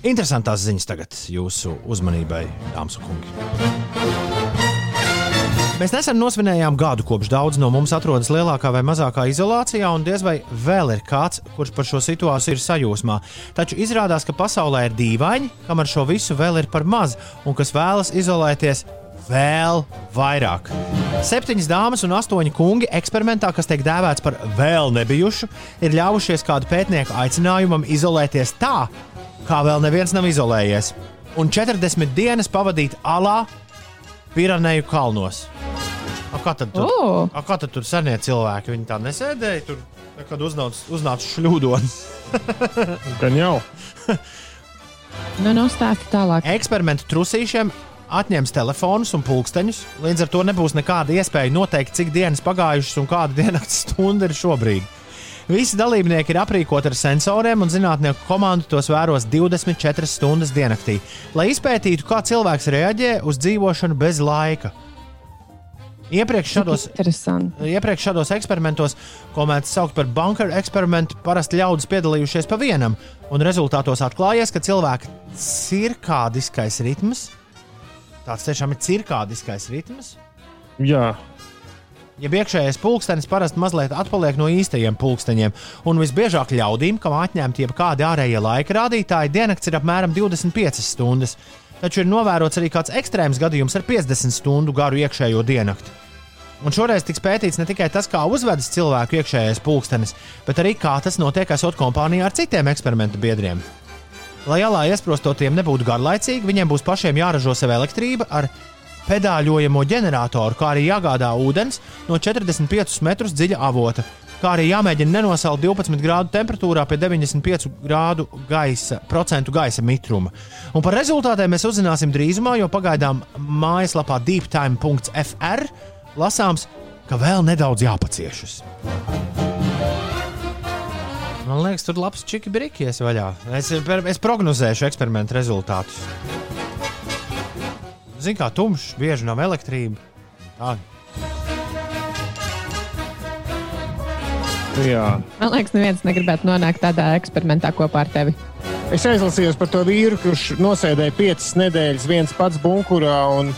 Interesantās ziņas tagad jūsu uzmanībai, dāmas un kungi. Mēs nesen nosvinējām gadu, kopš daudz no mums atrodas lielākā vai mazākā izolācijā, un diez vai vēl ir kāds, kurš par šo situāciju ir sajūsmā. Taču izrādās, ka pasaulē ir dīvaini, kam ar šo visu vēl ir par maz, un kas vēlas izolēties vēl vairāk. Septiņas dāmas un astoņi kungi eksperimentā, kas tiek dēvēts par vēl nebijušu, ir ļāvušies kādu pētnieku aicinājumam izolēties tā, kā vēl neviens nav izolējies, un 40 dienas pavadīt alā Pireneju kalnos. A, kā, tad tur, O! a, kā tad tur senie cilvēki? Viņi tā nesēdēja tur, kad uznāca, uznāca šļūdons. Gan jau. Nu, no stāsta tālāk. Eksperimentu trusīšiem atņems telefonus un pulksteņus. Līdz ar to nebūs nekāda iespēja noteikt, cik dienas pagājušas un kāda diennakts stunda ir šobrīd. Visi dalībnieki ir aprīkoti ar sensoriem, un zinātnieku komanda tos vēros 24 stundas diennaktī, lai izpētītu, kā cilvēks reaģē uz dzīvošanu bez laika. Iepriekš šādos, iepriekš šādos eksperimentos, ko mēdz saukt par bunkeru eksperimentu, parasti ļaudis piedalījušies pa vienam, un rezultātos atklājies, ka cilvēka cirkādiskais ritms, tāds tiešām ir cirkādiskais ritms, Jā, Ja iekšējais pulkstenis parasti mazliet atpaliek no īstajiem pulksteņiem, un visbiežāk ļaudīm, kam atņemti jebkādi ārējie laika rādītāji, diennakts ir apmēram 25 stundas. Taču ir novērots arī kāds ekstrēms gadījums ar 50 stundu garu iekšējo diennakti. Un šoreiz tiks pētīts ne tikai tas, kā uzvedas cilvēku iekšējais pulkstenis, bet arī kā tas notiek esot kompānijā ar citiem eksperimentu biedriem. Lai alā iesprostotiem nebūtu garlaicīgi, viņiem būs pašiem jāražo sev elektrība ar pedāļojamo ģeneratoru, kā arī jāgādā ūdens no 45 metrus dziļa avota, kā arī jāmēģina nenosalt 12 grādu temperatūrā pie 95 grādu gaisa, procentu gaisa mitruma. Un par rezultātiem mēs uzzināsim drīzumā, jo pagaidām mājaslapā deeptime.fr lasāms, ka vēl nedaudz jāpaciešas. Man liekas, tur labs čiki brikies vaļā. Es, es prognozēšu eksperimentu rezultātus. Zini, kā tumšs, bieži nav elektrība. Tā. jā. Man liekas, neviens negribētu nonākt tādā eksperimentā kopā ar tevi. Es aizlasījos par to vīru, kurš nosēdēja piecas nedēļas viens pats bunkurā. Un,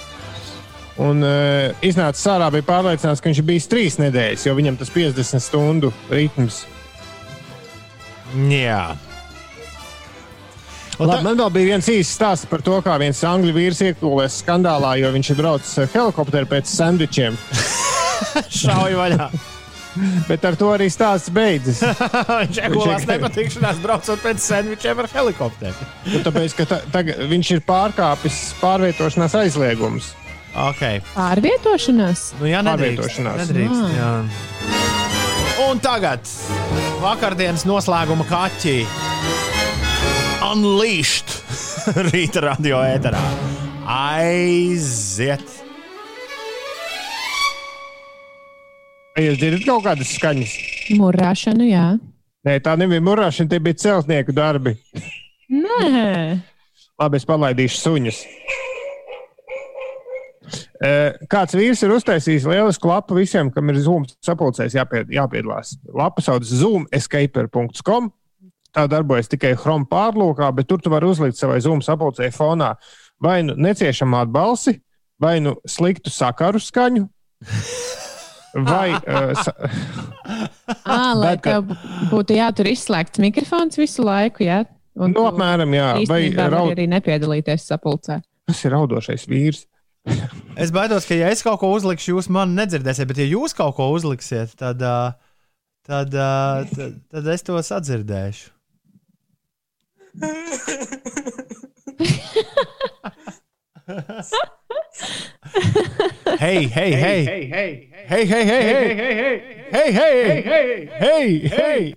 un uh, iznāca ārā, bija pārliecināts, ka viņš ir bijis trīs nedēļas, jo viņam tas 50 stundu ritms. Jā. Labi, man vēl bija viens īsts stāsts par to, kā viens angļu vīrs iekļuvies skandālā, jo viņš ir braucis ar helikopteru pēc sandvičiem. Šauj vaļā. Bet ar to arī stāsts beidzas. Viņš iegulās nepatikšanās, braucot pēc sandvičiem ar helikopteru. Nu, tāpēc, ka ta, tagad viņš ir pārkāpis pārvietošanās aizliegumus. Okay. Pārvietošanās? Nu, jā, nedrīkst. Pārvietošanās. nedrīkst jā. Un tagad vakardienas noslēguma kaķi. Unleashed rīta radio ēterā. Aiziet! Vai jūs dzirdat kaut kādas skaņas? Murāšanu, jā. Nē, tā nebija murāšana, tie bija celtnieku darbi. Nē, Labi, es palaidīšu suņus. Eh, Kāds vīrs ir uztaisījis lielisku lapu visiem, kam ir Zoom sapulcēs jāpied, jāpiedalās. Lapa sauc zoomescaper.com. Tā darbojas tikai Chrome pārlūkā, bet tur tu vari uzlikt savai Zoom sapulcē fonā vai nu neciešamā balsi, vai nu sliktu sakaru skaņu. Vai uh, Bet, ka- tev būtu jātur izslēgts mikrofons visu laiku, jā? Un Nu, apmēram, jā. Vai raud- arī nepiedalīties sapulcē. kas ir raudošais vīrs? Es baidos, ka, ja es kaut ko uzlikšu, jūs mani nedzirdēsiet, bet, ja jūs kaut ko uzliksiet, tad, tad, ā, tad, tad es to sadzirdēšu. Hei, hei, hei! Hei, hei, hei! Hei, hei, hei! Hei, hei!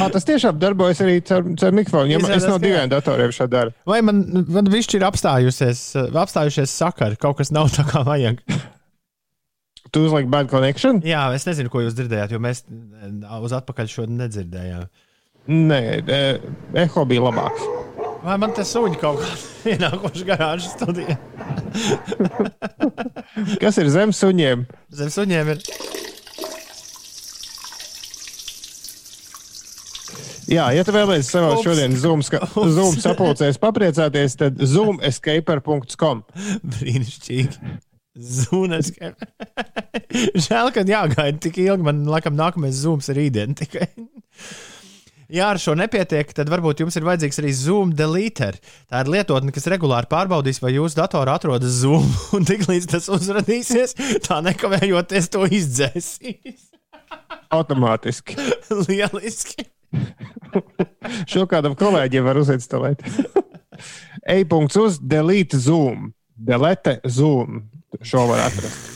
Ah, tas tiešām darbojas arī caur, caur mikrofonu. Ja man- es no diviem datoriem šādi daru. Vai man, man višķi ir apstājusies, apstājušies sakari, kaut kas nav tā kā vajag? Tu uzliki bad connection? Jā, es nezinu, ko jūs dzirdējāt, jo mēs uz atpakaļ šo nedzirdējām. Nē, eh, eho bija labāks. Vai man tas suņi kaut kā ienākuši garāžas studijā? Kas ir zem suņiem? Zem suņiem ir. Jā, ja tu vēlaties savā šodienas Zoom, Zoom sapulcēs papriecāties, tad zoomeskaper.com. Brīnišķīgi. Zūnas. Žēl, ka jāgaida tik ilgi. Man laikam nākamais zūms ir rītdien tikai. Ja ar šo nepietiek, tad varbūt jums ir vajadzīgs arī Zoom deleter. Tā ir lietotne, kas regulāri pārbaudīs, vai jūsu datorā atrodas Zoom, un tiklīdz tas uzrādīsies, tā nekavējoties to izdzēsīs. Automātiski. Lieliski! Šo kādam kolēģim var uzinstalēt. E-punkts uz delete zoom. Delete zoom. Šo var atrast.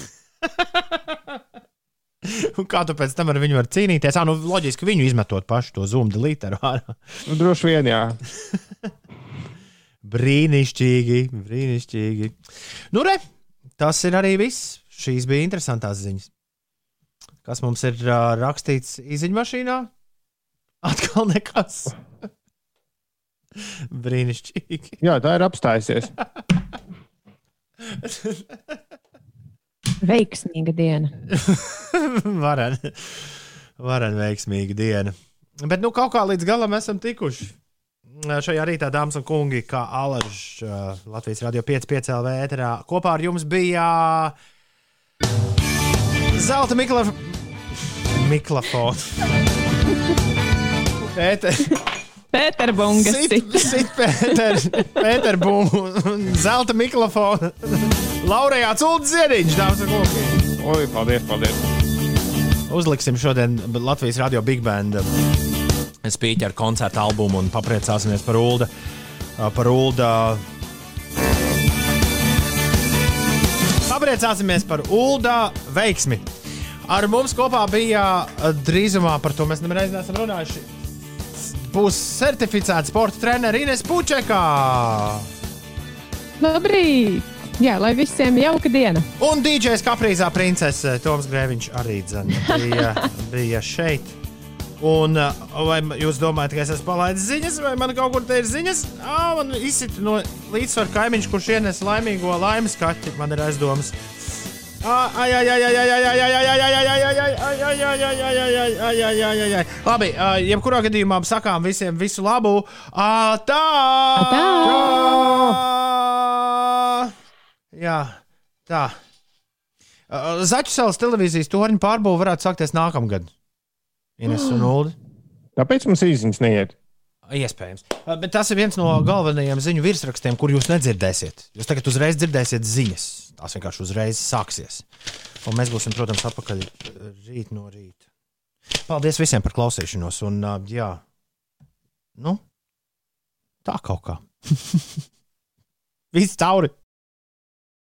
Un kā tu pēc tam ar viņu vari cīnīties? Ah, nu, loģiski, viņu izmetot pašu to Zoom deleteru ārā. Nu, droši vien, jā. Brīnišķīgi, brīnišķīgi. Nu, re, tas ir arī viss. Šīs bija interesantas ziņas. Kas mums ir uh, rakstīts izziņu mašīnā? Atkal nekas. Brīnišķīgi. Jā, tā ir apstājusies. Veiksmīga diena. Varen, varen veiksmīga diena. Bet nu, kaut kā līdz galam esam tikuši. Šajā rītā, dāmas un kungi, kā Alažs uh, Latvijas Rādio 5,5 LV ēterā kopā ar jums bija Zelta Mikla... Mikrofons. Pēter, Pēterbunga Pēterbunga, Zelta mikrofona. Laurējāts Ulds Ziediņš, dāmas un kungi. Oi, paldies, paldies. Uzliksim šodien Latvijas Rādio Big Band spīķa ar koncertu albumu un papriecāsimies par Ulda. Par Ulda. Papriecāsimies par Ulda veiksmi. Ar mums kopā bija eh, drīzumā, par to mēs nereiz neesam runājuši. Būs certificēta sporta treneris Ines Pučekā. Labrīt! Jā, lai visiem jauka diena. Un DJs Kaprīzā princese Toms Grēviņš arī dzen, bija, bija šeit. Un vai jūs domājat, ka es esmu palaidis ziņas, vai man kaut kur te ir ziņas? Ah, man izsita no līdzsvara kaimiņš, kurš ienes laimīgo laimes kaķi. Man ir aizdomas. Labi, jebkurā gadījumā sakām visiem visu labu. Tā! Tā! Jā, tā. Zaķu salas televīzijas torņa pārbūve varētu sākties nākamgad. Ines un Ulu. Tāpēc mums īsiņas neiet. Iespējams. Bet tas ir viens no galvenajiem ziņu virsrakstiem, kur jūs nedzirdēsiet. Jūs tagad uzreiz dzirdēsiet ziņas. Tās vienkārši uzreiz sāksies. Un mēs būsim, protams, atpakaļ uh, rīt no rīta. Paldies visiem par klausīšanos. Un, jā, nu, tā kaut kā. Viss cauri!